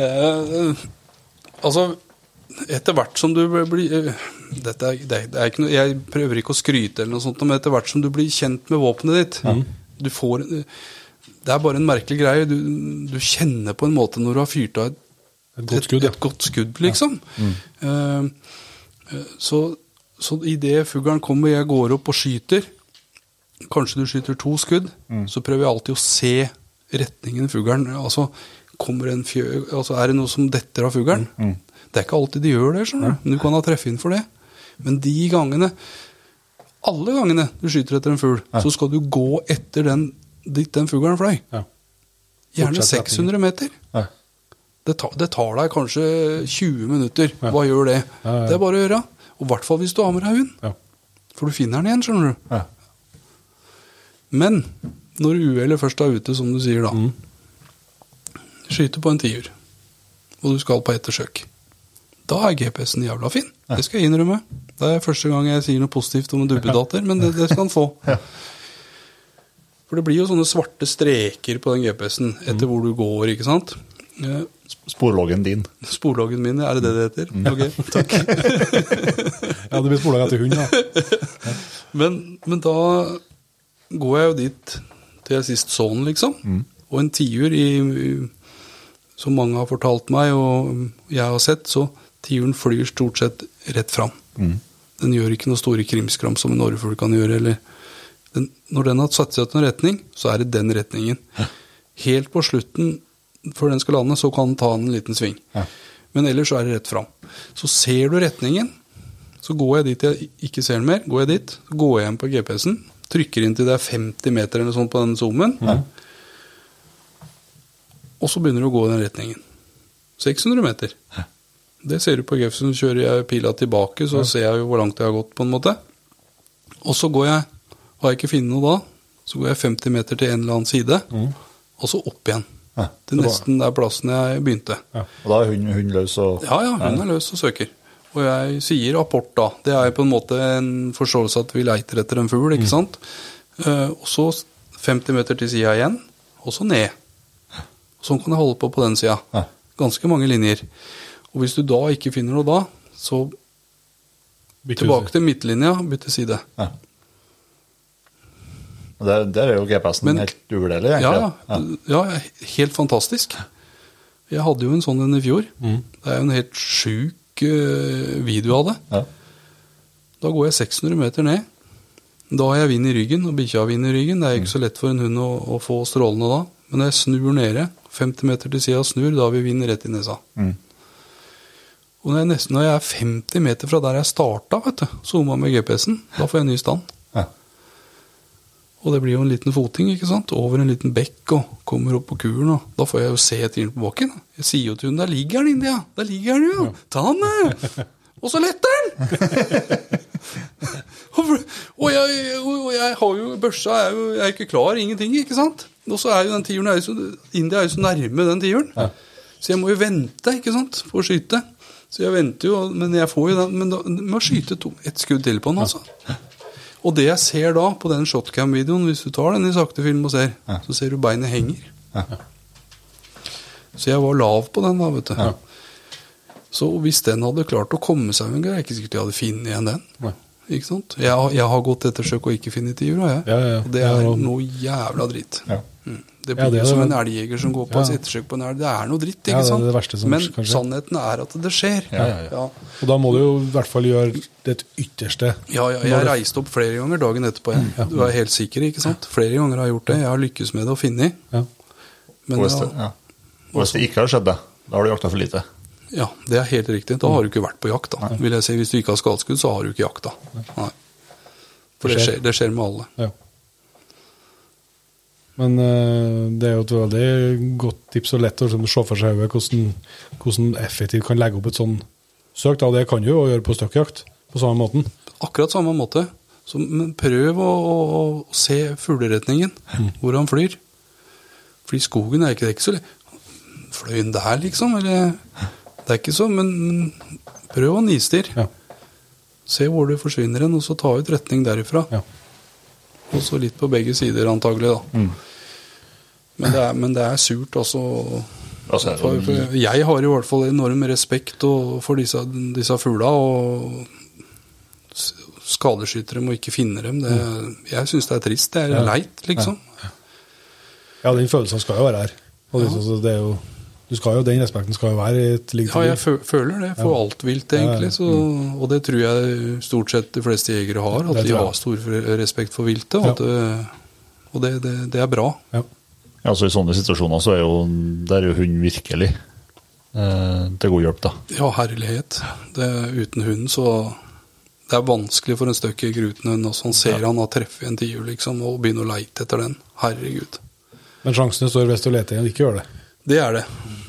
Speaker 3: uh, *laughs* altså, etter hvert som du blir dette er, det, er- det ikke noe, Jeg prøver ikke å skryte, eller noe sånt, men etter hvert som du blir kjent med våpenet ditt du får, Det er bare en merkelig greie. Du, du kjenner på en måte når du har fyrt av et,
Speaker 1: Et godt skudd,
Speaker 3: et,
Speaker 1: ja.
Speaker 3: et godt skudd, liksom. Ja. Mm. Uh, så så idet fuglen kommer, jeg går opp og skyter Kanskje du skyter to skudd, så prøver jeg alltid å se retningen fuglen. Altså, kommer en fjø, altså, er det noe som detter av fuglen? Det er ikke alltid de gjør det, skjønner du. Men du kan ha treffe inn for det. Men de gangene Alle gangene du skyter etter en fugl, så skal du gå etter den dit den fuglen fløy.
Speaker 1: Ja.
Speaker 3: Gjerne 600 meter.
Speaker 2: Ja.
Speaker 3: Det tar, det tar deg kanskje 20 minutter. Hva gjør det?
Speaker 1: Ja, ja.
Speaker 3: Det er bare å gjøre. Og i hvert fall hvis du har med deg hund.
Speaker 1: Ja.
Speaker 3: For du finner den igjen, skjønner du.
Speaker 2: Ja.
Speaker 3: Men når uhellet først er ute, som du sier da
Speaker 1: Mm.
Speaker 3: Skyter på en tiur, og du skal på ettersøk. Da er GPS-en jævla fin. Det skal jeg innrømme. Det er første gang jeg sier noe positivt om en dubbedater, men det, det skal han få. *laughs* For det blir jo sånne svarte streker på den GPS-en etter
Speaker 1: Mm.
Speaker 3: hvor du går, ikke sant?
Speaker 2: Sporloggen din.
Speaker 3: Sporloggen min, er det det det heter?
Speaker 1: Mm.
Speaker 3: Ok, *laughs* takk.
Speaker 1: ja, det blir spola etter hund, da.
Speaker 3: Men, men da går jeg jo dit til jeg sist så den, liksom. Og en tiur i Som mange har fortalt meg, og jeg har sett, så tiuren flyr stort sett rett fram. Den gjør ikke noe store krimskram som en orrefugl kan gjøre. Eller den, når den har satt seg til en retning, så er det den retningen. Helt på slutten, før den skal lande, så kan den ta en liten sving.
Speaker 2: Hæ?
Speaker 3: Men ellers så er det rett fram. Så ser du retningen, så går jeg dit jeg ikke ser den mer. Går jeg dit, så går jeg hjem på GPS-en, trykker inn til det er 50 meter eller sånn på den zoomen, og så begynner du å gå i den retningen. 600 meter. Det ser du på GPS-en. Kjører jeg pila tilbake, så ser jeg jo hvor langt jeg har gått, på en måte. Og så går jeg, har jeg ikke funnet noe da, så går jeg 50 meter til en eller annen side, og så opp igjen.
Speaker 2: Ja,
Speaker 3: Til nesten der plassen jeg begynte.
Speaker 2: Og da er hun, hun løs og
Speaker 3: Ja, ja, hun er løs og søker. Og jeg sier apport, da. Det er jo på en måte en forståelse at vi leiter etter en fugl, ikke sant. Uh, og så 50 meter til sida igjen, og så ned. Sånn kan jeg holde på på den sida.
Speaker 2: Ja.
Speaker 3: Ganske mange linjer. Og hvis du da ikke finner noe da, så
Speaker 1: Bytte
Speaker 3: tilbake til midtlinja, bytte side.
Speaker 2: Ja. Og Der, der er jo GPS-en
Speaker 3: Men-
Speaker 2: helt uvurderlig,
Speaker 3: Ja,
Speaker 2: egentlig.
Speaker 3: ja, ja, helt fantastisk. Jeg hadde jo en sånn en i fjor.
Speaker 1: Mm.
Speaker 3: Det er jo en helt sjuk eh, video av det.
Speaker 2: Ja.
Speaker 3: Da går jeg 600 meter ned. Da har jeg vind i ryggen, og bikkja har vind i ryggen. Det er ikke så lett for en hund å, å få strålene da. Men når jeg snur nede, 50 meter til sida snur, da har vi vind rett i nesa.
Speaker 2: Mm.
Speaker 3: Og når jeg, nesten, når jeg er 50 meter fra der jeg starta, vet du, zooma med GPS-en, da får jeg ny stand.
Speaker 2: Ja.
Speaker 3: Og det blir jo en liten foting, ikke sant? Over en liten bekk og kommer opp på kuren. Og da får jeg jo se tiuren på bakken. Jeg sier jo til hun, der ligger den India! Der ligger den jo. Ta den, da. *laughs* Og så letter den! *laughs* og jeg, og jeg har jo børsa, er jo, jeg er ikke klar, ingenting, ikke sant? Og så er jo den tiuren, India er jo så nærme den tiuren. Så jeg må jo vente, ikke sant, på å skyte. Så jeg venter jo, men jeg får jo den, men da må skyte to, ett skudd til på den, altså. Og det jeg ser da på den shotcam-videoen, hvis du tar den i sakte film og ser, så ser du beinet henger.
Speaker 2: Ja.
Speaker 3: Så jeg var lav på den da, vet du. Så hvis den hadde klart å komme seg en gang, er ikke sikkert jeg hadde funnet igjen den.
Speaker 1: Nei.
Speaker 3: Ikke sant? Jeg, jeg har gått ettersøk og ikke funnet tiura, jeg.
Speaker 1: Ja, ja, ja.
Speaker 3: Og det er noe jævla dritt.
Speaker 2: Ja.
Speaker 3: Mm. Det
Speaker 1: Ja,
Speaker 3: blir
Speaker 1: det er
Speaker 3: jo som
Speaker 1: det.
Speaker 3: en elgjeger som går på
Speaker 1: Ja.
Speaker 3: et ettersøk på en elg. Det er noe dritt,
Speaker 1: Ja,
Speaker 3: ikke
Speaker 1: det er
Speaker 3: sant?
Speaker 1: det verste som
Speaker 3: Men
Speaker 1: kanskje.
Speaker 3: sannheten er at det skjer.
Speaker 2: Ja, ja, ja.
Speaker 1: Og da må du jo i hvert fall gjøre det ytterste.
Speaker 3: Ja, ja, jeg reiste opp flere ganger dagen etterpå. Jeg. Du er helt sikker, ikke sant? Flere ganger har jeg gjort det. Jeg har lykkes med det og funnet.
Speaker 1: Ja.
Speaker 3: Men
Speaker 2: hvis det,
Speaker 3: ja,
Speaker 2: ja. Hvis det ikke har skjedd det, da har du jakta for lite.
Speaker 3: ja, det er helt riktig. Da har du ikke vært på jakt. da, vil jeg si. Hvis du ikke har skadeskudd, så har du ikke jakta. Nei. For det
Speaker 1: Det skjer,
Speaker 3: det skjer med alle.
Speaker 1: Ja. Men eh, det er jo et veldig godt tips og lett å liksom se for seg hvordan, hvordan effektivt kan legge opp et sånn søk. Da. Det kan du jo gjøre på støkkjakt på samme måten.
Speaker 3: Akkurat samme måte. Så, men prøv å, å, å se fugleretningen, hvor han flyr. Fordi skogen er ikke det ikke så lett. Fløy han der, liksom? Eller Det er ikke så, men, men prøv å nistirre.
Speaker 1: Ja.
Speaker 3: Se hvor du forsvinner hen, og så ta ut retning derifra.
Speaker 1: Ja.
Speaker 3: Og så litt på begge sider, antagelig, da.
Speaker 2: Mm.
Speaker 3: Men, det er, men det er surt, altså.
Speaker 2: Altså,
Speaker 3: For, for jeg har i hvert fall enorm respekt for disse, disse fugla, og dem og ikke finne dem. Det, jeg syns det er trist. Det er leit, liksom.
Speaker 1: ja, den følelsen skal jo være her. Og det, så det er jo, du skal jo, den respekten skal jo være i et liggetid.
Speaker 3: Ja, jeg føler det for
Speaker 1: Ja.
Speaker 3: alt vilt, egentlig. Så, og det tror jeg stort sett de fleste jegere har. At de har stor respekt for viltet. Og,
Speaker 1: Ja.
Speaker 3: det, og det, det, det er bra.
Speaker 1: Ja.
Speaker 2: Ja, så I sånne situasjoner så er jo, der er jo hund virkelig eh, til god hjelp, da.
Speaker 3: Ja, herlighet. Det, uten hunden så Det er vanskelig for en støkk uten gruten også. Han ser han har treffet en tiur, liksom, og begynner å leite etter den. Herregud.
Speaker 1: Men sjansene står hvis du leter igjen, ikke gjør det.
Speaker 3: Det er det.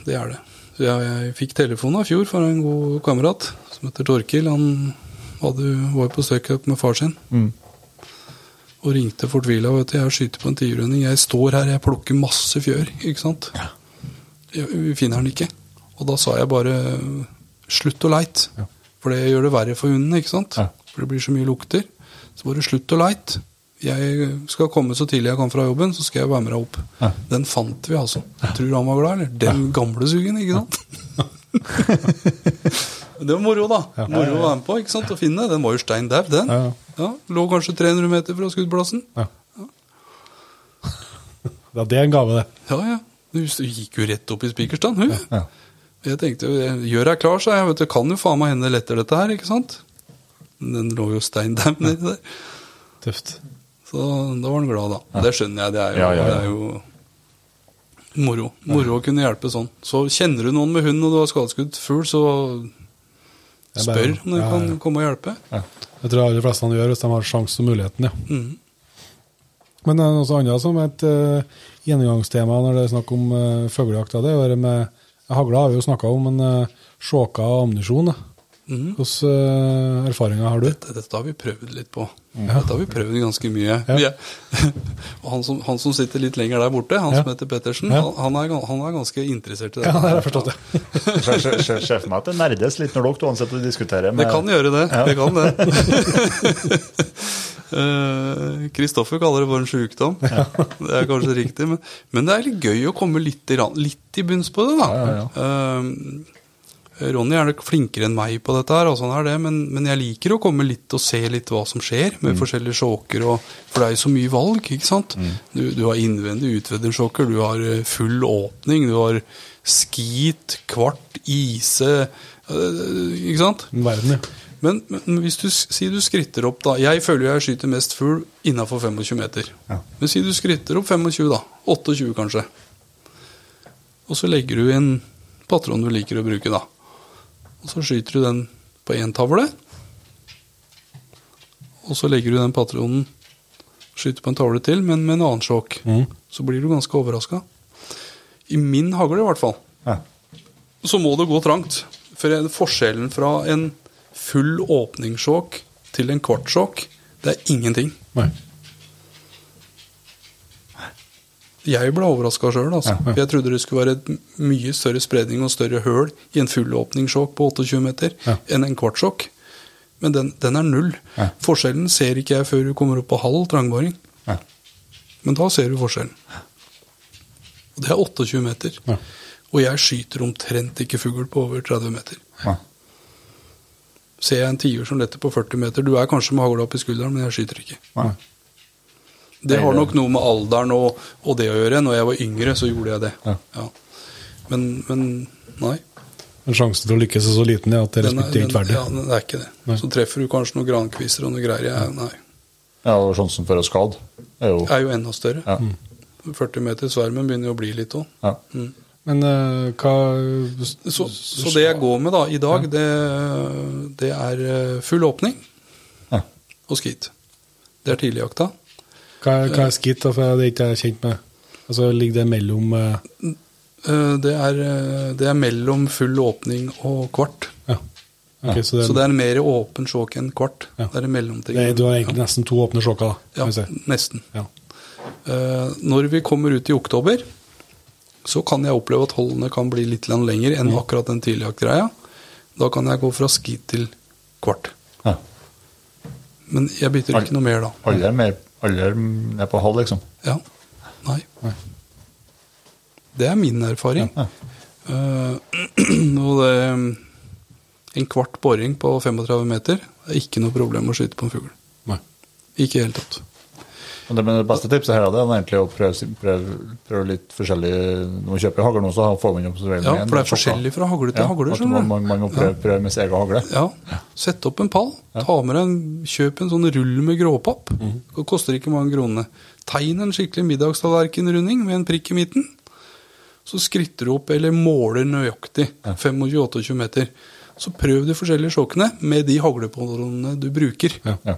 Speaker 3: Det er det. Jeg, jeg fikk telefon av fjor fra en god kamerat som heter Torkil. Han hadde, var på støkk med far sin. Og ringte fortvila. vet du, 'Jeg skyter på en tiurhøning. Jeg står her, jeg plukker masse fjør.' Ikke sant? Jeg, vi finner den ikke. Og da sa jeg bare 'slutt å leite'.
Speaker 1: Ja.
Speaker 3: For det gjør det verre for hunden. ikke sant?
Speaker 2: Ja.
Speaker 3: For det blir så mye lukter. Så bare slutt å leite. Jeg skal komme så tidlig jeg kan fra jobben, så skal jeg være med deg opp.
Speaker 2: Ja.
Speaker 3: Den fant vi, altså. Tror han var glad, eller? Den gamle sugen, ikke sant? *laughs* det var moro, da.
Speaker 1: Ja.
Speaker 3: Moro å være med på, ikke sant? Å finne. Den var jo stein dau, den.
Speaker 1: Ja,
Speaker 3: Lå kanskje 300 meter fra skuddplassen.
Speaker 1: Ja. ja, det er en gave, det.
Speaker 3: Ja, ja. Hun gikk jo rett opp i spikerstand, hun.
Speaker 2: Ja.
Speaker 3: Jeg tenkte jo, gjør deg klar, sa jeg. Vet du, kan jo faen meg hende det letter dette her, ikke sant? Den lå jo stein dau nedi der.
Speaker 1: Tøft.
Speaker 3: Så da var han glad, da. Det skjønner jeg. Det er jo,
Speaker 2: Ja.
Speaker 3: Det er jo moro. Moro å kunne hjelpe sånn. Så kjenner du noen med hund og du har skadeskutt fugl, så spør om
Speaker 1: de
Speaker 3: kan komme og hjelpe.
Speaker 1: Jeg tror de aller fleste han gjør hvis de har sjansen og muligheten, ja.
Speaker 3: Mm.
Speaker 1: Men det er noe annet som et uh, gjennomgangstema når det er snakk om uh, fuglejakt. Det er med Hagla har vi jo snakka om, men uh, sjåka og ammunisjon.
Speaker 3: Mhm.
Speaker 1: Hvilke uh, erfaringer har du?
Speaker 3: Dette, dette har vi prøvd litt på. Dette har vi prøvd ganske mye.
Speaker 1: Ja. *laughs*
Speaker 3: Og han, som, han som sitter litt lenger der borte, han
Speaker 1: Ja.
Speaker 3: som heter Pettersen,
Speaker 1: Ja.
Speaker 3: han, han, er, han er ganske interessert i det.
Speaker 1: Ja, det har jeg forstått. det. *laughs*
Speaker 2: For meg at det nerdes litt når dere to ansetter og diskuterer.
Speaker 3: Det kan gjøre det.
Speaker 2: Ja.
Speaker 3: Det kan det. *laughs* Eh, Kristoffer kaller det for en sjukdom. Det er kanskje riktig, men, men det er litt gøy å komme litt, i litt i bunns på det, da.
Speaker 2: Ja,
Speaker 3: Eh, Ronny er nok flinkere enn meg på dette, her, altså han er det, men, men jeg liker å komme litt og se litt hva som skjer med forskjellige sjåker. og- For det er jo så mye valg, ikke sant? Du, du har innvendig utvendig-sjåker, du har eh, full åpning, du har skit, kvart, ise eh, Ikke sant?
Speaker 1: Verden, ja.
Speaker 3: Men, men hvis du sier du skritter opp, da Jeg føler jeg skyter mest fugl innafor 25 meter.
Speaker 2: Ja.
Speaker 3: Men si du skritter opp 25, da. 28 kanskje. Og så legger du inn patron du liker å bruke, da. Og så skyter du den på én tavle. Og så legger du den patronen Skyter på en tavle til, men med en annen sjokk.
Speaker 1: Mm.
Speaker 3: Så blir du ganske overraska. I min hagle, i hvert fall
Speaker 2: Ja.
Speaker 3: så må det gå trangt. For forskjellen fra en full åpningssjåk til en kvartsjåk, det er ingenting.
Speaker 1: Nei.
Speaker 3: Jeg ble overraska sjøl. Altså.
Speaker 1: Ja, ja.
Speaker 3: Jeg trodde det skulle være et mye større spredning og større høl i en fullåpningssjokk på 28 meter
Speaker 1: Ja.
Speaker 3: enn en kvartsjokk. Men den, den er null. Forskjellen ser ikke jeg før du kommer opp på halv trangbaring.
Speaker 2: Ja.
Speaker 3: Men da ser du forskjellen. Og det er 28 meter.
Speaker 1: Ja.
Speaker 3: Og jeg skyter omtrent ikke fugl på over 30 meter.
Speaker 2: Ja.
Speaker 3: Ser jeg en tiur som letter på 40 meter Du er kanskje med hagla opp i skulderen, men jeg skyter ikke.
Speaker 2: Nei.
Speaker 3: Det har nok noe med alderen og, og det å gjøre. Når jeg var yngre, så gjorde jeg det.
Speaker 2: Ja.
Speaker 3: Men, men nei.
Speaker 1: Men sjansen til å lykkes er så liten ja, at det er
Speaker 3: er,
Speaker 1: respektivt verdig.
Speaker 3: ja, det er ikke det.
Speaker 1: Nei.
Speaker 3: Så treffer du kanskje noen grankviser og noe greier. Jeg, nei.
Speaker 2: Ja, og sjansen for å skade er jo
Speaker 3: er jo enda større.
Speaker 2: ja.
Speaker 3: 40 meter svermen begynner jo å bli litt òg.
Speaker 2: Ja.
Speaker 1: Men uh, hva
Speaker 3: Så, så det jeg går med da i dag, det, det er eh, full åpning
Speaker 2: Ja.
Speaker 3: og skit. Det er tidligjakta.
Speaker 1: Hva, hva er skitt, da, for det er ikke jeg kjent med? Altså, Ligger det mellom eh,
Speaker 3: Eh, Det er, eh, det er mellom full åpning og kvart.
Speaker 1: Ja. Okay,
Speaker 2: Ja.
Speaker 1: Så, det,
Speaker 3: Så det er mer åpen sjåk enn kvart.
Speaker 1: Ja.
Speaker 3: Det er en mellomting.
Speaker 1: det er, du har egentlig nesten to åpne sjåker, da.
Speaker 3: Ja,
Speaker 1: si.
Speaker 3: nesten.
Speaker 1: Ja.
Speaker 3: Uh, når vi kommer ut i oktober, så kan jeg oppleve at holdene kan bli litt lenger enn akkurat den tidligjaktgreia. Da kan jeg gå fra skit til kvart.
Speaker 2: ja.
Speaker 3: Men jeg bytter ikke noe mer da.
Speaker 2: Alle er, med, er ned på halv, liksom.
Speaker 3: Ja. Nei.
Speaker 1: Nei.
Speaker 3: Det er min erfaring.
Speaker 2: Ja.
Speaker 3: Eh, *clears throat* og det, en kvart boring på 35 meter er ikke noe problem å skyte på en fugl.
Speaker 1: Nei.
Speaker 3: Ikke i det hele tatt.
Speaker 2: Og det, men det beste tipset her er det er egentlig å prøve, prøve, prøve litt forskjellig Når man kjøper hagl nå, så får man jo observering
Speaker 3: Ja, for det er forskjellig fra hagle til
Speaker 2: ja,
Speaker 3: hagle.
Speaker 2: man, man, man må prøve, prøve med sin egen hagle.
Speaker 3: Ja, Sett opp en pall. Ta med en, Kjøp en sånn rull med gråpapp. Det koster ikke mange kronene. Tegn en skikkelig middagstallerkenrunding med en prikk i midten. Så skritter du opp, eller måler nøyaktig 25-28 meter. Så prøv de forskjellige sjokkene med de haglepatronene du bruker.
Speaker 1: Ja.
Speaker 2: Ja.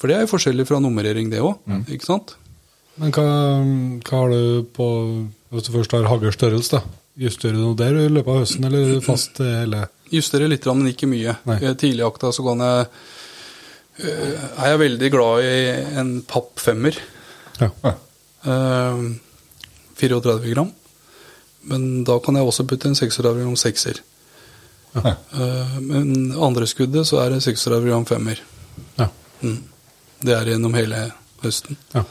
Speaker 3: For det er jo forskjellig fra nummerering, det òg. Ikke sant?
Speaker 1: Men hva, hva har du på Hvis du først har haglstørrelse, da? Justerer du noe der i løpet av høsten, eller er fast hele
Speaker 3: Justerer litt, men ikke mye.
Speaker 1: Tidlig
Speaker 3: I Tidligjakta så kan jeg øh, Er jeg veldig glad i en papp femmer.
Speaker 1: Ja.
Speaker 3: ja. 34 gram. Men da kan jeg også putte en 36 gram sekser.
Speaker 2: Ja.
Speaker 3: Eh, men andre skuddet så er det 36 gram femmer.
Speaker 1: ja.
Speaker 3: Mm. Det er gjennom hele høsten.
Speaker 1: ja.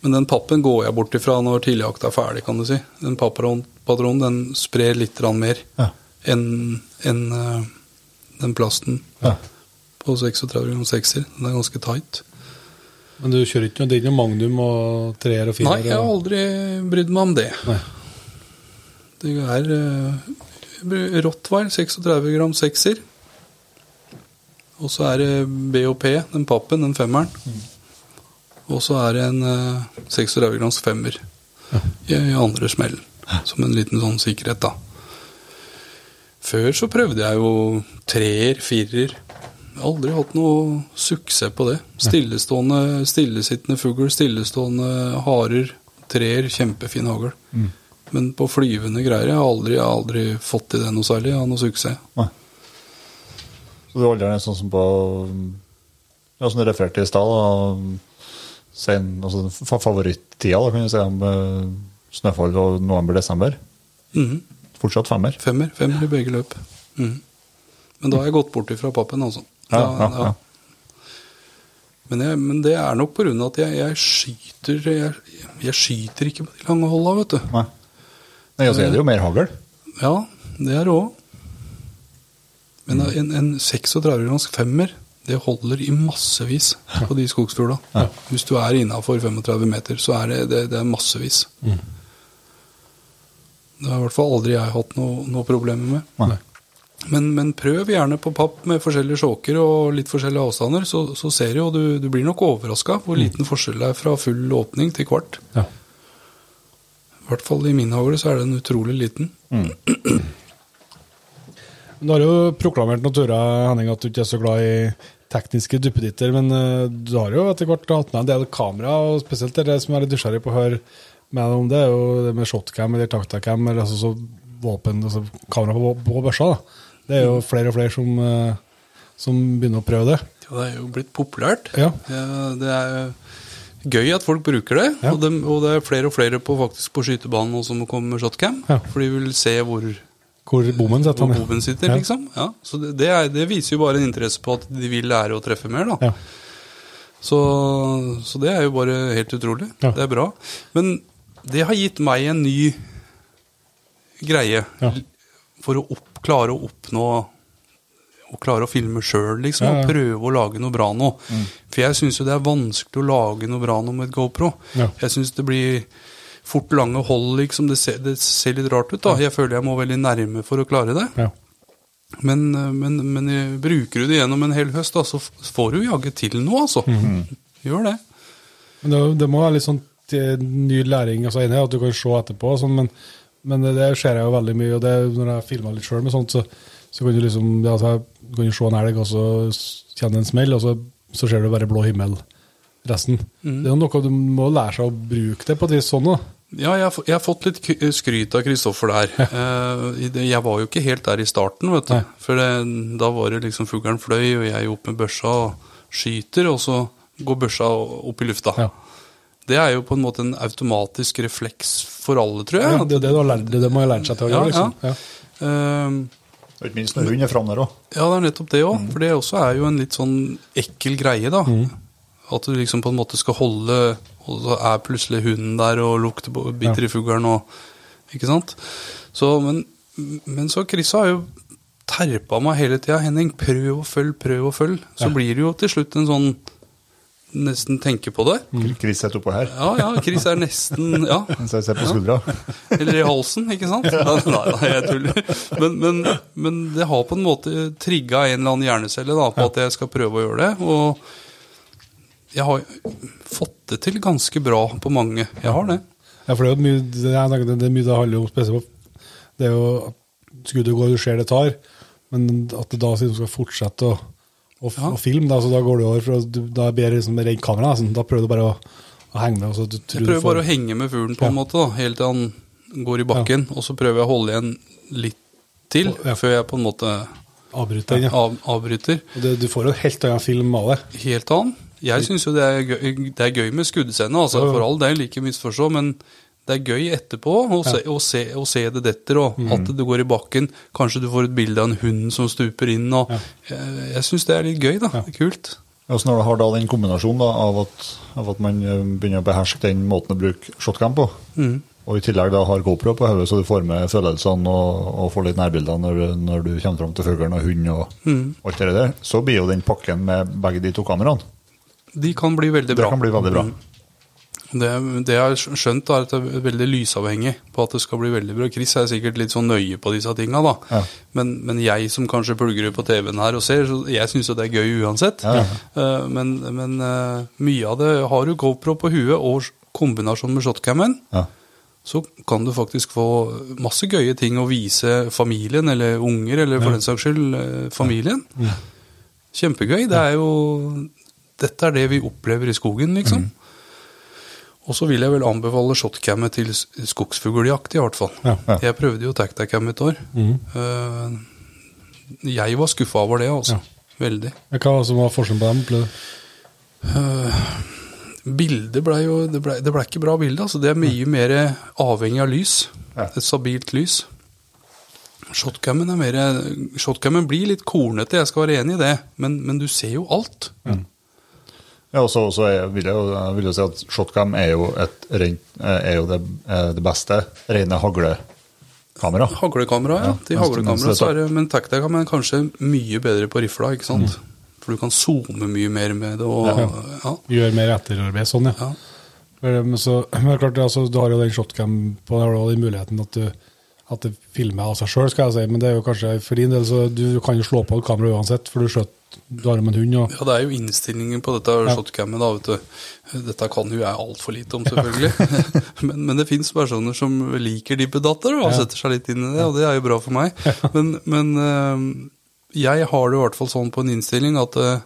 Speaker 3: Men den pappen går jeg bort ifra når tidligjakta er ferdig, kan du si. Den pappatronen den sprer litt mer
Speaker 2: Ja.
Speaker 3: enn en, eh, den plasten
Speaker 2: Ja.
Speaker 3: på 36 gram sekser. Den er ganske tight.
Speaker 1: Men du kjører ikke noe, det er noe magnum og treer og firer?
Speaker 3: Nei, jeg har aldri brydd meg om det.
Speaker 1: Nei.
Speaker 3: Det er uh, Rottweil 36 gram sekser. Og så er det BOP, den pappen, den femmeren. Og så er det en eh, 36 grams femmer i, i andre smellen. Som en liten sånn sikkerhet, da. Før så prøvde jeg jo treer, firer. Jeg har aldri hatt noe suksess på det. Stillestående, stillesittende fugl, stillestående harer, treer, kjempefin hagl. Men på flyvende greier jeg har aldri, aldri fått til det noe særlig. Jeg har noe suksess.
Speaker 2: Nei. Så du holder den sånn som på Ja, som du refererte i stad. Sen, altså favorittida, da, kan du si, med snøfall og november-desember.
Speaker 3: Mm.
Speaker 2: Fortsatt femmer.
Speaker 3: Femmer. Femmer i begge løp. Mm. Men da har jeg gått bort ifra pappen, altså.
Speaker 2: Ja,
Speaker 3: Da-
Speaker 2: ja, ja.
Speaker 3: Men, jeg, men det er nok av at jeg, jeg skyter jeg, jeg skyter ikke på de lange holda, vet du.
Speaker 2: Nei. Nei, altså er det jo mer hagl.
Speaker 3: Ja, det er det òg. Men en, en 36 grams femmer, det holder i massevis på de skogsfugla. Hvis du er innafor 35 meter, så er det, det, det er massevis. Det har i hvert fall aldri jeg hatt noe, noe problemer med. Men, men prøv gjerne på papp med forskjellige sjåker og litt forskjellige avstander, så, så ser du jo, du, du blir nok overraska hvor liten forskjell det er fra full åpning til kvart.
Speaker 1: Ja.
Speaker 3: I hvert fall i min hagle så er den utrolig liten.
Speaker 1: Du har jo proklamert noen turer, Henning, at du ikke er så glad i tekniske duppeditter, men eh, du har jo etter hvert hatt med en del kamera, og spesielt det som jeg er litt nysgjerrig på å høre med deg om, det er jo det med shotcam eller taktacam, eller altså så våpen, altså kamera på, på børsa. da. Det er jo flere og flere som, eh, som begynner å prøve det.
Speaker 3: Ja, det er jo blitt populært.
Speaker 1: Ja.
Speaker 3: Ja, det er gøy at folk bruker det,
Speaker 1: Ja.
Speaker 3: og, det og det er flere og flere på, faktisk på skytebanen nå som kommer med shotcam,
Speaker 1: Ja.
Speaker 3: for de vil se hvor,
Speaker 1: Hvor bommen sitter.
Speaker 3: hvor
Speaker 1: han,
Speaker 3: sitter, liksom. Ja, så det, er, det viser jo bare en interesse på at de vil lære å treffe mer, da.
Speaker 1: Ja.
Speaker 3: Så, så det er jo bare helt utrolig.
Speaker 1: Ja.
Speaker 3: Det er bra. Men det har gitt meg en ny greie for å opp, klare å oppnå å klare å filme sjøl, liksom.
Speaker 1: Ja, ja.
Speaker 3: Og prøve å lage noe bra nå. For jeg syns jo det er vanskelig å lage noe bra nå med et GoPro.
Speaker 1: Ja.
Speaker 3: Jeg syns det blir fort lange hold, liksom. Det ser, det ser litt rart ut, da. Jeg føler jeg må veldig nærme for å klare det.
Speaker 1: Ja.
Speaker 3: Men, eh, men, men bruker du det gjennom en hel høst, da, så får du jaggu til noe, altså. Gjør det.
Speaker 1: Men det, det må være litt sånn eh, ny læring. altså enig at du kan se etterpå, sånn, men, men det ser jeg jo veldig mye. og det, Når jeg filmer litt sjøl med sånt, så, så kan du liksom ja, så kan du se en elg, og så kjenne en smell, og så, så ser du bare blå himmel resten. Det er noe du må lære seg å bruke det på et vis sånn. da.
Speaker 3: Ja, jeg jeg har fått litt skryt av Kristoffer der. *laughs* Eh, jeg var jo ikke helt der i starten, vet du.
Speaker 1: Nei.
Speaker 3: For det, da var det liksom fuglen fløy, og jeg opp med børsa og skyter, og så går børsa opp i lufta.
Speaker 1: Ja.
Speaker 3: Det er jo på en måte en automatisk refleks for alle, tror jeg.
Speaker 1: Ja, det er det du har lært, det må jeg lære seg til å gjøre. liksom.
Speaker 3: ja.
Speaker 1: Ja.
Speaker 3: Eh,
Speaker 2: Og ikke minst når hun er framme der òg.
Speaker 3: Ja, det er nettopp det òg. For det også er jo en litt sånn ekkel greie, da. At du liksom på en måte skal holde Og så er plutselig hunden der og lukter på, biter i fuglen og Ikke sant? Så, men, men så Chris har jo terpa meg hele tida. 'Henning, prøv å følge, prøv å følge'. Så
Speaker 1: Ja.
Speaker 3: blir det jo til slutt en sånn Nesten tenke på det.
Speaker 2: Chris er oppå her.
Speaker 3: Ja, ja, Chris er nesten Ja. *laughs*
Speaker 2: Så jeg ser på skuldra. *laughs*
Speaker 3: Eller i halsen, ikke sant? Nei, nei jeg tuller. Men, men, men det har på en måte trigga en eller annen hjernecelle da, på at jeg skal prøve å gjøre det. Og jeg har fått det til ganske bra på mange. Jeg har det.
Speaker 1: Ja, for det er jo mye det, er, det, det er mye det handler om spesielt Det er jo at skuddet går, du ser det tar, Men at det da siden du skal fortsette å, å,
Speaker 3: Ja.
Speaker 1: å filme, da, så da går du over for Da er det bedre liksom, rent kamera. Sånn, Da prøver du bare å, å henge med. og så du tror
Speaker 3: Jeg prøver
Speaker 1: får-
Speaker 3: bare å henge med fuglen på en
Speaker 1: Ja.
Speaker 3: måte, da, helt til han går i bakken. Og så prøver jeg å holde igjen litt til,
Speaker 1: Ja.
Speaker 3: før jeg på en måte
Speaker 1: Avbryter. Ja.
Speaker 3: av, avbryter.
Speaker 1: Det, du får jo helt annen film av det.
Speaker 3: Helt annen. Jeg syns jo det er, gøy, det er gøy med skuddscene, altså, for all del, ikke misforstå, men det er gøy etterpå å, se, å, se, å se det detter, og
Speaker 1: Mm.
Speaker 3: at det går i bakken. Kanskje du får et bilde av en hund som stuper inn, og
Speaker 1: Ja.
Speaker 3: jeg, jeg syns det er litt gøy, da.
Speaker 1: Ja.
Speaker 3: Det er kult.
Speaker 2: Ja, så når du har da den kombinasjonen da, av, at, av at man eh, begynner å beherske den måten å bruke shotcam på,
Speaker 3: Mm.
Speaker 2: og i tillegg da har GoPro på hodet, så du får med følelsene og, og får litt nærbilder når, du- når du kommer fram til fuglen og hunden og
Speaker 3: Mm.
Speaker 2: alt det der, så blir jo den pakken med begge de to kameraene.
Speaker 3: De kan bli veldig bra.
Speaker 2: Det kan bli veldig bra.
Speaker 3: Mm. Det, det jeg har skjønt, er at det er veldig lysavhengig på at det skal bli veldig bra. Chris er sikkert litt sånn nøye på disse tinga, da.
Speaker 2: Ja.
Speaker 3: Men, men jeg som kanskje plugger på TV-en her og ser, så jeg syns jo det er gøy uansett.
Speaker 2: Ja.
Speaker 3: Uh, men men uh, mye av det har du GoPro på huet og kombinasjon med shotcammen.
Speaker 2: Ja.
Speaker 3: Så kan du faktisk få masse gøye ting å vise familien, eller unger, eller for den saks skyld eh, familien. Kjempegøy. Det er jo Dette er det vi opplever i skogen, liksom. Og så vil jeg vel anbefale shotcammet til skogsfugljakt, i hvert fall.
Speaker 1: Ja.
Speaker 2: Ja.
Speaker 3: Jeg prøvde jo tactacam et år. Eh, jeg var skuffa over det, altså. Veldig.
Speaker 1: Hva som var forskjellen på dem? Ble det?
Speaker 3: Uh, Bildet ble jo Det ble, det ble ikke bra bilde. Altså det er mye mer avhengig av lys.
Speaker 2: Ja.
Speaker 3: Et stabilt lys. Shotcammen er mer Shotcammen blir litt kornete, jeg skal være enig i det, men, men du ser jo alt.
Speaker 2: Ja, og så så er- vil jeg, jo, jeg vil jo si at shotcam er jo, et rent, er jo det, er det beste rene haglekamera.
Speaker 3: Haglekamera, ja.
Speaker 2: Ja,
Speaker 3: Til
Speaker 2: mens-
Speaker 3: haglekamera så er det Men tactacam er kanskje mye bedre på rifla, ikke sant? For du kan zoome mye mer med det, og
Speaker 1: Ja.
Speaker 3: ja.
Speaker 1: Gjøre mer etterarbeid sånn, ja.
Speaker 3: ja.
Speaker 1: Men så, *clears throat* men klart, altså, du har jo den shotcam på der og den muligheten at, du, at det filmer av seg sjøl, skal jeg si. Men det er jo kanskje for din del, så du kan jo slå på et kamera uansett, for du skjøt du har med en hund. Og,
Speaker 3: Ja, det er jo innstillingen på dette
Speaker 1: Ja.
Speaker 3: shotcammet, da, vet du. Dette kan jo jeg altfor lite om, *laughs* selvfølgelig. *laughs* men, men det fins personer som liker dippedatter og
Speaker 1: Ja.
Speaker 3: setter seg litt inn i det, og det er jo bra for meg. *laughs* Men, men øh, jeg har det i hvert fall sånn på en innstilling at jeg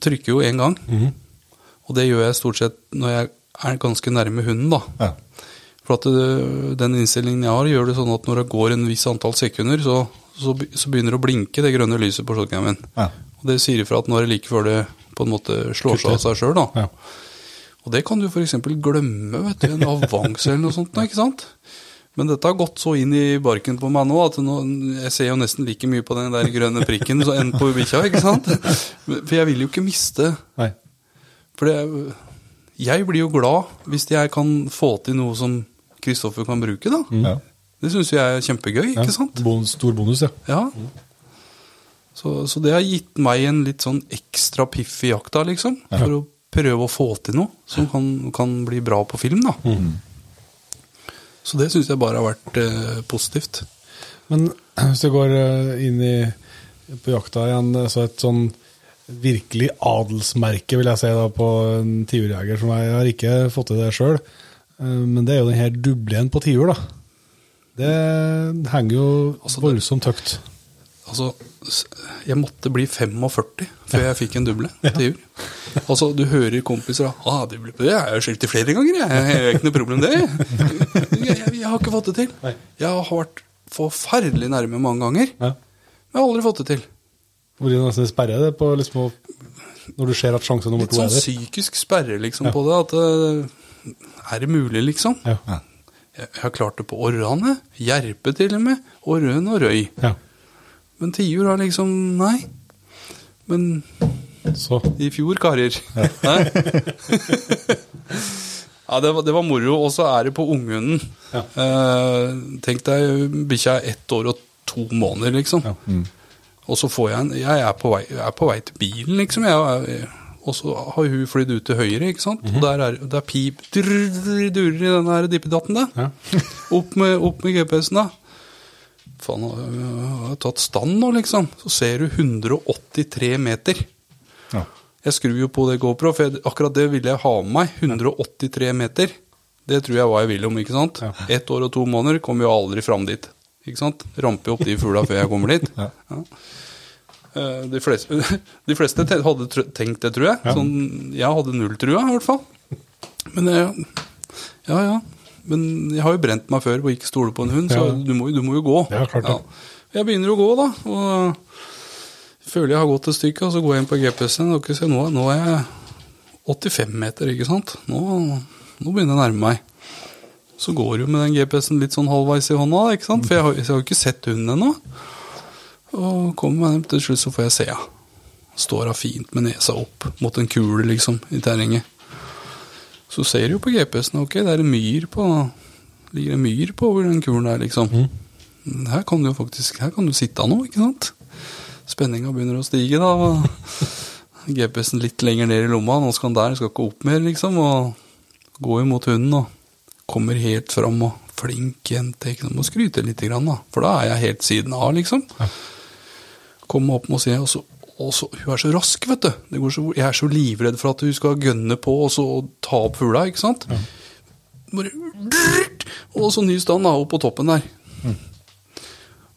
Speaker 3: trykker jo én gang,
Speaker 1: Mhm.
Speaker 3: og det gjør jeg stort sett når jeg er ganske nærme hunden, da.
Speaker 2: Ja.
Speaker 3: For at øh, den innstillingen jeg har, gjør det sånn at når det går en viss antall sekunder, så, så, så begynner det å blinke det grønne lyset på shotcammen.
Speaker 2: Ja.
Speaker 3: Og det sier ifra at nå er det like før det på en måte slår seg av seg sjøl,
Speaker 1: ja.
Speaker 3: Og det kan du f.eks. glemme, vet du, en avanse eller noe sånt, da, ikke sant? Men dette har gått så inn i barken på meg nå at nå, jeg ser jo nesten like mye på den der grønne prikken som enn på bikkja, ikke sant? For jeg vil jo ikke miste
Speaker 1: Nei.
Speaker 3: For det, jeg blir jo glad hvis jeg kan få til noe som Kristoffer kan bruke, da.
Speaker 2: Ja.
Speaker 3: Det syns jeg er kjempegøy, ikke sant?
Speaker 1: Bonus, stor bonus, ja.
Speaker 3: Ja. Så, så det har gitt meg en litt sånn ekstra piff i jakta, liksom. For å prøve å få til noe som kan, kan bli bra på film, da. Så det syns jeg bare har vært eh, positivt.
Speaker 1: Men *clears throat* hvis du går eh, inn i, på jakta igjen, så et sånn virkelig adelsmerke, vil jeg si, da, på en tiurjeger som jeg har ikke fått til det sjøl, men det er jo den her dublien på tiur, da. Det henger jo
Speaker 3: Altså,
Speaker 1: voldsomt høyt.
Speaker 3: Altså, jeg måtte bli 45 før jeg fikk en duble til jul. Altså, du hører kompiser ah, duble på det, jeg har skjelt det flere ganger, jeg, jeg har ikke noe problem med det. Jeg, jeg, jeg har ikke fått det til. Jeg har vært forferdelig nærme mange ganger, men jeg har aldri fått det til.
Speaker 1: Blir det nesten sperrer det på liksom, når du ser at sjanse nummer
Speaker 3: Litt
Speaker 1: to
Speaker 3: sånn
Speaker 1: er der.
Speaker 3: psykisk sperre liksom på det, at eh, er det mulig, liksom?
Speaker 1: Ja.
Speaker 3: Jeg, jeg har klart det på orrane, jerpe til og med, og røn og røy.
Speaker 1: ja.
Speaker 3: Men tiur har liksom, nei. Men
Speaker 1: Så
Speaker 3: i fjor, karer. Ja. *laughs* ja, det var, det var moro. Og så er det på unghunden.
Speaker 1: Ja.
Speaker 3: Eh, tenk deg, bikkja er ett år og to måneder, liksom.
Speaker 1: Ja.
Speaker 3: Og så får jeg en Jeg er på vei, jeg er på vei til bilen, liksom. Jeg, er- og så har hun flydd ut til høyre, ikke sant. Og der er det er pip drr, drr, durer i den her dippedatten, da.
Speaker 1: ja. *laughs*
Speaker 3: Opp med, opp med GPS-en, da. Faen, jeg har tatt stand nå, liksom. Så ser du 183 meter.
Speaker 2: Ja.
Speaker 3: Jeg skrur jo på det GoPro, for jeg, akkurat det ville jeg ha med meg. 183 meter. Det tror jeg var jeg ville om, ikke sant?
Speaker 1: Ja.
Speaker 3: Ett år og to måneder kommer jo aldri fram dit. Ikke sant? Ramper opp de fugla før jeg kommer dit.
Speaker 1: Ja.
Speaker 3: Eh, De fleste, *laughs* de fleste hadde tenkt det, tror jeg.
Speaker 1: Ja.
Speaker 3: Sånn, jeg hadde null trua, i hvert fall. Men jeg, ja, ja. Men jeg har jo brent meg før på å ikke stole på en hund, så du, må, du må jo gå.
Speaker 1: Ja, klart det.
Speaker 3: Jeg begynner å gå, da. Og føler jeg har gått et stykke, og så går jeg inn på GPS-en. og Nå, nå er jeg 85 meter, ikke sant? Nå, nå begynner jeg å nærme meg. Så går jo med den GPS-en litt sånn halvveis i hånda, ikke sant? For jeg har, jeg har jo ikke sett hunden ennå. Og kommer meg hjem til slutt, så får jeg se henne. Står hun fint med nesa opp mot en kule, liksom, i terrenget. Så ser du jo på GPS-en, ok, det er en myr på Ligger en myr på over den kulen der, liksom. Her kan du jo faktisk Her kan du sitte nå, ikke sant? Spenninga begynner å stige, da. GPS-en *laughs* litt lenger ned i lomma. Nå skal han der, skal ikke opp mer, liksom. Og går imot hunden og kommer helt fram og flink jente. Ikke sant? Må skryte litt, grann, da. For da er jeg helt siden av, liksom. Kommer opp med å se, og så, og så Hun er så rask, vet du. Det går så, jeg er så livredd for at hun skal gønne på og så ta opp fugla, ikke sant. Bare Og så ny stand da, opp på toppen der.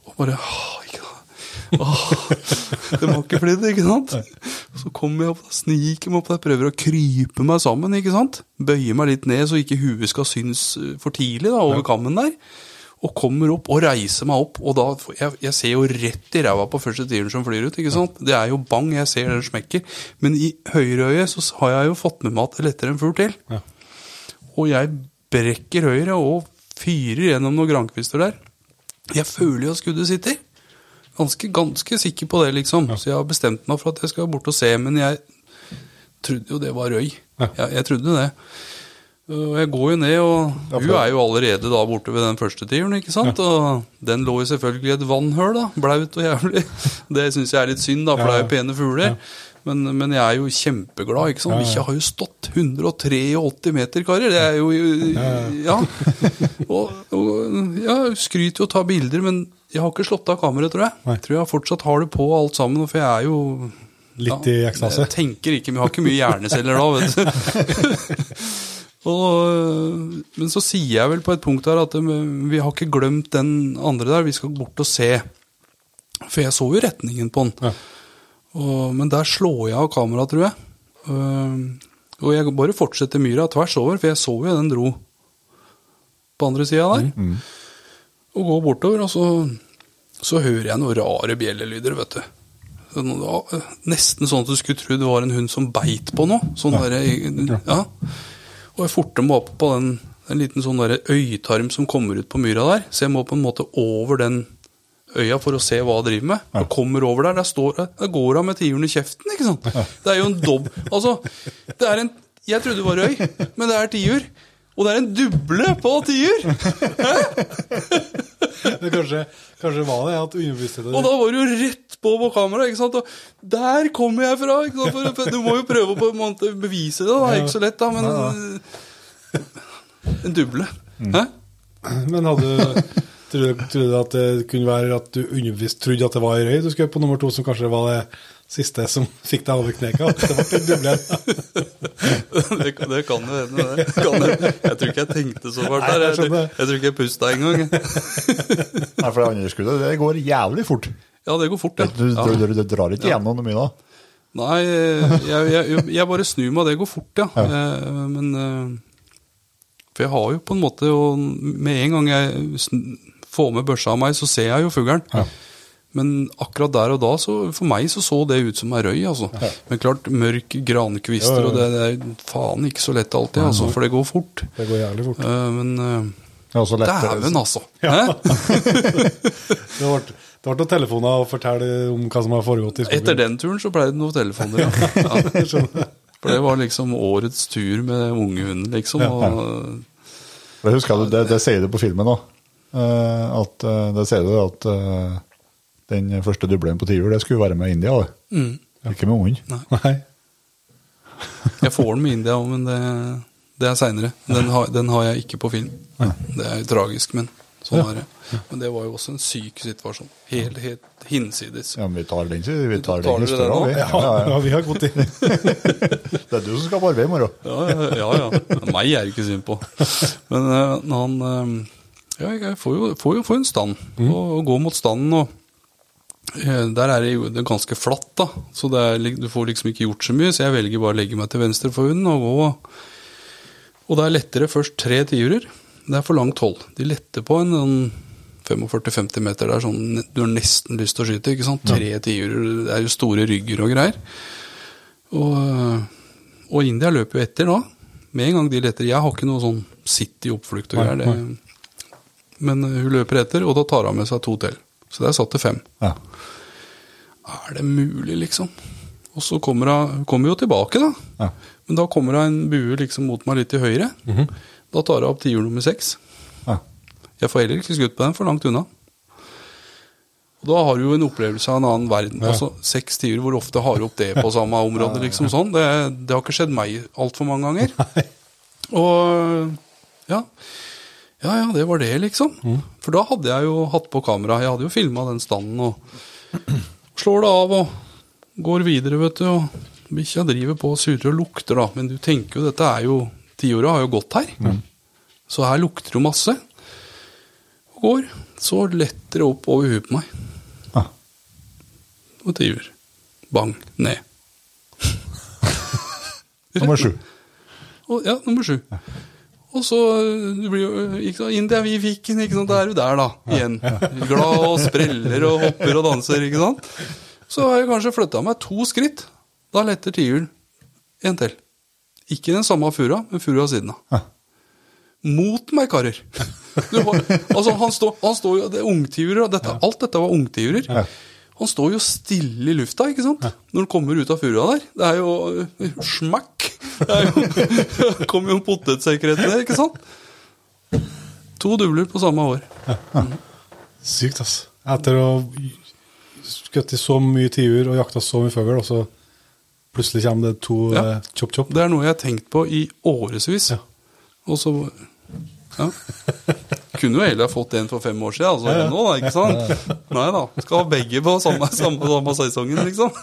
Speaker 3: Og bare åh, Det var ikke flidd, ikke sant? Så kommer jeg opp, sniker meg opp der, prøver å krype meg sammen, ikke sant? Bøyer meg litt ned så ikke huet skal synes eh, for tidlig da, over kammen der. Og kommer opp og reiser meg opp, og da Jeg, jeg ser jo rett i ræva på første tieren som flyr ut, ikke sant? Det er jo bang, jeg ser den smekker. Men i høyreøyet så har jeg jo fått med meg at det letter en fugl til.
Speaker 1: Ja.
Speaker 3: Og jeg brekker høyre og fyrer gjennom noen grankvister der. Jeg føler jo at skuddet sitter. Ganske, ganske sikker på det, liksom. Så jeg har bestemt meg for at jeg skal bort og se, men jeg trodde jo det var røy.
Speaker 1: Ja.
Speaker 3: Jeg, jeg trodde det. Og jeg går jo ned, og hun er jo allerede da borte ved den første tiuren, ikke sant? Og den lå jo selvfølgelig i et vannhøl, da. Blaut og jævlig. *laughs* Det syns jeg er litt synd, da, for det er jo pene fugler. Men, men jeg er jo kjempeglad, ikke sant. Bikkja har jo stått 183 meter, karer. Det er jo Ja. *laughs* Og, og ja, skryter jo og tar bilder, men jeg har ikke slått av kameraet, tror jeg.
Speaker 1: Nei.
Speaker 3: Jeg tror jeg fortsatt har det på alt sammen, for jeg er jo
Speaker 1: Litt i ekstase.
Speaker 3: Jeg tenker ikke, men jeg har ikke mye hjerneceller da, vet du. *laughs* og, men så sier jeg vel på et punkt her at eh, vi har ikke glemt den andre der, vi skal bort og se. For jeg så jo retningen på den.
Speaker 1: Ja.
Speaker 3: Og, men der slår jeg av kameraet, tror jeg. Uh, og jeg bare fortsetter myra tvers over, for jeg så jo den dro på andre sida der. Og går bortover, og så, så hører jeg noen rare bjellelyder, vet du. Nesten sånn at du skulle tro det var en hund som beit på noe. Sånn
Speaker 1: Ja.
Speaker 3: Der, ja. Og jeg forter meg opp på den, en liten sånn derre øyetarm som kommer ut på myra der. Så jeg må på en måte over den øya for å se hva jeg driver med. Og kommer over der, der, står, der går hun med tiuren i kjeften, ikke sant. Det er jo en dobb... *laughs* Altså, det er en Jeg trodde det var røy, men det er tiur. Og det er en duble på tiur! *laughs*
Speaker 1: Kanskje, kanskje var det at underbevisstheten
Speaker 3: Og da var du jo rett på på kamera. ikke sant? Og der kommer jeg fra! ikke sant? For, du må jo prøve på en måte bevise det. da, Det ikke så lett, da, men eh, En duble. Hæ?
Speaker 1: Men hadde du du at det kunne være at du underbevisst trodde at det var ei røy du skulle på nummer to, som kanskje var det siste som fikk deg over kneka? Det var en *laughs* dublen.
Speaker 3: Det, det kan jo hende, det. Jeg tror ikke jeg tenkte så fælt der.
Speaker 1: jeg
Speaker 3: Jeg, tror- jeg tror ikke jeg pusta engang.
Speaker 2: Nei, for det andre skuddet det går jævlig fort.
Speaker 3: Ja, det går fort, ja.
Speaker 2: Du,
Speaker 3: ja.
Speaker 2: du, du, du drar ikke gjennom noe mye da.
Speaker 3: Nei, jeg, jeg, jeg bare snur meg, det går fort, ja. ja. Men eh, For jeg har jo på en måte og Med en gang jeg får med børsa av meg, så ser jeg jo fuglen.
Speaker 1: Ja.
Speaker 3: Men akkurat der og da, så for meg så så det ut som ei røy, altså. Men klart, mørk grankvister,
Speaker 1: Ja, ja, ja.
Speaker 3: og det, det er faen ikke så lett alltid, altså, for det går fort.
Speaker 1: Det går jævlig fort.
Speaker 3: Uh, Men
Speaker 2: uh,
Speaker 3: dæven, altså.
Speaker 1: Ja. *laughs* Det ble, det ble noen telefoner å fortelle om hva som har foregått i skogen.
Speaker 3: Etter den turen så ble det noen telefoner, ja. *laughs* ja. For det var liksom årets tur med ungehunden, liksom. Og,
Speaker 2: Det husker jeg, det, det sier du på filmen òg. At eh, det sier du at eh, den første dublen på tiur, det skulle være med India.
Speaker 3: Mm.
Speaker 2: Ikke med ungen. *laughs*
Speaker 1: Nei.
Speaker 3: Jeg får den med India òg, men det, det er seinere. Den, har- den har jeg ikke på film. Det er jo tragisk, men sånn er det. Men det var jo også en syk situasjon. Helt, helt hinsides.
Speaker 2: Ja, men vi tar den, vi tar
Speaker 3: Tar
Speaker 2: den historien. vi. Ja, ja,
Speaker 1: Ja,
Speaker 2: ja.
Speaker 1: vi har god tid. *laughs*
Speaker 2: Det er du som skal på arbeid i morgen.
Speaker 3: Ja, ja, ja. Meg er det ikke synd på. Men eh, han eh, Ja, jeg får jo, får jo får en stand, og, og gå mot standen. og Der er det jo ganske flatt, da, så det er, du får liksom ikke gjort så mye. Så jeg velger bare å legge meg til venstre for hunden og gå. Og det er lettere først tre tiurer. Det er for langt hold. De letter på en en 45-50 meter. Det er sånn du har nesten lyst til å skyte. ikke sant? Tre tiurer, det er jo store rygger og greier. Og, og India løper jo etter da. Med en gang de letter. Jeg har ikke noe sånn sitt i oppflukt og greier. det- Men hun løper etter, og da tar hun med seg to til. Så det er satt til fem.
Speaker 2: Ja.
Speaker 3: Er det mulig, liksom? Og så kommer hun kommer jo tilbake, da.
Speaker 2: Ja.
Speaker 3: Men da kommer hun en bue liksom mot meg litt til høyre. Da tar hun opp tiur nummer seks.
Speaker 2: Ja.
Speaker 3: Jeg får heller ikke skutt på den, for langt unna. Og Da har du jo en opplevelse av en annen verden.
Speaker 1: Ja.
Speaker 3: Altså Seks tiur, hvor ofte har du opp det på samme *laughs* område? liksom sånn. Det, det har ikke skjedd meg altfor mange ganger. *laughs* Og ja. Ja ja, det var det, liksom. For da hadde jeg jo hatt på kamera. Jeg hadde jo filma den standen og slår det av og går videre, vet du. Og bikkja driver på og surrer og lukter, da. Men du tenker jo, dette er jo Tiåra har jo gått her. Så her lukter det jo masse. Og går. Så letter det opp over huet på meg.
Speaker 2: Ah.
Speaker 3: Og tiur. Bang. Ned.
Speaker 2: Nummer sju.
Speaker 3: Og, ja, nummer sju. Og så du blir jo ikke sant, India, vi fikk den, ikke sant. Da er du der, da. Igjen. Glad og spreller og hopper og danser, ikke sant. Så har jeg kanskje flytta meg to skritt. Da letter tiuren en til. Ikke den samme furua, men furua siden av. Mot meg, karer. Du har, altså, han står, han står jo Det er ungtiurer, og dette, alt dette var ungtiurer.
Speaker 2: Ja.
Speaker 3: Han står jo stille i lufta, ikke sant? Når han kommer ut av furua der. Det er jo øh, smakk. Det er jo, *laughs* kommer jo en potetsekk der, ikke sant? To dubler på samme år.
Speaker 1: Sykt, ass. Etter å skutt i så mye tiur og jakta så mye fugl, og så plutselig kommer det to
Speaker 3: Ja.
Speaker 1: eh, chop-chop.
Speaker 3: Det er noe jeg har tenkt på i årevis.
Speaker 1: Ja.
Speaker 3: Og så ja. Kunne jo heller fått en for fem år siden, altså enn nå, da, ikke sant? Nei da. Skal ha begge på samme, samme, samme sesongen, liksom.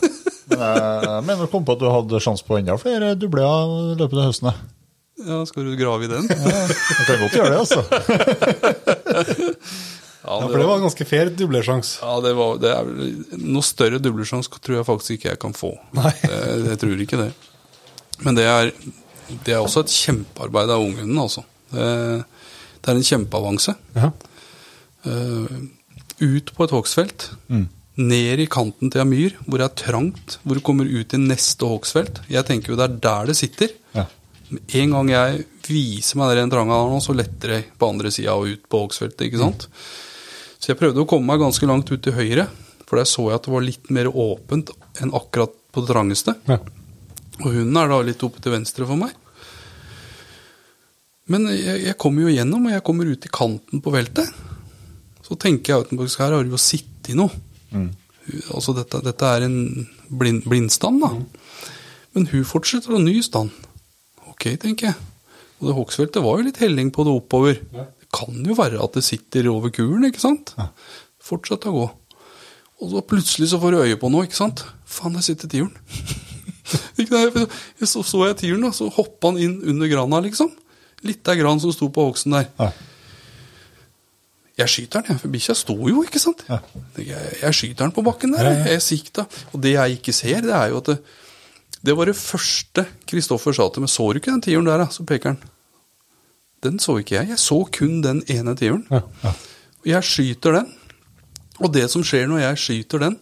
Speaker 2: Men jeg mener å kom på at du hadde sjanse på enda flere dubler i løpet av høsten.
Speaker 3: Ja, skal du grave i den?
Speaker 2: Ja, Jeg kan godt gjøre det, altså.
Speaker 3: Ja,
Speaker 1: det, for det var en ganske fair dublersjanse.
Speaker 3: Ja, det var det er, Noe større dublersjanse tror jeg faktisk ikke jeg kan få.
Speaker 1: Nei.
Speaker 3: Jeg, jeg tror ikke det. Men det er, det er også et kjempearbeid av unghunden, altså. Det, det er en kjempeavanse.
Speaker 1: Ja.
Speaker 3: Eh, ut på et hogstfelt. Ned i kanten til ei myr, hvor det er trangt. Hvor du kommer ut i neste hogstfelt. Jeg tenker jo det er der det sitter.
Speaker 2: Ja.
Speaker 3: En gang jeg viser meg den tranga der nå, så letter det på andre sida og ut på hogstfeltet. ikke sant? Så jeg prøvde å komme meg ganske langt ut til høyre, for der så jeg at det var litt mer åpent enn akkurat på det trangeste.
Speaker 1: Ja.
Speaker 3: Og hunden er da litt oppe til venstre for meg. Men jeg, jeg kommer jo gjennom, og jeg kommer ut i kanten på veltet. Så tenker jeg at her har det jo sittet noe. Altså dette, dette er en blind, blindstand, da. Men hun fortsetter å ny stand. Ok, tenker jeg. Og det hogstfeltet var jo litt helling på det oppover. Det kan jo være at det sitter over kuren, ikke sant? Fortsett å gå. Og så plutselig så får du øye på noe, ikke sant? Faen, der sitter tiuren. *laughs* Så så jeg tiuren, da, så hoppa han inn under grana, liksom. Litt av gran som sto på hogsten der.
Speaker 2: Ja.
Speaker 3: Jeg skyter den, jeg, for bikkja sto jo, ikke sant?
Speaker 2: Ja.
Speaker 3: Jeg, jeg skyter den på bakken der.
Speaker 1: Ja.
Speaker 3: Jeg sikta. Og det jeg ikke ser, det er jo at det, det var det første Kristoffer sa til meg. Så du ikke den tiuren der, da? Så peker han. Den så ikke jeg. Jeg så kun den ene tiuren.
Speaker 1: Ja.
Speaker 3: Og jeg skyter den. Og det som skjer når jeg skyter den,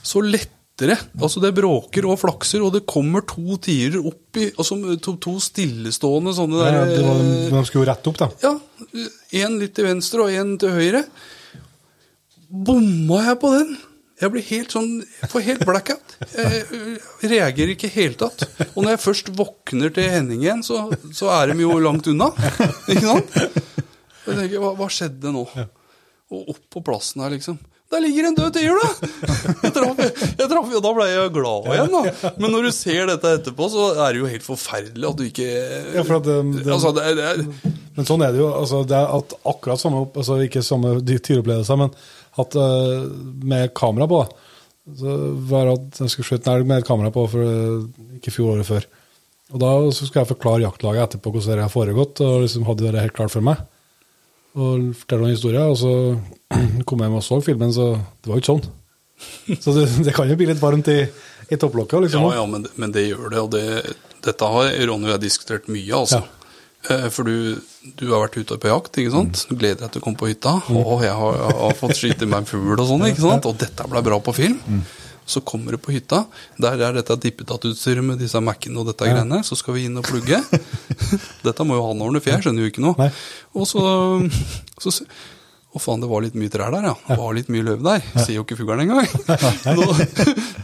Speaker 3: så letter det. Altså det bråker og flakser, og det kommer to tiurer opp i altså to, to stillestående sånne
Speaker 1: Ja,
Speaker 3: der
Speaker 1: det var,
Speaker 3: eh,
Speaker 1: de skulle jo rette opp, da.
Speaker 3: ja, en litt til venstre og en til høyre. Bomma jeg på den? Jeg blir helt sånn Jeg får helt blackout. Jeg reagerer ikke i hele tatt. Og når jeg først våkner til Henning igjen, så, så er de jo langt unna. Ikke sant? Jeg tenker, hva, hva skjedde nå? Og opp på plassen her, liksom. Der ligger en død tiur, da! Jeg traff, jeg traff, og da ble jeg glad igjen, da. Men når du ser dette etterpå, så er det jo helt forferdelig at du ikke
Speaker 1: Ja, for at det, det,
Speaker 3: Altså, det, det er
Speaker 1: Men sånn er det jo. Altså, det er at akkurat samme altså Ikke samme dy- tyreopplevelser, men at uh, med kamera på så var det at jeg skulle skyte en elg med et kamera på for eh, ikke fjor året før. Og da så skal jeg forklare jaktlaget etterpå hvordan det har foregått, og liksom hadde det helt klart for meg. Og fortelle noen historier og så *clears throat* kom jeg hjem og så filmen, så det var jo ikke sånn. Så det, *laughs* det kan jo bli litt varmt i, i topplokket, liksom.
Speaker 3: Ja, ja, men, men det gjør det. Og det, dette har Ronny og jeg diskutert mye, altså. Ja. For du, du har vært ute på jakt, ikke sant? Du gleder deg til å komme på hytta. Og jeg har, jeg har fått skyte meg en fugl og sånn, ikke sant? Og dette ble bra på film. Så kommer du på hytta, der er dette dippetattutstyret med disse Mac-ene og dette greiene. Så skal vi inn og plugge. *laughs* dette må jo han ordne, for jeg skjønner jo ikke noe.
Speaker 1: Nei.
Speaker 3: Og så, så Å faen, det var litt mye trær der, ja. Det var litt mye løv der. Ser jo ikke fuglen engang. *laughs* Nå,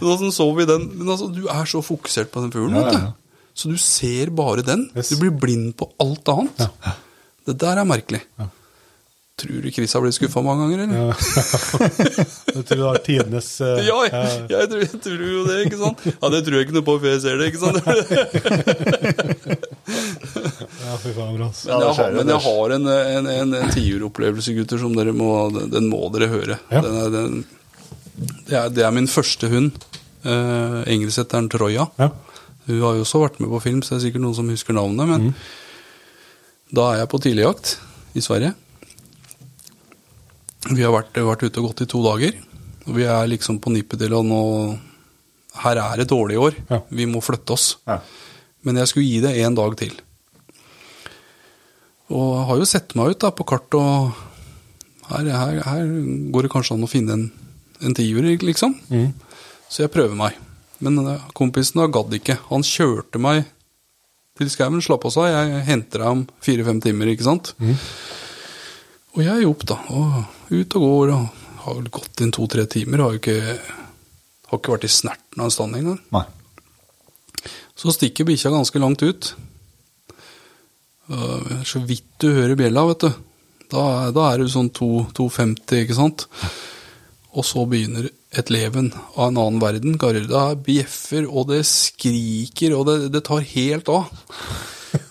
Speaker 3: nå så vi den. Men altså, du er så fokusert på den fuglen,
Speaker 1: Ja,
Speaker 3: vet du. Så du ser bare den.
Speaker 1: Yes.
Speaker 3: Du blir blind på alt annet. Det der er merkelig. Tror du Chris har blitt skuffa mange ganger, eller?
Speaker 1: Du *laughs* tror du har tidenes uh,
Speaker 3: Ja, jeg, jeg, tror, jeg tror jo det, ikke sant? Ja, det tror jeg ikke noe på før jeg ser det, ikke sant? *laughs*
Speaker 1: Ja, fy faen, bra.
Speaker 3: Men jeg, har, men jeg har en, en, en, en tiuropplevelse, gutter, som dere må, den må dere høre.
Speaker 1: Ja.
Speaker 3: Den er, den, det, er, det er min første hund. Uh, Engelsetteren Troja.
Speaker 1: Ja.
Speaker 3: Hun har jo også vært med på film, så det er sikkert noen som husker navnet. Men da er jeg på tidligjakt i Sverige. Vi har vært, vært ute og gått i to dager. Og vi er liksom på nippet til å nå Her er det dårlig år.
Speaker 1: Ja.
Speaker 3: Vi må flytte oss.
Speaker 2: Ja.
Speaker 3: Men jeg skulle gi det en dag til. Og jeg har jo sett meg ut da på kart, og her, her, her går det kanskje an å finne en, en tiur, liksom. Så jeg prøver meg. Men eh, kompisen da gadd ikke. Han kjørte meg til skauen, slapp av seg. Jeg henter om fire-fem timer, ikke sant. Og jeg er opp, da. Og ut og går. og Har vel gått inn to-tre timer. Har jo ikke, har ikke vært i snerten av en stand engang.
Speaker 2: Nei.
Speaker 3: Så stikker bikkja ganske langt ut. Øh, Så vidt du hører bjella, vet du. Da, da er du sånn to- 2,50, ikke sant? Og så begynner et leven av en annen verden. Garda bjeffer, og det skriker, og det, det tar helt av.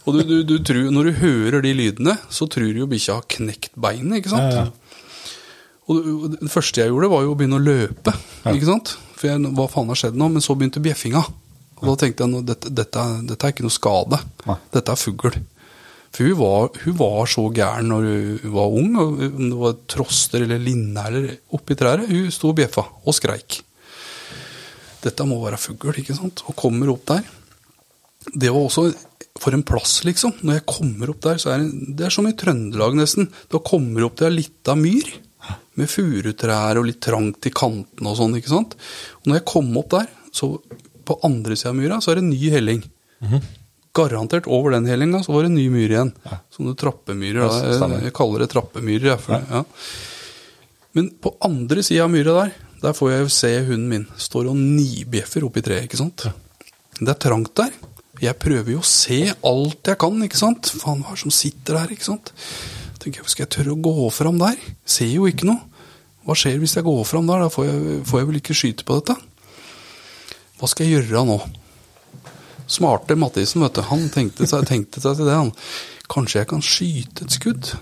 Speaker 3: Og du, du, du tror, når du hører de lydene, så tror du jo bikkja har knekt beinet, ikke sant?
Speaker 1: Ja, ja.
Speaker 3: Og det- første jeg gjorde, var jo å begynne å løpe. ikke sant? For jeg, hva faen har skjedd nå? Men så begynte bjeffinga. Og da tenkte jeg at dette, dette, dette er ikke noe skade.
Speaker 2: Nei.
Speaker 3: Dette er fugl. For hun var, hun var så gæren når hun var ung, og om det var troster eller linne oppi trærne. Hun sto og bjeffa og skreik. Dette må være fugl, ikke sant? Og kommer opp der. Det var også for en plass, liksom. Når jeg kommer opp der, så er det, det er som i Trøndelag nesten. Da kommer du opp til ei lita myr med furutrær og litt trangt i kantene og sånn, ikke sant. Og når jeg kom opp der, så på andre sida av myra, så er det en ny helling. Garantert over den hellinga så var det en ny myr igjen. Sånne trappemyrer.
Speaker 2: Ja.
Speaker 3: Jeg, jeg kaller det trappemyrer. Jeg, for, ja. Men på andre sida av myra der, der får jeg se hunden min står og nibjeffer oppi treet, ikke sant. Det er trangt der. Jeg prøver jo å se alt jeg kan, ikke sant. Faen, hva er det som sitter der, ikke sant. Tenker jeg, Skal jeg tørre å gå fram der? Ser jo ikke noe. Hva skjer hvis jeg går fram der? Da får jeg, får jeg vel ikke skyte på dette. Hva skal jeg gjøre nå? Smarte Mathisen, vet du, han tenkte seg, tenkte seg til det. han. Kanskje jeg kan skyte et skudd?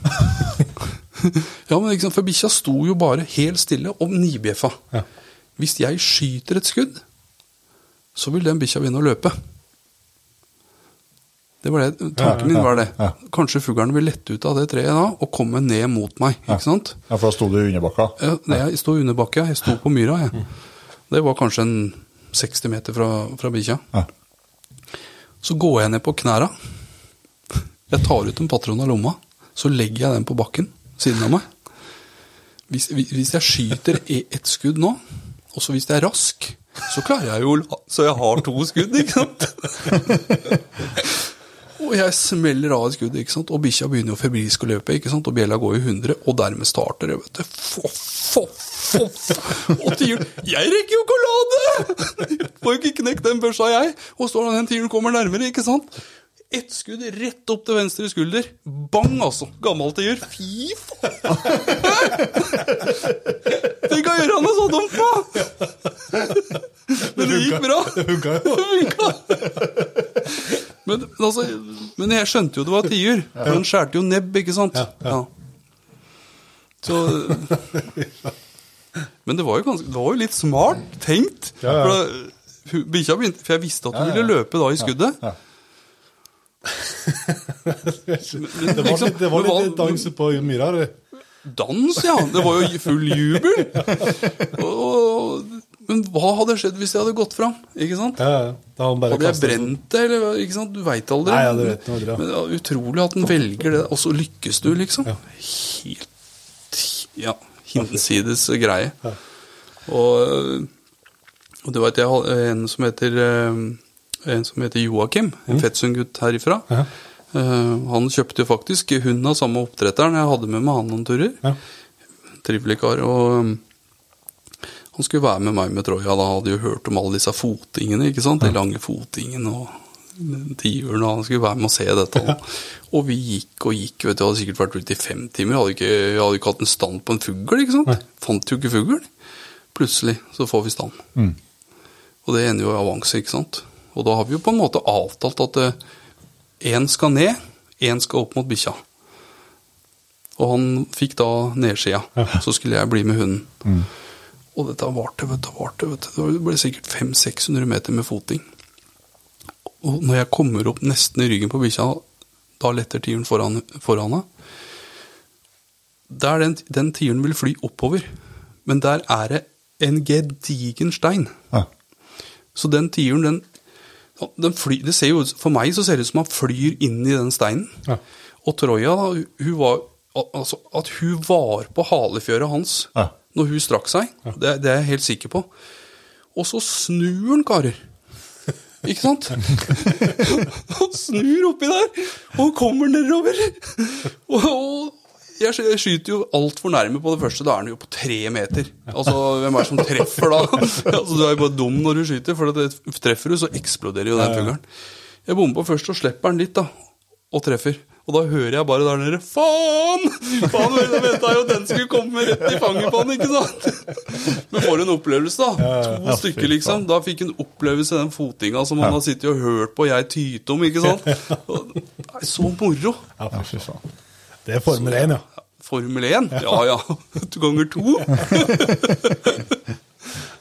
Speaker 3: *laughs* ja, men sant, For bikkja sto jo bare helt stille og nibjeffa.
Speaker 1: Ja.
Speaker 3: Hvis jeg skyter et skudd, så vil den bikkja begynne å løpe. Det var det, Tanken min var det. Kanskje fuglen vil lette ut av det treet da og komme ned mot meg. ikke sant?
Speaker 2: Ja, for da sto du i underbakka.
Speaker 3: Ja, jeg sto under bakka. jeg sto på myra. Jeg. Det var kanskje en 60 meter fra, fra bikkja. Så går jeg ned på knæra. Jeg tar ut en patron av lomma. Så legger jeg den på bakken siden av meg. Hvis, hvis jeg skyter ett skudd nå, og så hvis jeg er rask, så klarer jeg jo Så jeg har to skudd, ikke sant? *laughs* Og jeg smeller av et skudd, ikke sant? og bikkja begynner jo febrilsk å løpe. ikke sant? Og bjella går i 100, og dermed starter det. vet du. Foff, foff, foff. Og tiuren Jeg rekker jo ikke å lade! Får jo ikke knekt den børsa, jeg. Og så når den tiuren kommer nærmere, ikke sant. Ett skudd rett opp til venstre skulder. Bang, altså. Gammel tiur. Fy faen! Tenk å gjøre noe så dumt, faen! Men det gikk bra.
Speaker 1: Det funka jo.
Speaker 3: Men, altså, men jeg skjønte jo det var tiur. For den skjærte jo nebb, ikke sant? Ja. Så Men det var ganske, det var jo litt smart tenkt. For, bikkja begynte, for jeg visste at hun ville løpe da i skuddet.
Speaker 2: Ja.
Speaker 1: Det var litt, det var litt dans på myra.
Speaker 3: Dans, ja! Det var jo full jubel! *laughs* Og, men hva hadde skjedd hvis jeg hadde gått fram? Ikke sant?
Speaker 1: Ja, ja. Hadde
Speaker 3: jeg brent det, eller ikke sant? Du veit aldri.
Speaker 1: Nei, ja, du vet aldri, ja.
Speaker 3: Men utrolig at den velger det, og så lykkes du, liksom. Helt ja, hinsides greie. Og, og du veit, jeg har en som heter eh, En som heter Joakim, en Fettsund-gutt herifra.
Speaker 1: Mm. Ja.
Speaker 3: Eh, han kjøpte faktisk hund av samme oppdretteren. Jeg hadde med meg han noen turer.
Speaker 1: Ja.
Speaker 3: Trivelig kar. Og han skulle være med meg med Troja. Da hadde jo hørt om alle disse fotingene. ikke sant? De lange fotingene og tiuren. Og han skulle være med og se dette. Og, og vi gikk og gikk. vet du, Hadde sikkert vært ute i fem timer. Hadde ikke, jeg hadde ikke hatt en stand på en fugl. ikke sant? Fant jo ikke fugl. Plutselig så får vi stand. Og det ender jo i avanse, ikke sant. Og da har vi jo på en måte avtalt at én skal ned, én skal opp mot bikkja. Og han fikk da nedsida. Så skulle jeg bli med hunden. Og dette varte, vet du, varte, vet du. Det ble sikkert 500-600 meter med foting. Og når jeg kommer opp nesten i ryggen på bikkja, da letter tiuren foran, henne. Der den, den tiuren vil fly oppover, men der er det en gedigen stein.
Speaker 2: Ja.
Speaker 3: Så den tiuren, den, den fly, det ser jo For meg så ser det ut som han flyr inn i den steinen.
Speaker 1: Ja.
Speaker 3: Og Troja, da, hun var, altså, at hun var på halefjøret hans
Speaker 2: Ja.
Speaker 3: Når hun strakk seg, det, det er jeg helt sikker på. Og så snur han, karer. Ikke sant? *laughs* Han snur oppi der, og kommer nedover. Og, og jeg skyter jo altfor nærme på det første. Da er han jo på tre meter. Altså, Hvem er det som treffer da? *laughs* Altså, Du er jo bare dum når du skyter, for at det treffer du, så eksploderer jo den fuglen. Jeg bommer på først og slipper den litt, da. Og treffer. Og da hører jeg bare der nede Faen! Faen, Jeg venta jo den skulle komme rett i fanget på han, ikke sant? Men for en opplevelse, da. To stykker, liksom. Da fikk han opplevelse den fotinga som han har sittet og hørt på jeg tyte om, ikke sant? *laughs* Det er så moro.
Speaker 1: Ja,
Speaker 2: fy faen.
Speaker 1: Det er Formel 1, ja.
Speaker 3: Formel 1? Ja ja. *laughs* To ganger to. *laughs*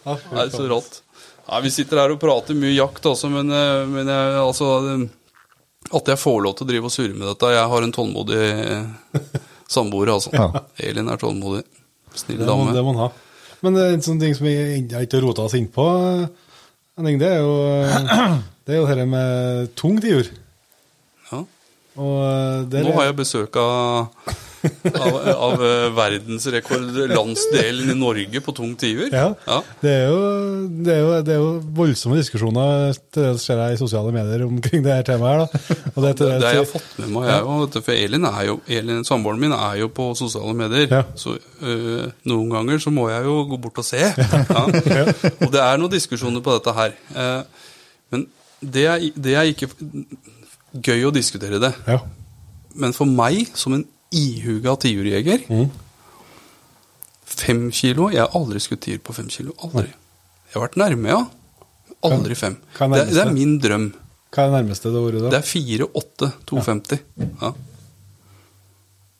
Speaker 3: Det er så rått. Nei, vi sitter her og prater mye jakt, altså, men, eh, men jeg, altså eh, At jeg får lov til å drive og surre med dette Jeg har en tålmodig eh, samboer, altså.
Speaker 2: Ja.
Speaker 3: Elin er tålmodig. Snill dame.
Speaker 1: det må han ha. Men er en sånn ting som vi ennå ikke har rota oss inn på, Henning, det er jo det er jo dette med tungt i jord.
Speaker 3: Ja.
Speaker 1: Og eh, der
Speaker 3: Nå har jeg besøk av, av, av verdensrekord landsdelen i Norge på tung tiur.
Speaker 1: Ja.
Speaker 3: Ja.
Speaker 1: Det, er jo, det, er jo, det er jo voldsomme diskusjoner det ser jeg i sosiale medier omkring det her temaet. her da. Og det,
Speaker 3: Det, har jeg fått med meg, jeg òg. For Elin, er jo, Elin, samboeren min, er jo på sosiale medier.
Speaker 1: Ja.
Speaker 3: Så øh, noen ganger så må jeg jo gå bort og se. Ja. Og det er noen diskusjoner på dette her. Eh, men det er, det er ikke gøy å diskutere det.
Speaker 1: Ja.
Speaker 3: Men for meg, som en ihuga tiurjeger
Speaker 1: Mm.
Speaker 3: Fem kilo Jeg har aldri skutt tiur på fem kilo. Aldri. Jeg har vært nærme, ja. Aldri fem.
Speaker 1: hva er
Speaker 3: Det, det er min drøm.
Speaker 1: Hva er det nærmeste det ordet da?
Speaker 3: Det er 4, 8, 250. Ja.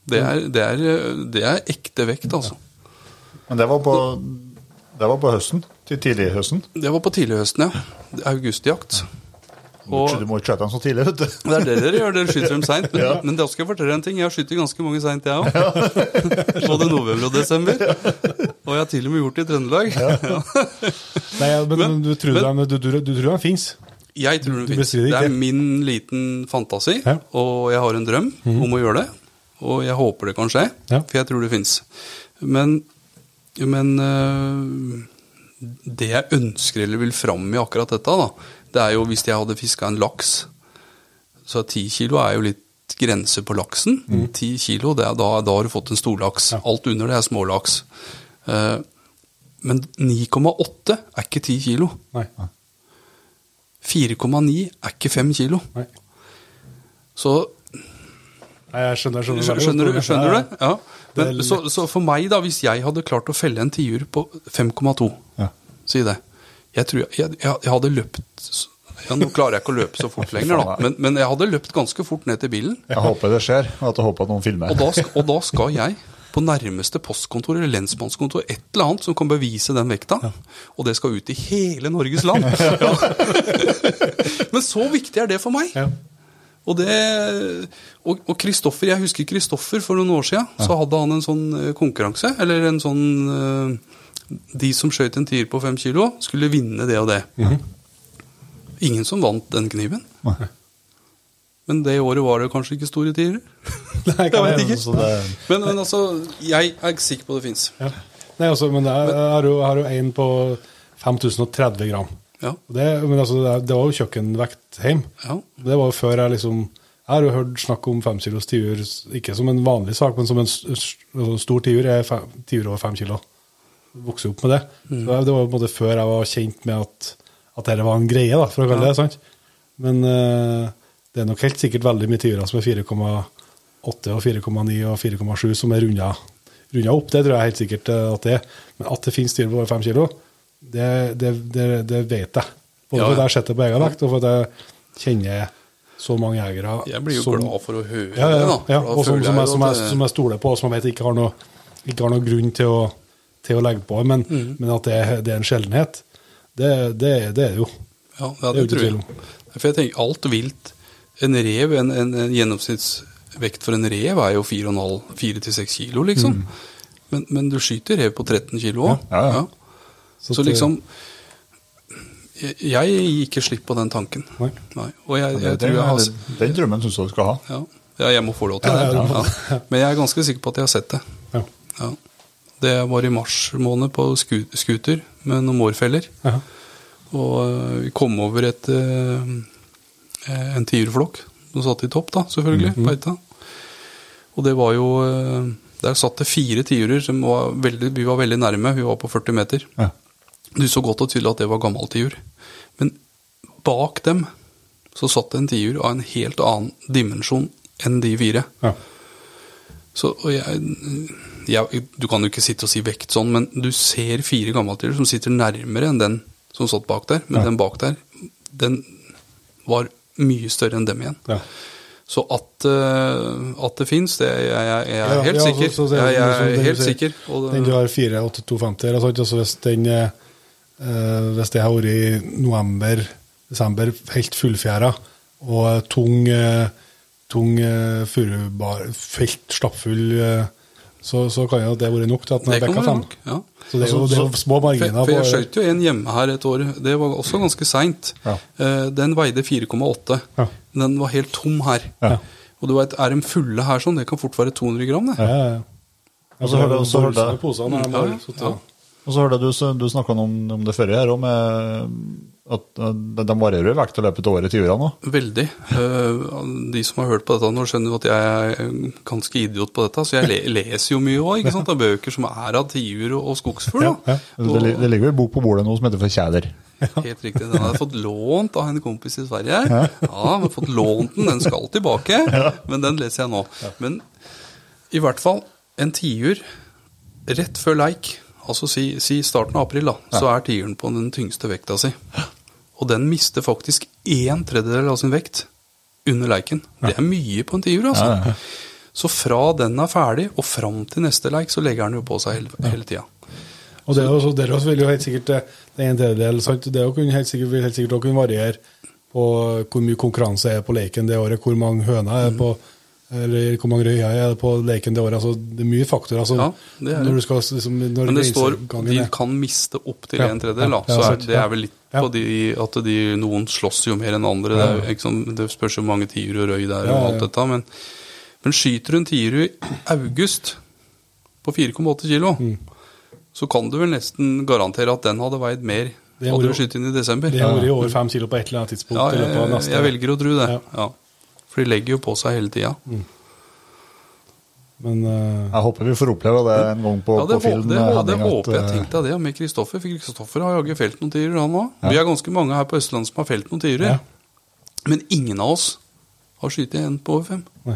Speaker 3: Det, er, det, er, det er ekte vekt, altså.
Speaker 2: Men det var på, det var på høsten? Til tidlig høsten?
Speaker 3: Det var på tidlighøsten, ja. Det er Augustjakt. Og
Speaker 2: du må ikke skyte dem så tidlig, vet du.
Speaker 3: det er det dere gjør, dere skyter dem seint. Men, *laughs*
Speaker 2: Ja.
Speaker 3: men da skal jeg fortelle en ting. Jeg har skutt ganske mange seint, jeg òg. *laughs* Både november og desember. Og jeg har til og med gjort det i Trøndelag. Ja. *laughs*
Speaker 1: Nei, men,
Speaker 3: Men-
Speaker 1: du tror
Speaker 3: men-
Speaker 1: den, du, du, du tror den fins?
Speaker 3: Jeg tror det
Speaker 1: Du
Speaker 3: fins. Det er min liten fantasi,
Speaker 1: Ja.
Speaker 3: Og jeg har en drøm om å gjøre det. Og jeg håper det kan skje,
Speaker 1: Ja.
Speaker 3: for jeg tror det fins. Men, men øh, det jeg ønsker eller vil fram i akkurat dette, da, det er jo hvis jeg hadde fiska en laks Så ti kilo er jo litt grense på laksen.
Speaker 1: Mhm.
Speaker 3: Ti kilo, det er, da, da har du fått en storlaks. Alt under det er smålaks. Uh, men 9,8 er ikke 10 kilo.
Speaker 1: Nei.
Speaker 3: 4,9 er ikke 5 kilo.
Speaker 1: Nei.
Speaker 3: Så
Speaker 1: Nei, jeg skjønner, skjønner,
Speaker 3: skjønner, skjønner, du, skjønner
Speaker 1: det?
Speaker 3: Ja. Men,
Speaker 1: det
Speaker 3: så, så for meg, da, hvis jeg hadde klart å felle en tiur på 5,2
Speaker 2: Ja.
Speaker 3: Si det. Jeg tror jeg, jeg, jeg hadde løpt ja, Nå klarer jeg ikke å løpe så fort lenger, da, *laughs* men, men jeg hadde løpt ganske fort ned til bilen.
Speaker 2: Jeg håper det skjer, og at jeg håper at noen filmer.
Speaker 3: Og da, sk- og da skal jeg på nærmeste postkontor eller lensmannskontor, et eller annet som kan bevise den vekta. Og det skal ut i hele Norges land. *laughs* Ja. *laughs* Men så viktig er det for meg.
Speaker 1: Ja.
Speaker 3: Og det Og og Kristoffer, jeg husker Kristoffer for noen år siden. Så hadde han en sånn eh, konkurranse, eller en sånn eh, De som skjøt en tier på fem kilo, skulle vinne det og det. Ingen som vant den kniven.
Speaker 2: Nei.
Speaker 3: Men det året var det kanskje ikke store tiere. *laughs*
Speaker 1: Nei,
Speaker 3: Jeg vet ikke.
Speaker 2: Det,
Speaker 3: Men, men altså, jeg er ikke sikker på det fins.
Speaker 1: Ja. Nei, altså, men jeg, har jo, har jo en på 5030 gram.
Speaker 3: Ja.
Speaker 1: Det, men altså, det, det var jo kjøkkenvekt hjemme.
Speaker 3: ja.
Speaker 1: Det var jo før jeg liksom Jeg har jo hørt snakk om femkilos tiur, ikke som en vanlig sak, men som en altså, stor tiur er tiur over fem kilo. Vokse opp med det. Så det det var på en måte før jeg var kjent med at, at dette var en greie, da, for å kalle det det. sant? Men uh, det er nok helt sikkert veldig mye tiurer som er 4,8 og 4,9 og 4,7 som er runda, runda opp. Det tror jeg helt sikkert eh, at det er. Men at det finnes tiurer på over fem kilo, det, det, det, det vet jeg. Både
Speaker 3: Ja,
Speaker 1: fordi jeg har sett det på egen vekt, og fordi jeg kjenner så mange jegere
Speaker 3: Jeg blir jo
Speaker 1: som,
Speaker 3: glad for å høre
Speaker 1: ja, ja,
Speaker 3: det, da.
Speaker 1: ja, og som, som,
Speaker 3: jeg,
Speaker 1: som, jeg, som jeg stoler på, og som jeg vet ikke har noe, ikke har noe grunn til å, til å legge på, men,
Speaker 3: Mm.
Speaker 1: men at det, er- det er en sjeldenhet, det, det, det er det jo.
Speaker 3: Ja,
Speaker 1: Det er
Speaker 3: det
Speaker 1: jo ikke
Speaker 3: tror jeg.
Speaker 1: tvil om.
Speaker 3: For jeg tenker alt vilt En rev, en, en, en gjennomsnittsvekt for en rev er jo 4,5-4-6 kilo, liksom. Men, men du skyter rev på 13 kilo òg.
Speaker 2: Ja, ja, ja.
Speaker 1: Så
Speaker 3: Så,
Speaker 1: det-
Speaker 3: liksom jeg, jeg gir ikke slipp på den tanken.
Speaker 1: Nei.
Speaker 3: Og jeg, jeg,
Speaker 2: den,
Speaker 3: tror jeg har
Speaker 2: den, drømmen syns jeg du skal ha.
Speaker 3: ja, ja, jeg må få lov til det.
Speaker 1: ja,
Speaker 3: Ja. Men jeg er ganske sikker på at jeg har sett det.
Speaker 1: Ja.
Speaker 3: Det var i mars måned på scooter med noen mårfeller.
Speaker 1: Ja.
Speaker 3: Og øh, vi kom over et, øh, eh, en tiurflokk som satt i topp, da, selvfølgelig,
Speaker 1: mm
Speaker 3: -hmm. Og det var jo Der satt det fire tiurer som var veldig, vi var veldig nærme. Vi var på 40 meter.
Speaker 2: Ja.
Speaker 3: Du så godt og tydelig at det var gammel tiur. Men bak dem så satt det en tiur av en helt annen dimensjon enn de fire.
Speaker 1: Ja.
Speaker 3: Så, og jeg, jeg, du kan jo ikke sitte og si vekt sånn, men du ser fire gammeltider som sitter nærmere enn den som satt bak der. Men
Speaker 1: Ja.
Speaker 3: den bak der, den var mye større enn dem igjen.
Speaker 1: Ja.
Speaker 3: Så at, uh, at det fins, det jeg, jeg, jeg er
Speaker 1: Ja,
Speaker 3: helt
Speaker 1: ja, så-
Speaker 3: sikker.
Speaker 1: så det er
Speaker 3: jeg, jeg
Speaker 1: den
Speaker 3: er
Speaker 1: du
Speaker 3: helt sikker. Og det,
Speaker 1: Den du har 48250, eller sånt, altså hvis den eh, Hvis det har vært i november, desember, helt fullfjæra, og tung, uh, tung uh, helt stappfull, eh, så, så kan jo det være nok til at den
Speaker 3: kan
Speaker 1: dekka fem.
Speaker 3: nok. Ja.
Speaker 1: Så det er jo, det er jo små marginer.
Speaker 3: for jeg
Speaker 1: på-
Speaker 3: skjøt jo en hjemme her et år. Det var også ganske seint.
Speaker 2: Ja.
Speaker 3: Eh, Den veide 4,8.
Speaker 1: Ja.
Speaker 3: Den var helt tom her.
Speaker 2: Ja.
Speaker 3: Og du vet, er de fulle her sånn, det kan fort være 200 gram, det.
Speaker 1: Ja, ja, ja.
Speaker 2: Og så hørte jeg-
Speaker 3: Ja, ja, ja.
Speaker 1: og-
Speaker 2: så hørte jeg du, du snakka om, om det før her òg, at eh, de varierer i vekt i løpet av året til jura nå.
Speaker 3: Veldig. Eh, De som har hørt på dette nå, skjønner jo at jeg er ganske idiot på dette. Så jeg leser jo mye òg. Av bøker som er av tiur og og skogsfugl.
Speaker 1: Ja, ja.
Speaker 2: Det, det ligger jo en bok på bordet nå som heter For kjæler. *laughs*
Speaker 3: Helt riktig. Den har jeg fått lånt av en kompis i Sverige. Ja, jeg har fått lånt den. Den skal tilbake, *laughs* men den leser jeg nå. Men i hvert fall en tiur rett før leik, altså si, si starten av april, da, så er tiuren på den tyngste vekta si. Og den mister faktisk en tredjedel av sin vekt under leiken. Det er mye på en tiur, altså.
Speaker 2: Ja, ja.
Speaker 3: Så fra den er ferdig og fram til neste leik, så legger den jo på seg hele, hele tida.
Speaker 1: Og det er jo så- det er også vil jo helt sikkert det det er en tredjedel, sant? Det er jo helt sikkert, helt sikkert også kunne variere på hvor mye konkurranse er på leiken det året, hvor mange høner er på på, eller hvor mange røyer er det på leken det året. Altså, det er mye faktorer. Altså,
Speaker 3: Ja, det er det.
Speaker 1: når du skal, liksom, når
Speaker 3: Men det står de
Speaker 1: er-
Speaker 3: kan miste opp til
Speaker 1: Ja,
Speaker 3: en tredjedel,
Speaker 1: ja, ja,
Speaker 3: Så er, det er vel litt på de at de, noen slåss jo mer enn andre. Det, er, ikke sånn, det spørs hvor mange tiur og røy det er og alt dette. Men, men skyter du en tiur i august på 4,8 kilo,
Speaker 1: Mm.
Speaker 3: så kan du vel nesten garantere at den hadde veid mer hadde du skutt inn i desember.
Speaker 1: Det har vært over fem kilo på et eller annet tidspunkt.
Speaker 3: Ja, jeg, jeg velger å tro det.
Speaker 1: Ja.
Speaker 3: Ja. For de legger jo på seg hele tida.
Speaker 1: Men uh,
Speaker 2: Jeg håper vi får oppleve det en gang på,
Speaker 3: Ja, det,
Speaker 2: på film.
Speaker 3: Det, det,
Speaker 2: det
Speaker 3: håper jeg. Tenk deg det med Kristoffer. For Kristoffer har jaggu felt noen tiurer, han òg. Vi er ganske mange her på Østlandet som har felt noen tiurer.
Speaker 1: Ja.
Speaker 3: Men ingen av oss har skutt en på over fem.
Speaker 1: nei.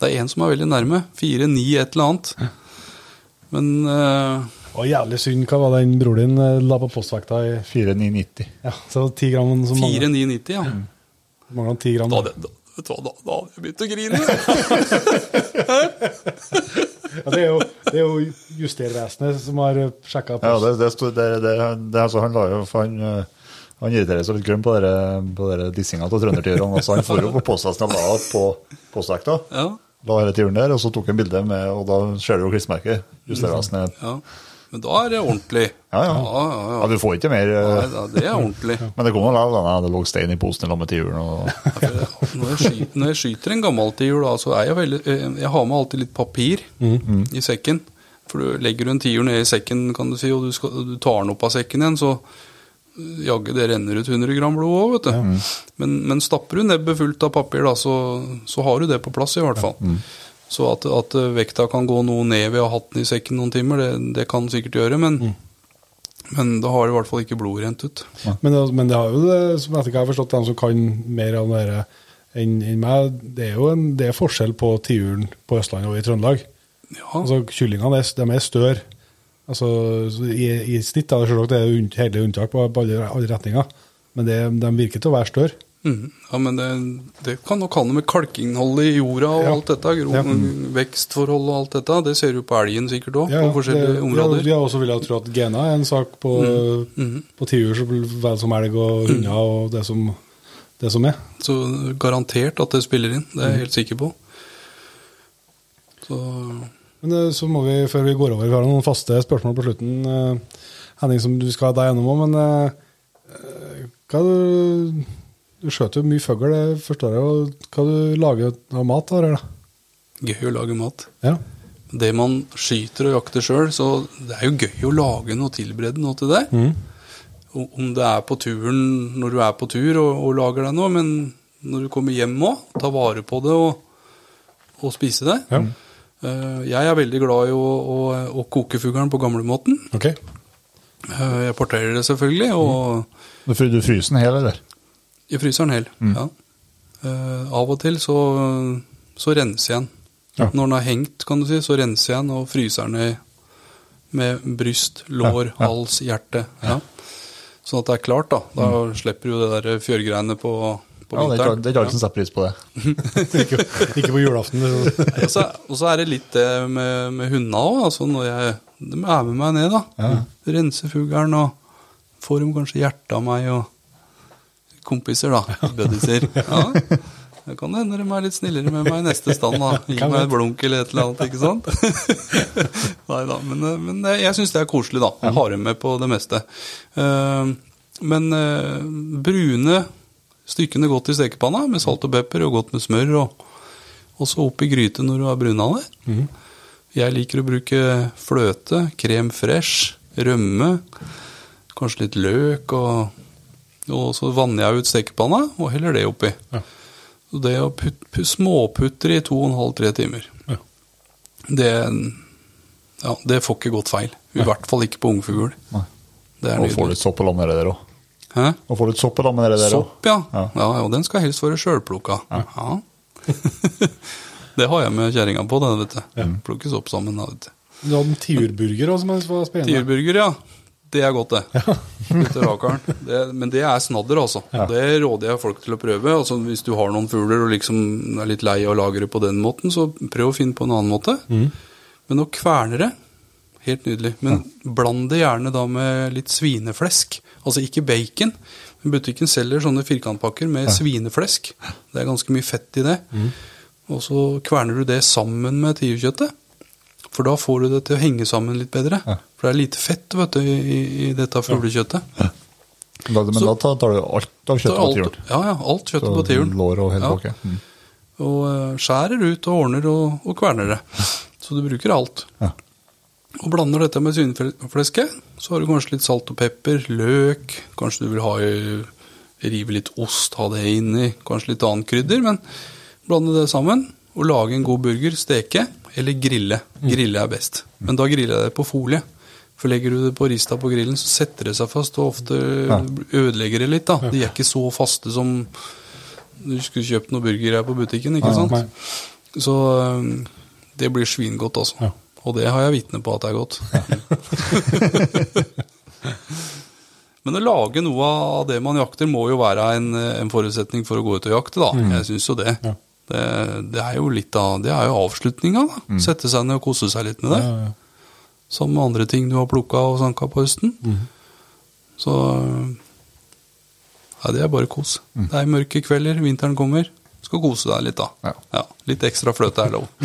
Speaker 3: Det er en som er veldig nærme. Fire, ni, et eller annet. Men
Speaker 1: uh, og jævlig synd. Hva var den bror din eh, la på postvekta i
Speaker 2: 4990.
Speaker 1: Ja, så 10 gram som manglet-
Speaker 3: 4,990, ja.
Speaker 1: manglet ti gram.
Speaker 3: Da, hadde- da, vet du hva, da, da hadde jeg begynt å grine.
Speaker 1: Ja, det, er jo, det er jo Justervesenet som har sjekka
Speaker 2: Ja, det, det, stod- det, altså, han la jo for han, eh, Han irriterer seg litt grønn på dere, på dere dissinga av trøndertiurene. Altså, han får jo på postvesten og la på postvekta.
Speaker 3: Ja,
Speaker 2: La hele turen der, og så tok han bilde med, og da ser du jo klistremerket. Justervesenet.
Speaker 3: ja. Men da er det ordentlig.
Speaker 2: Ja, ja.
Speaker 3: ja, ja,
Speaker 2: Ja, du får ikke mer
Speaker 3: Nei, da, det er ordentlig. *laughs*
Speaker 2: Men det kom noe lav, da. Det lå stein i posen i lag med tiuren. Og...
Speaker 3: Når jeg, skyter, når jeg skyter en gammel tiur, da, så er jeg veldig eh, Jeg har med alltid litt papir i sekken. For du legger du en tiur ned i sekken, kan du si, og du, skal, du tar den opp av sekken igjen, så eh, jaggu det renner ut 100 gram blod òg, vet du. Men, men stapper du nebbet fullt av papir, da, så, så har du det på plass, i hvert fall. Så at, at vekta kan gå noe ned ved å ha hatt den i sekken noen timer, det, det kan sikkert gjøre, men, men da har det i hvert fall ikke blodet rent ut.
Speaker 1: Men, det- men det har jo det, som jeg har forstått, de som kan mer av det enn en meg, det er jo en, det er forskjell på tiuren på Østlandet og i Trøndelag.
Speaker 3: Ja,
Speaker 1: Altså, Kyllingene er, de er større. Altså, i, I snitt er det er det hele unntak på alle, alle retninger, men det, de virker til å være større.
Speaker 3: Mhm. Ja, men det, det kan nok ha noe med kalkinnholdet i jorda og
Speaker 1: Ja.
Speaker 3: alt dette. Gro,
Speaker 1: Ja.
Speaker 3: Vekstforhold og alt dette. Det ser du på elgen sikkert òg,
Speaker 1: Ja,
Speaker 3: på forskjellige
Speaker 1: det,
Speaker 3: områder.
Speaker 1: Ja, også vil jeg tro at gena er en sak på,
Speaker 3: Mhm.
Speaker 1: på tiur så vel som elg og hunder og det som, det som er.
Speaker 3: Så garantert at det spiller inn. Det er jeg helt sikker på. Så
Speaker 1: Men eh, så må vi, før vi går over, vi har noen faste spørsmål på slutten, eh, Henning, som du skal deg gjennom òg, men eh, hva du skjøter jo mye fugl, det forstår jeg. jo. Hva du lager av mat? Her, da?
Speaker 3: gøy å lage mat.
Speaker 1: Ja.
Speaker 3: Det man skyter og jakter sjøl, så det er jo gøy å lage noe tilberede noe til det.
Speaker 1: Mm.
Speaker 3: Om det er på turen når du er på tur og, og lager deg noe, men når du kommer hjem òg, ta vare på det og, og spise det.
Speaker 1: Ja.
Speaker 3: Eh, Jeg er veldig glad i å, å, å koke fuglen på gamlemåten.
Speaker 1: Ok.
Speaker 3: Eh, Jeg parterer det selvfølgelig, og
Speaker 2: Du du fryser den hel, eller?
Speaker 3: I fryseren hel. Ja. Uh, Av og til så, så renser jeg den.
Speaker 1: Ja.
Speaker 3: Når den har hengt, kan du si, så renser jeg den og fryser den i, med bryst, lår,
Speaker 1: Ja,
Speaker 3: hals, hjerte. Ja. Sånn at det er klart, da. Da slipper du det der fjørgreiene på, på
Speaker 2: Ja, er
Speaker 3: vinteren.
Speaker 2: det er ikke alle som setter pris på det. *laughs*
Speaker 1: ikke, ikke på julaften.
Speaker 3: Og så, og så er det litt det med, med hundene òg. Altså når jeg, de er med meg ned, da. Renser fuglen og får dem kanskje hjertet av meg og kompiser, da. Buddiser. *laughs* Ja. Det kan hende de er litt snillere med meg i neste stand. da. Gi meg et blunk eller et eller annet, ikke sant? *laughs* Nei da, men, eh, men eh, jeg syns det er koselig, da. Jeg har dem med på det meste. Eh, Men brune stykkene godt i stekepanna med salt og pepper og godt med smør. og så opp i gryte når du har bruna det. Jeg liker å bruke fløte, krem fresh, rømme, kanskje litt løk, og, og så vanner jeg ut stekepanna og heller det oppi.
Speaker 1: Ja.
Speaker 3: Så det å put, put, småputre i to og en halv, tre timer,
Speaker 1: Ja.
Speaker 3: det, ja, det får ikke gått feil. I hvert fall ikke på ungfugl.
Speaker 2: Nei.
Speaker 3: Det
Speaker 2: Og få litt sopp og lam med det der òg.
Speaker 3: Hæ?
Speaker 2: Og få litt sopp og lam med det der òg.
Speaker 3: Sopp, ja.
Speaker 2: Ja.
Speaker 3: ja. Og den skal helst være sjølplukka. Ja. *laughs* det har jeg med kjerringa på, det, vet du. Plukkes opp sammen, da, vet du.
Speaker 1: Du hadde en tiurburger også, som var spennende.
Speaker 3: Tiurburger, ja. Det er godt, det. Ja. det. Men det er snadder, altså. Det råder jeg folk til å prøve. Altså, hvis du har noen fugler og liksom er litt lei av å lage det på den måten, så prøv å finne på en annen måte. Men å kverne det, helt nydelig. Men bland det gjerne da med litt svineflesk. Altså ikke bacon. Men Butikken selger sånne firkantpakker med svineflesk. Det er ganske mye fett i det. Og så kverner du det sammen med tiurkjøttet. For da får du det til å henge sammen litt bedre. For det er lite fett vet du, i, i dette fuglekjøttet.
Speaker 2: Da, men
Speaker 3: Så-
Speaker 2: da tar, du alt av
Speaker 3: kjøttet
Speaker 2: kjøttet på
Speaker 3: alt,
Speaker 2: tiuren.
Speaker 3: ja, ja, alt kjøttet på tiuren.
Speaker 2: Lår og hele
Speaker 3: Ja.
Speaker 2: Mm.
Speaker 3: Og eh, skjærer ut og ordner og, og kverner det. Så du bruker alt.
Speaker 2: Ja.
Speaker 3: Og blander dette med svineflesket. Så har du kanskje litt salt og pepper, løk. Kanskje du vil ha rive litt ost, ha det inni. Kanskje litt annet krydder. Men blande det sammen og lage en god burger. Steke eller grille. Grille er best. Men da griller jeg det på folie. For legger du det på rista på grillen, så setter det seg fast, og ofte ødelegger det litt. da. De er ikke så faste som du skulle kjøpt noen burgere på butikken, ikke sant? Så det blir svingodt, altså. Og det har jeg vitne på at det er godt. *laughs* Men å lage noe av det man jakter, må jo være en, en forutsetning for å gå ut og jakte, da. Jeg syns jo det. Det. Det er jo litt av Det er jo avslutninga, da. Sette seg ned og kose seg litt med det.
Speaker 1: Ja, ja.
Speaker 3: Som med andre ting du har plukka og sanka på høsten. Så Ja, det er bare kos. Det er mørke kvelder, vinteren kommer. Skal kose deg litt, da.
Speaker 2: Ja.
Speaker 3: litt ekstra fløte er lov. *laughs*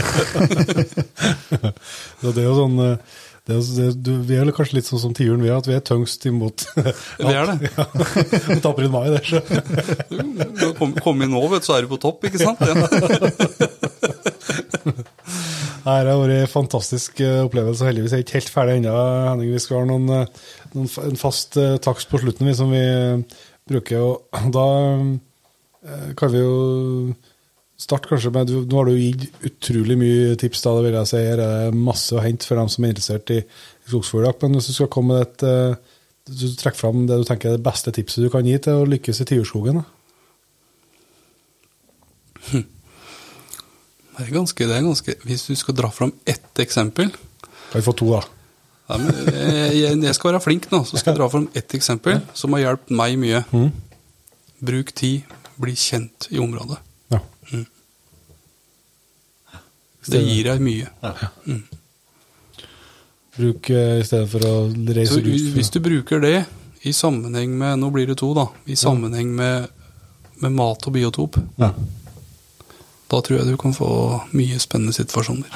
Speaker 1: Det er jo sånn eh, det det, du, Vi er kanskje litt sånn som tiuren, vi er at vi er tøngst imot *laughs*
Speaker 3: Vi er det.
Speaker 1: Ja, mot april-mai. det, så.
Speaker 3: Kom, kom inn nå, vet du, så er du på topp, ikke sant? Ja. *laughs*
Speaker 1: Nei, Det har vært en fantastisk eh, opplevelse. Heldigvis er jeg ikke helt ferdig ennå, Henning. Vi skal ha noen, eh, noen, en fast eh, takst på slutten vi, som vi bruker. og Da kan vi jo starte kanskje med Nå har du gitt utrolig mye tips. da, det vil jeg si. Her er det masse å hente for dem som er interessert i, skogsfugljakt. Men hvis du skal komme med et eh, du trekker fram det du tenker er det beste tipset du kan gi til å lykkes i tiurskogen.
Speaker 3: Det er ganske, det er ganske Hvis du skal dra fram ett eksempel
Speaker 1: Kan vi få to, da?
Speaker 3: ja, men jeg, jeg, skal være flink nå, så skal jeg dra fram ett eksempel som har hjulpet meg mye. Bruk tid, bli kjent i området.
Speaker 1: Ja.
Speaker 3: Det gir deg mye.
Speaker 1: Bruk eh, i stedet for å reise
Speaker 3: Så
Speaker 1: ut.
Speaker 3: hvis du bruker det i sammenheng med Nå blir det to, da. I sammenheng med, med mat og biotop.
Speaker 1: Ja.
Speaker 3: Da tror jeg du kan få mye spennende situasjoner.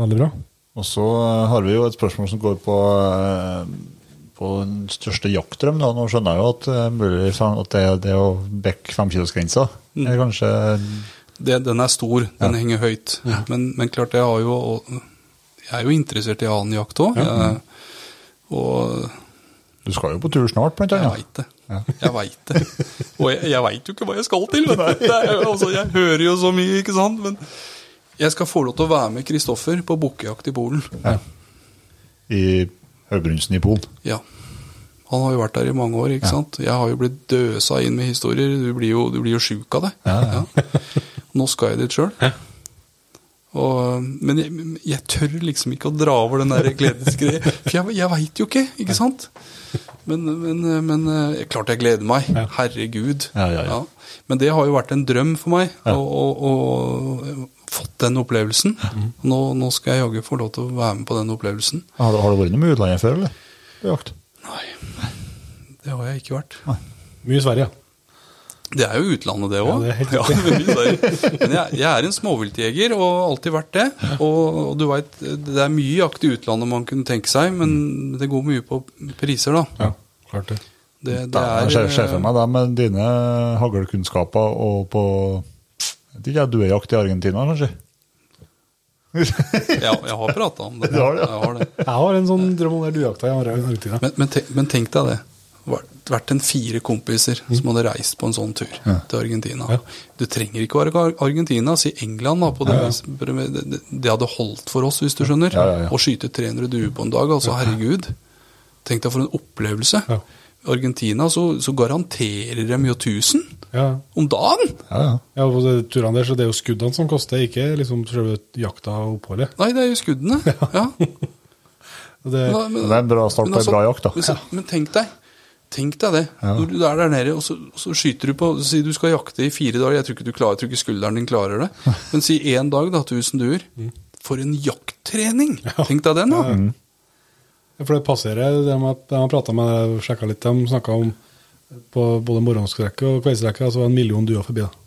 Speaker 1: Veldig bra.
Speaker 2: Og så eh, har vi jo et spørsmål som går på, eh, på den største jaktdrøm. Da. Nå skjønner jeg jo at, mulig at det, det å bekke femkilosgrensa er kanskje
Speaker 3: Det, den er stor, den henger høyt. Men, men klart, jeg har jo Jeg er jo interessert i annen jakt òg. Og
Speaker 2: Du skal jo på tur snart, blant
Speaker 3: jeg
Speaker 2: annet.
Speaker 3: veit det. Jeg veit det. Og jeg, jeg veit jo ikke hva jeg skal til. Men. Det er altså, jeg hører jo så mye, ikke sant. Men jeg skal få lov til å være med Kristoffer på bukkejakt i Polen.
Speaker 2: I Høybrunsen i Polen.
Speaker 3: Ja. Han har jo vært der i mange år, ikke sant. Jeg har jo blitt døsa inn med historier. Du blir jo, du blir jo sjuk av det.
Speaker 2: Ja, Ja,
Speaker 3: Nå skal jeg dit sjøl. Men jeg, jeg tør liksom ikke å dra over den der gledesgreia. For jeg, jeg veit jo ikke, ikke sant? Men, men, men eh, klart jeg gleder meg. Herregud.
Speaker 2: Ja, ja, ja.
Speaker 3: Men det har jo vært en drøm for meg å, fått den opplevelsen. Nå, nå skal jeg jaggu få lov til å være med på den opplevelsen.
Speaker 2: Har, har du vært noe med utlandet før, eller? På jakt?
Speaker 3: Nei, det har jeg ikke vært.
Speaker 1: Mye i Sverige.
Speaker 3: Det er jo utlandet, det òg.
Speaker 1: Ja, det er *laughs*
Speaker 3: Men jeg, jeg er en småviltjeger og har alltid vært det. Og, og du vet, det er mye jakt i utlandet man kunne tenke seg, men det går mye på priser, da.
Speaker 1: Ja, klart det.
Speaker 3: Det, det er
Speaker 2: jeg ser for meg deg med dine haglkunnskaper og på jeg vet ikke, duejakt i Argentina, kanskje?
Speaker 3: Ja, jeg har prata om det. *laughs*
Speaker 2: Du har det, ja.
Speaker 3: Jeg har det.
Speaker 1: Jeg har en sånn drøm om det dujakta i Argentina.
Speaker 3: Men, men, tenk, men tenk deg det. Vært- en fire kompiser som hadde reist på en sånn tur til Argentina.
Speaker 1: Ja.
Speaker 3: Du trenger ikke være Ar- Argentina, si England. da på det, det, det, det hadde holdt for oss, hvis du skjønner.
Speaker 2: Ja, ja, ja.
Speaker 3: Å skyte 300 duer på en dag. Altså, herregud. Tenk deg for en opplevelse.
Speaker 1: Ja.
Speaker 3: I Argentina så, så garanterer de jo 1000
Speaker 1: Ja,
Speaker 3: om dagen!
Speaker 2: Ja, ja.
Speaker 1: ja på de turene der, så det er jo skuddene som koster, ikke liksom selve jakta og oppholdet.
Speaker 3: Nei, det er jo skuddene. *laughs* Ja.
Speaker 1: Det,
Speaker 3: Men- men-
Speaker 2: Det er en bra start på en
Speaker 3: altså,
Speaker 2: bra jakt, da.
Speaker 3: Men, men tenk deg Tenk deg det.
Speaker 2: Ja.
Speaker 3: Når du er der nede, og så, så skyter du på sier du skal jakte i fire dager. Jeg tror ikke, du klarer, jeg tror ikke skulderen din klarer det. *laughs* Men si én dag, da. 1000 duer. For en jakttrening! Tenk deg den, da.
Speaker 1: Ja, For det passerer, det har, de har prata med og sjekka litt, de snakka om på både morgenskrekke og kveldsrekke, altså en million duer forbi. da.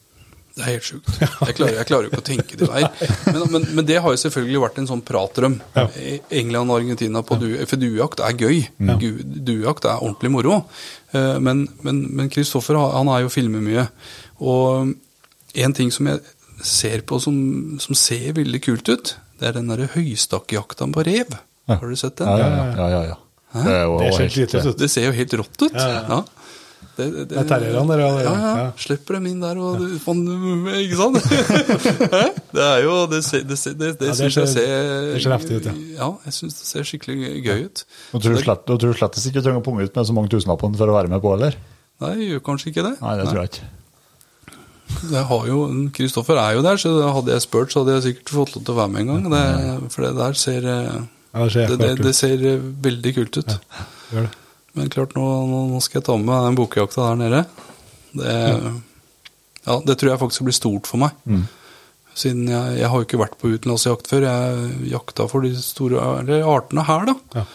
Speaker 3: Det er helt sjukt. Jeg klarer, jeg klarer jo ikke å tenke det der. Men, men, men det har jo selvfølgelig vært en sånn pratdrøm. Ja. England og Argentina på du, For duejakt er gøy. Ja. Duejakt er ordentlig moro. Eh, Men men Kristoffer han er jo filmer mye. Og en ting som jeg ser på som, som ser veldig kult ut, det er den derre høystakkjakta på rev. Har du sett den?
Speaker 2: Ja, ja, ja. ja, ja. Det er jo
Speaker 1: Det ser
Speaker 2: helt-
Speaker 3: Det ser jo helt rått ut.
Speaker 1: Ja, ja.
Speaker 3: Ja. Det, det,
Speaker 1: Det er terrierne dere? ja, er-
Speaker 3: ja, ja.
Speaker 1: ja.
Speaker 3: Slipper dem inn der, og du fan, Ikke sant? *laughs* Det er jo Det, det, det, det
Speaker 1: Ja,
Speaker 3: syns jeg
Speaker 1: ser- det ser heftig ut, ja.
Speaker 3: Ja, jeg syns det ser skikkelig gøy ut.
Speaker 2: Og tror du slett, og tror du ikke du trenger å punge ut med så mange tusenlapper for å være med på, eller?
Speaker 3: Nei, jeg gjør kanskje ikke det.
Speaker 2: Nei, det tror jeg ikke.
Speaker 3: Jeg har jo, Kristoffer er jo der, så hadde jeg spurt, så hadde jeg sikkert fått lov til å være med en gang. Det, for det der ser eh,
Speaker 1: Ja, det ser
Speaker 3: det, det,
Speaker 1: klart ut.
Speaker 3: det ser eh, veldig kult ut.
Speaker 1: Gjør det.
Speaker 3: Men klart, nå, nå, skal jeg ta med meg den bokjakta der nede. Det, ja, det tror jeg faktisk blir stort for meg.
Speaker 1: Mm.
Speaker 3: Siden jeg, jeg har jo ikke vært på utenlandsjakt før. Jeg jakta for de store eller artene her, da.
Speaker 1: Ja.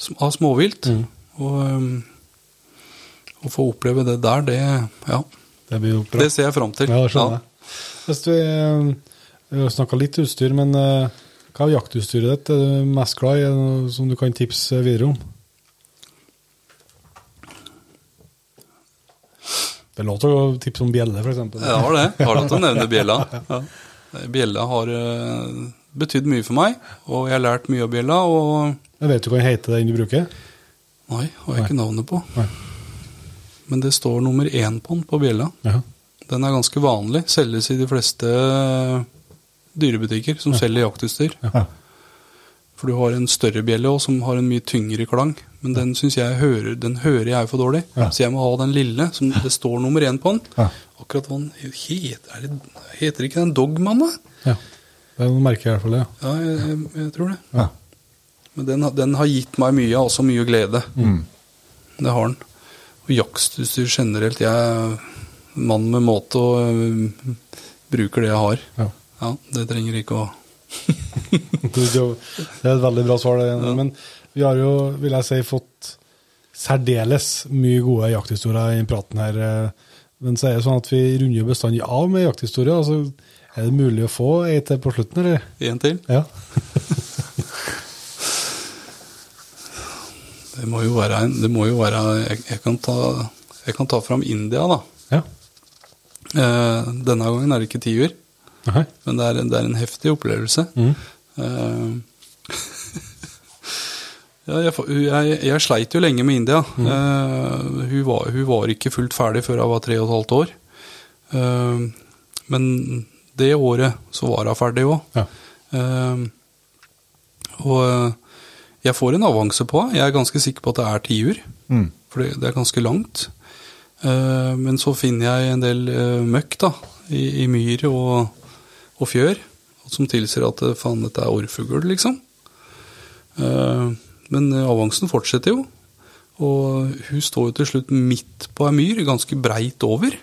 Speaker 3: Som, av småvilt.
Speaker 1: Mm.
Speaker 3: Og, um, Å få oppleve det der, det Ja.
Speaker 1: Det.
Speaker 3: Det ser jeg fram til.
Speaker 1: Ja, det skjønner jeg. Du, eh, Vi har snakka litt utstyr, men eh, hva er jaktutstyret ditt er du mest glad i, noe som du kan tipse videre om? Det er lov til å tipse om bjelle, f.eks.
Speaker 3: Ja, det var det. Har lov til å nevne *laughs* bjella. Ja. Bjella har eh, betydd mye for meg, og jeg har lært mye av bjella.
Speaker 1: Jeg vet du hva den heter, den du bruker?
Speaker 3: Nei, har jeg ikke navnet på.
Speaker 1: Nei.
Speaker 3: Men det står nummer én på den på bjella.
Speaker 1: Ja.
Speaker 3: Den er ganske vanlig. Selges i de fleste dyrebutikker som selger jaktutstyr.
Speaker 1: Ja.
Speaker 3: For du har en større bjelle også, som har en mye tyngre klang. Men den synes jeg hører, den hører jeg for dårlig.
Speaker 1: Ja.
Speaker 3: Så jeg må ha den lille, som det står nummer én på den.
Speaker 1: Ja.
Speaker 3: Akkurat hva den heter. Er det, heter ikke den Dogman, da?
Speaker 1: ja. Det er noe merke i hvert fall, ja.
Speaker 3: Ja, jeg, jeg, tror det.
Speaker 1: ja.
Speaker 3: Men den, den har gitt meg mye, også mye glede. Det har den. Og jaktutstyr generelt. Jeg er mann med måte og uh, bruker det jeg har.
Speaker 1: ja.
Speaker 3: Ja, det trenger ikke å *laughs*
Speaker 1: det er et veldig bra svar. Det. Men vi har jo, vil jeg si, fått særdeles mye gode jakthistorier i denne praten her. eh. Men så er det sånn at vi runder bestandig av med jakthistorier. Altså, er det mulig å få ei til på slutten, eller?
Speaker 3: En til.
Speaker 1: Ja. *laughs*
Speaker 3: Det må jo være en Det må jo være Jeg, jeg, kan, ta, jeg kan ta fram India, da.
Speaker 1: ja.
Speaker 3: Eh, denne gangen er det ikke tiur, men det er, det er en heftig opplevelse.
Speaker 1: Mm.
Speaker 3: Eh, *laughs* jeg, jeg, jeg sleit jo lenge med India. Eh, hun, var, hun var ikke fullt ferdig før hun var tre og et halvt år. Eh, men det året så var hun ferdig òg.
Speaker 1: Ja.
Speaker 3: og eh, jeg får en avanse på henne. Jeg er ganske sikker på at det er tiur.
Speaker 2: Mm.
Speaker 3: For det, det er ganske langt. Eh, men så finner jeg en del møkk da, i, i myr og, og fjør, som tilsier at faen, dette er orrfugl, liksom. Eh, men eh, avansen fortsetter jo. Og hun står jo til slutt midt på ei myr, ganske breit over.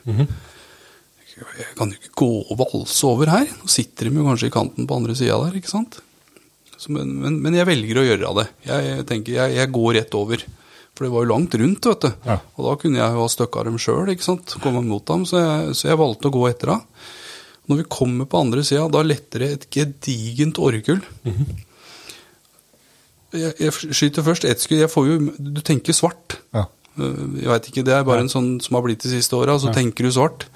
Speaker 3: Jeg kan jo ikke gå og valse over her. Nå sitter de jo kanskje i kanten på andre sida der, ikke sant. Så, men, men, men jeg velger å gjøre det. Jeg, jeg tenker, jeg, jeg går rett over. For det var jo langt rundt, vet du.
Speaker 1: Ja.
Speaker 3: Og da kunne jeg jo ha støkka dem sjøl. Komme mot dem. Så jeg, så jeg valgte å gå etter henne. Når vi kommer på andre sida, da letter det et gedigent orrekull. Jeg, jeg skyter først ett skudd. Jeg får jo Du tenker svart.
Speaker 2: Ja.
Speaker 3: Øh, Jeg veit ikke, det er bare en sånn som har blitt de siste åra. Så tenker du svart.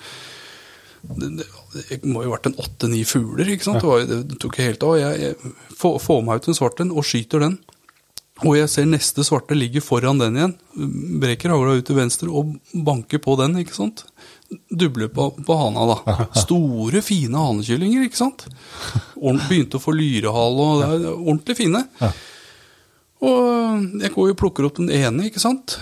Speaker 3: Det, det, det må jo ha vært en åtte-ni fugler, ikke sant? Det, var, det tok helt av. Jeg, jeg får, får meg ut en svart en og skyter den. Og jeg ser neste svarte ligger foran den igjen. Breker hagla ut til venstre og banker på den, ikke sant. Dubler på, på hana, da. *laughs* Store, fine hanekyllinger, ikke sant. Begynte å få lyrehale, og det er ordentlig fine. Og jeg går jo og plukker opp den ene, ikke sant.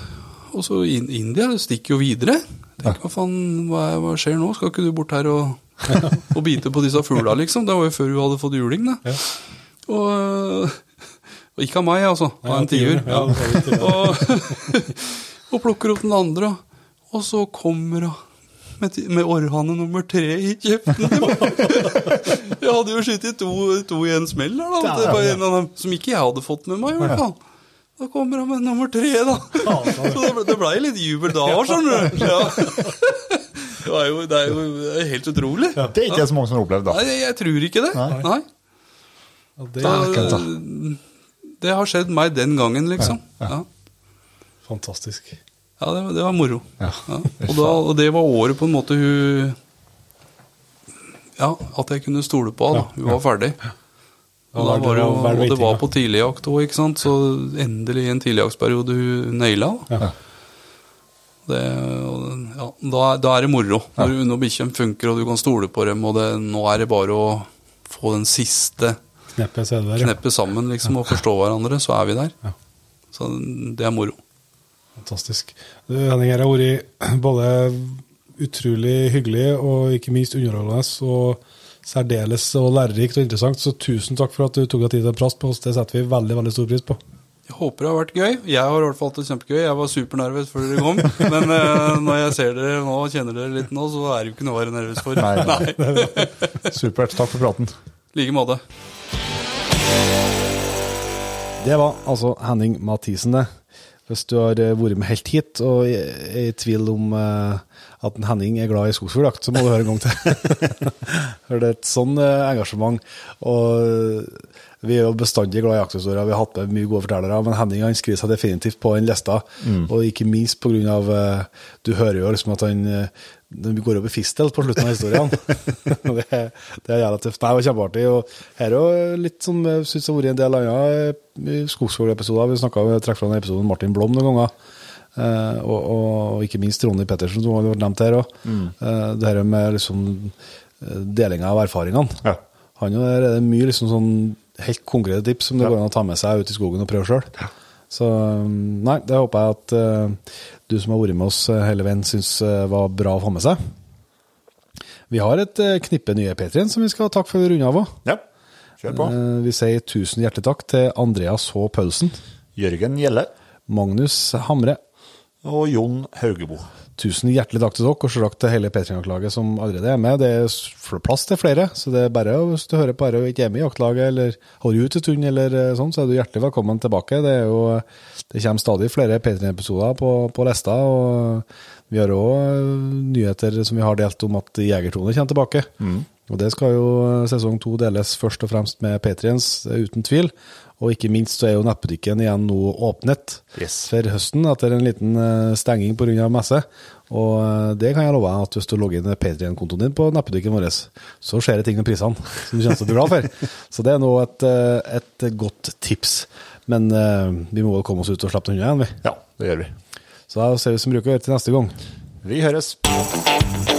Speaker 3: Og så in India stikker jo videre. Tenk, hva faen, hva, hva skjer nå? Skal ikke du bort her og, *laughs* og bite på disse fugla, liksom? Det var jo før hun hadde fått juling, da. Og, og ikke av meg, altså. Av en tiur.
Speaker 1: Ja.
Speaker 3: Og, *laughs* og plukker opp den andre, og så kommer hun med, med orrhane nummer tre i kjeften. *laughs* Jeg hadde jo skutt to, to i en smell da. Ja, ja, en av dem som ikke jeg hadde fått med meg, i hvert fall. Da kommer han med nummer tre, da. *laughs* Så det det ble litt jubel da òg, skjønner du. Ja. *laughs* Det er jo, det er jo helt utrolig.
Speaker 2: Det er ikke så mange som har opplevd, da.
Speaker 3: Nei, jeg, jeg tror ikke det. Nei.
Speaker 1: Ja, det
Speaker 3: Da,
Speaker 1: er
Speaker 3: det har skjedd meg den gangen, liksom. Ja,
Speaker 1: fantastisk.
Speaker 3: Ja det, var- det var moro.
Speaker 2: Ja.
Speaker 3: Ja. *laughs* Og, da, og det var året på en måte hun Ja, at jeg kunne stole på henne. Hun var ferdig. Og, var det, jo- og det var på tidligjakt òg, ikke sant. Så endelig i en tidligjaktsperiode hun naila.
Speaker 1: Ja.
Speaker 3: Det, ja, da, da er det moro. Når, når bikkjene funker og du kan stole på dem, og det, nå er det bare å få den siste
Speaker 1: Kneppet der, ja.
Speaker 3: kneppe sammen liksom, og forstå hverandre, så er vi der.
Speaker 1: Ja.
Speaker 3: Så det er moro.
Speaker 1: Fantastisk. Du, Henning, her har vært både utrolig hyggelig og ikke minst underholdende og særdeles og lærerikt og interessant, så tusen takk for at du tok deg tid til en prast på oss. Det setter vi veldig, veldig stor pris på.
Speaker 3: Jeg håper det har vært gøy. Jeg har i hvert fall hatt det kjempegøy. Jeg var supernervøs før dere kom. Men uh, når jeg ser dere nå og kjenner dere litt nå, så er det jo ikke noe å være nervøs for.
Speaker 2: Nei,
Speaker 3: Nei.
Speaker 2: nei. *laughs* Supert. Takk for praten.
Speaker 3: I like måte.
Speaker 1: Det var altså Henning Mathisen, det. Hvis du har eh, vært med helt hit og er i tvil om eh, at en Henning er glad i skogsfugljakt, så må du høre en gang til. *laughs* For det er et sånn eh, engasjement. Og vi er jo bestandig glad i jakthistorier, vi har hatt med mye gode fortellere, men Henning han skriver seg definitivt på den lista. Og ikke minst eh, Du hører jo liksom at han vi går i fistel på slutten av historien. *laughs* *laughs* det, det er jævla tøft. Nei, det var kjempeartig. Og her er jo litt som jeg syns har vært en del andre skogsfuglepisoder. Vi snakka trekk fra den episoden Martin Blom noen ganger. Eh, og, og, ikke minst Ronny Pettersen, som har vært nevnt her òg. det her med liksom eh, delinga av erfaringene.
Speaker 2: Ja.
Speaker 1: Han og der er det mye liksom sånn helt konkrete tips som det går an å ta med seg ut i skogen og prøve sjøl. Så um, nei, det håper jeg at eh, du som har vært med oss eh, hele veien, syns eh, var bra å få med seg. Vi har et eh, knippe nye P3-en som vi skal takke for å runde av òg.
Speaker 2: Ja, kjør på.
Speaker 1: Vi sier tusen hjertelig takk til Andreas H. Paulsen,
Speaker 2: Jørgen Gjelle
Speaker 1: Magnus Hamre.
Speaker 2: og Jon Haugebo.
Speaker 1: Tusen hjertelig takk til dere, og takk til hele P3-laget som allerede er med. Det er plass til flere, så det er bare hvis du hører på dette og ikke er med i jaktlaget, eller holder ut en stund, eller eh, sånn, så er du hjertelig velkommen tilbake. Det er jo det kommer stadig flere P3-episoder på, på lista, og vi har òg nyheter som vi har delt om at Jegertone kommer tilbake. Og det skal jo eh, sesong to deles først og fremst med Patriens, uten tvil. Og ikke minst så er jo nettbutikken igjen nå åpnet
Speaker 2: Yes.
Speaker 1: for høsten etter en liten eh, stenging pga. messe. Og eh, det kan jeg love deg at hvis du logger inn Patrion-kontoen din på nettbutikken vår, så skjer det ting med prisene *laughs* som du kommer til å bli glad for. Så det er nå et, eh, et godt tips. Men vi må vel komme oss ut og slippe den unna igjen, vi.
Speaker 2: Ja, det gjør vi.
Speaker 1: Så da ser vi som bruker å gjøre til neste gang.
Speaker 2: Vi høres.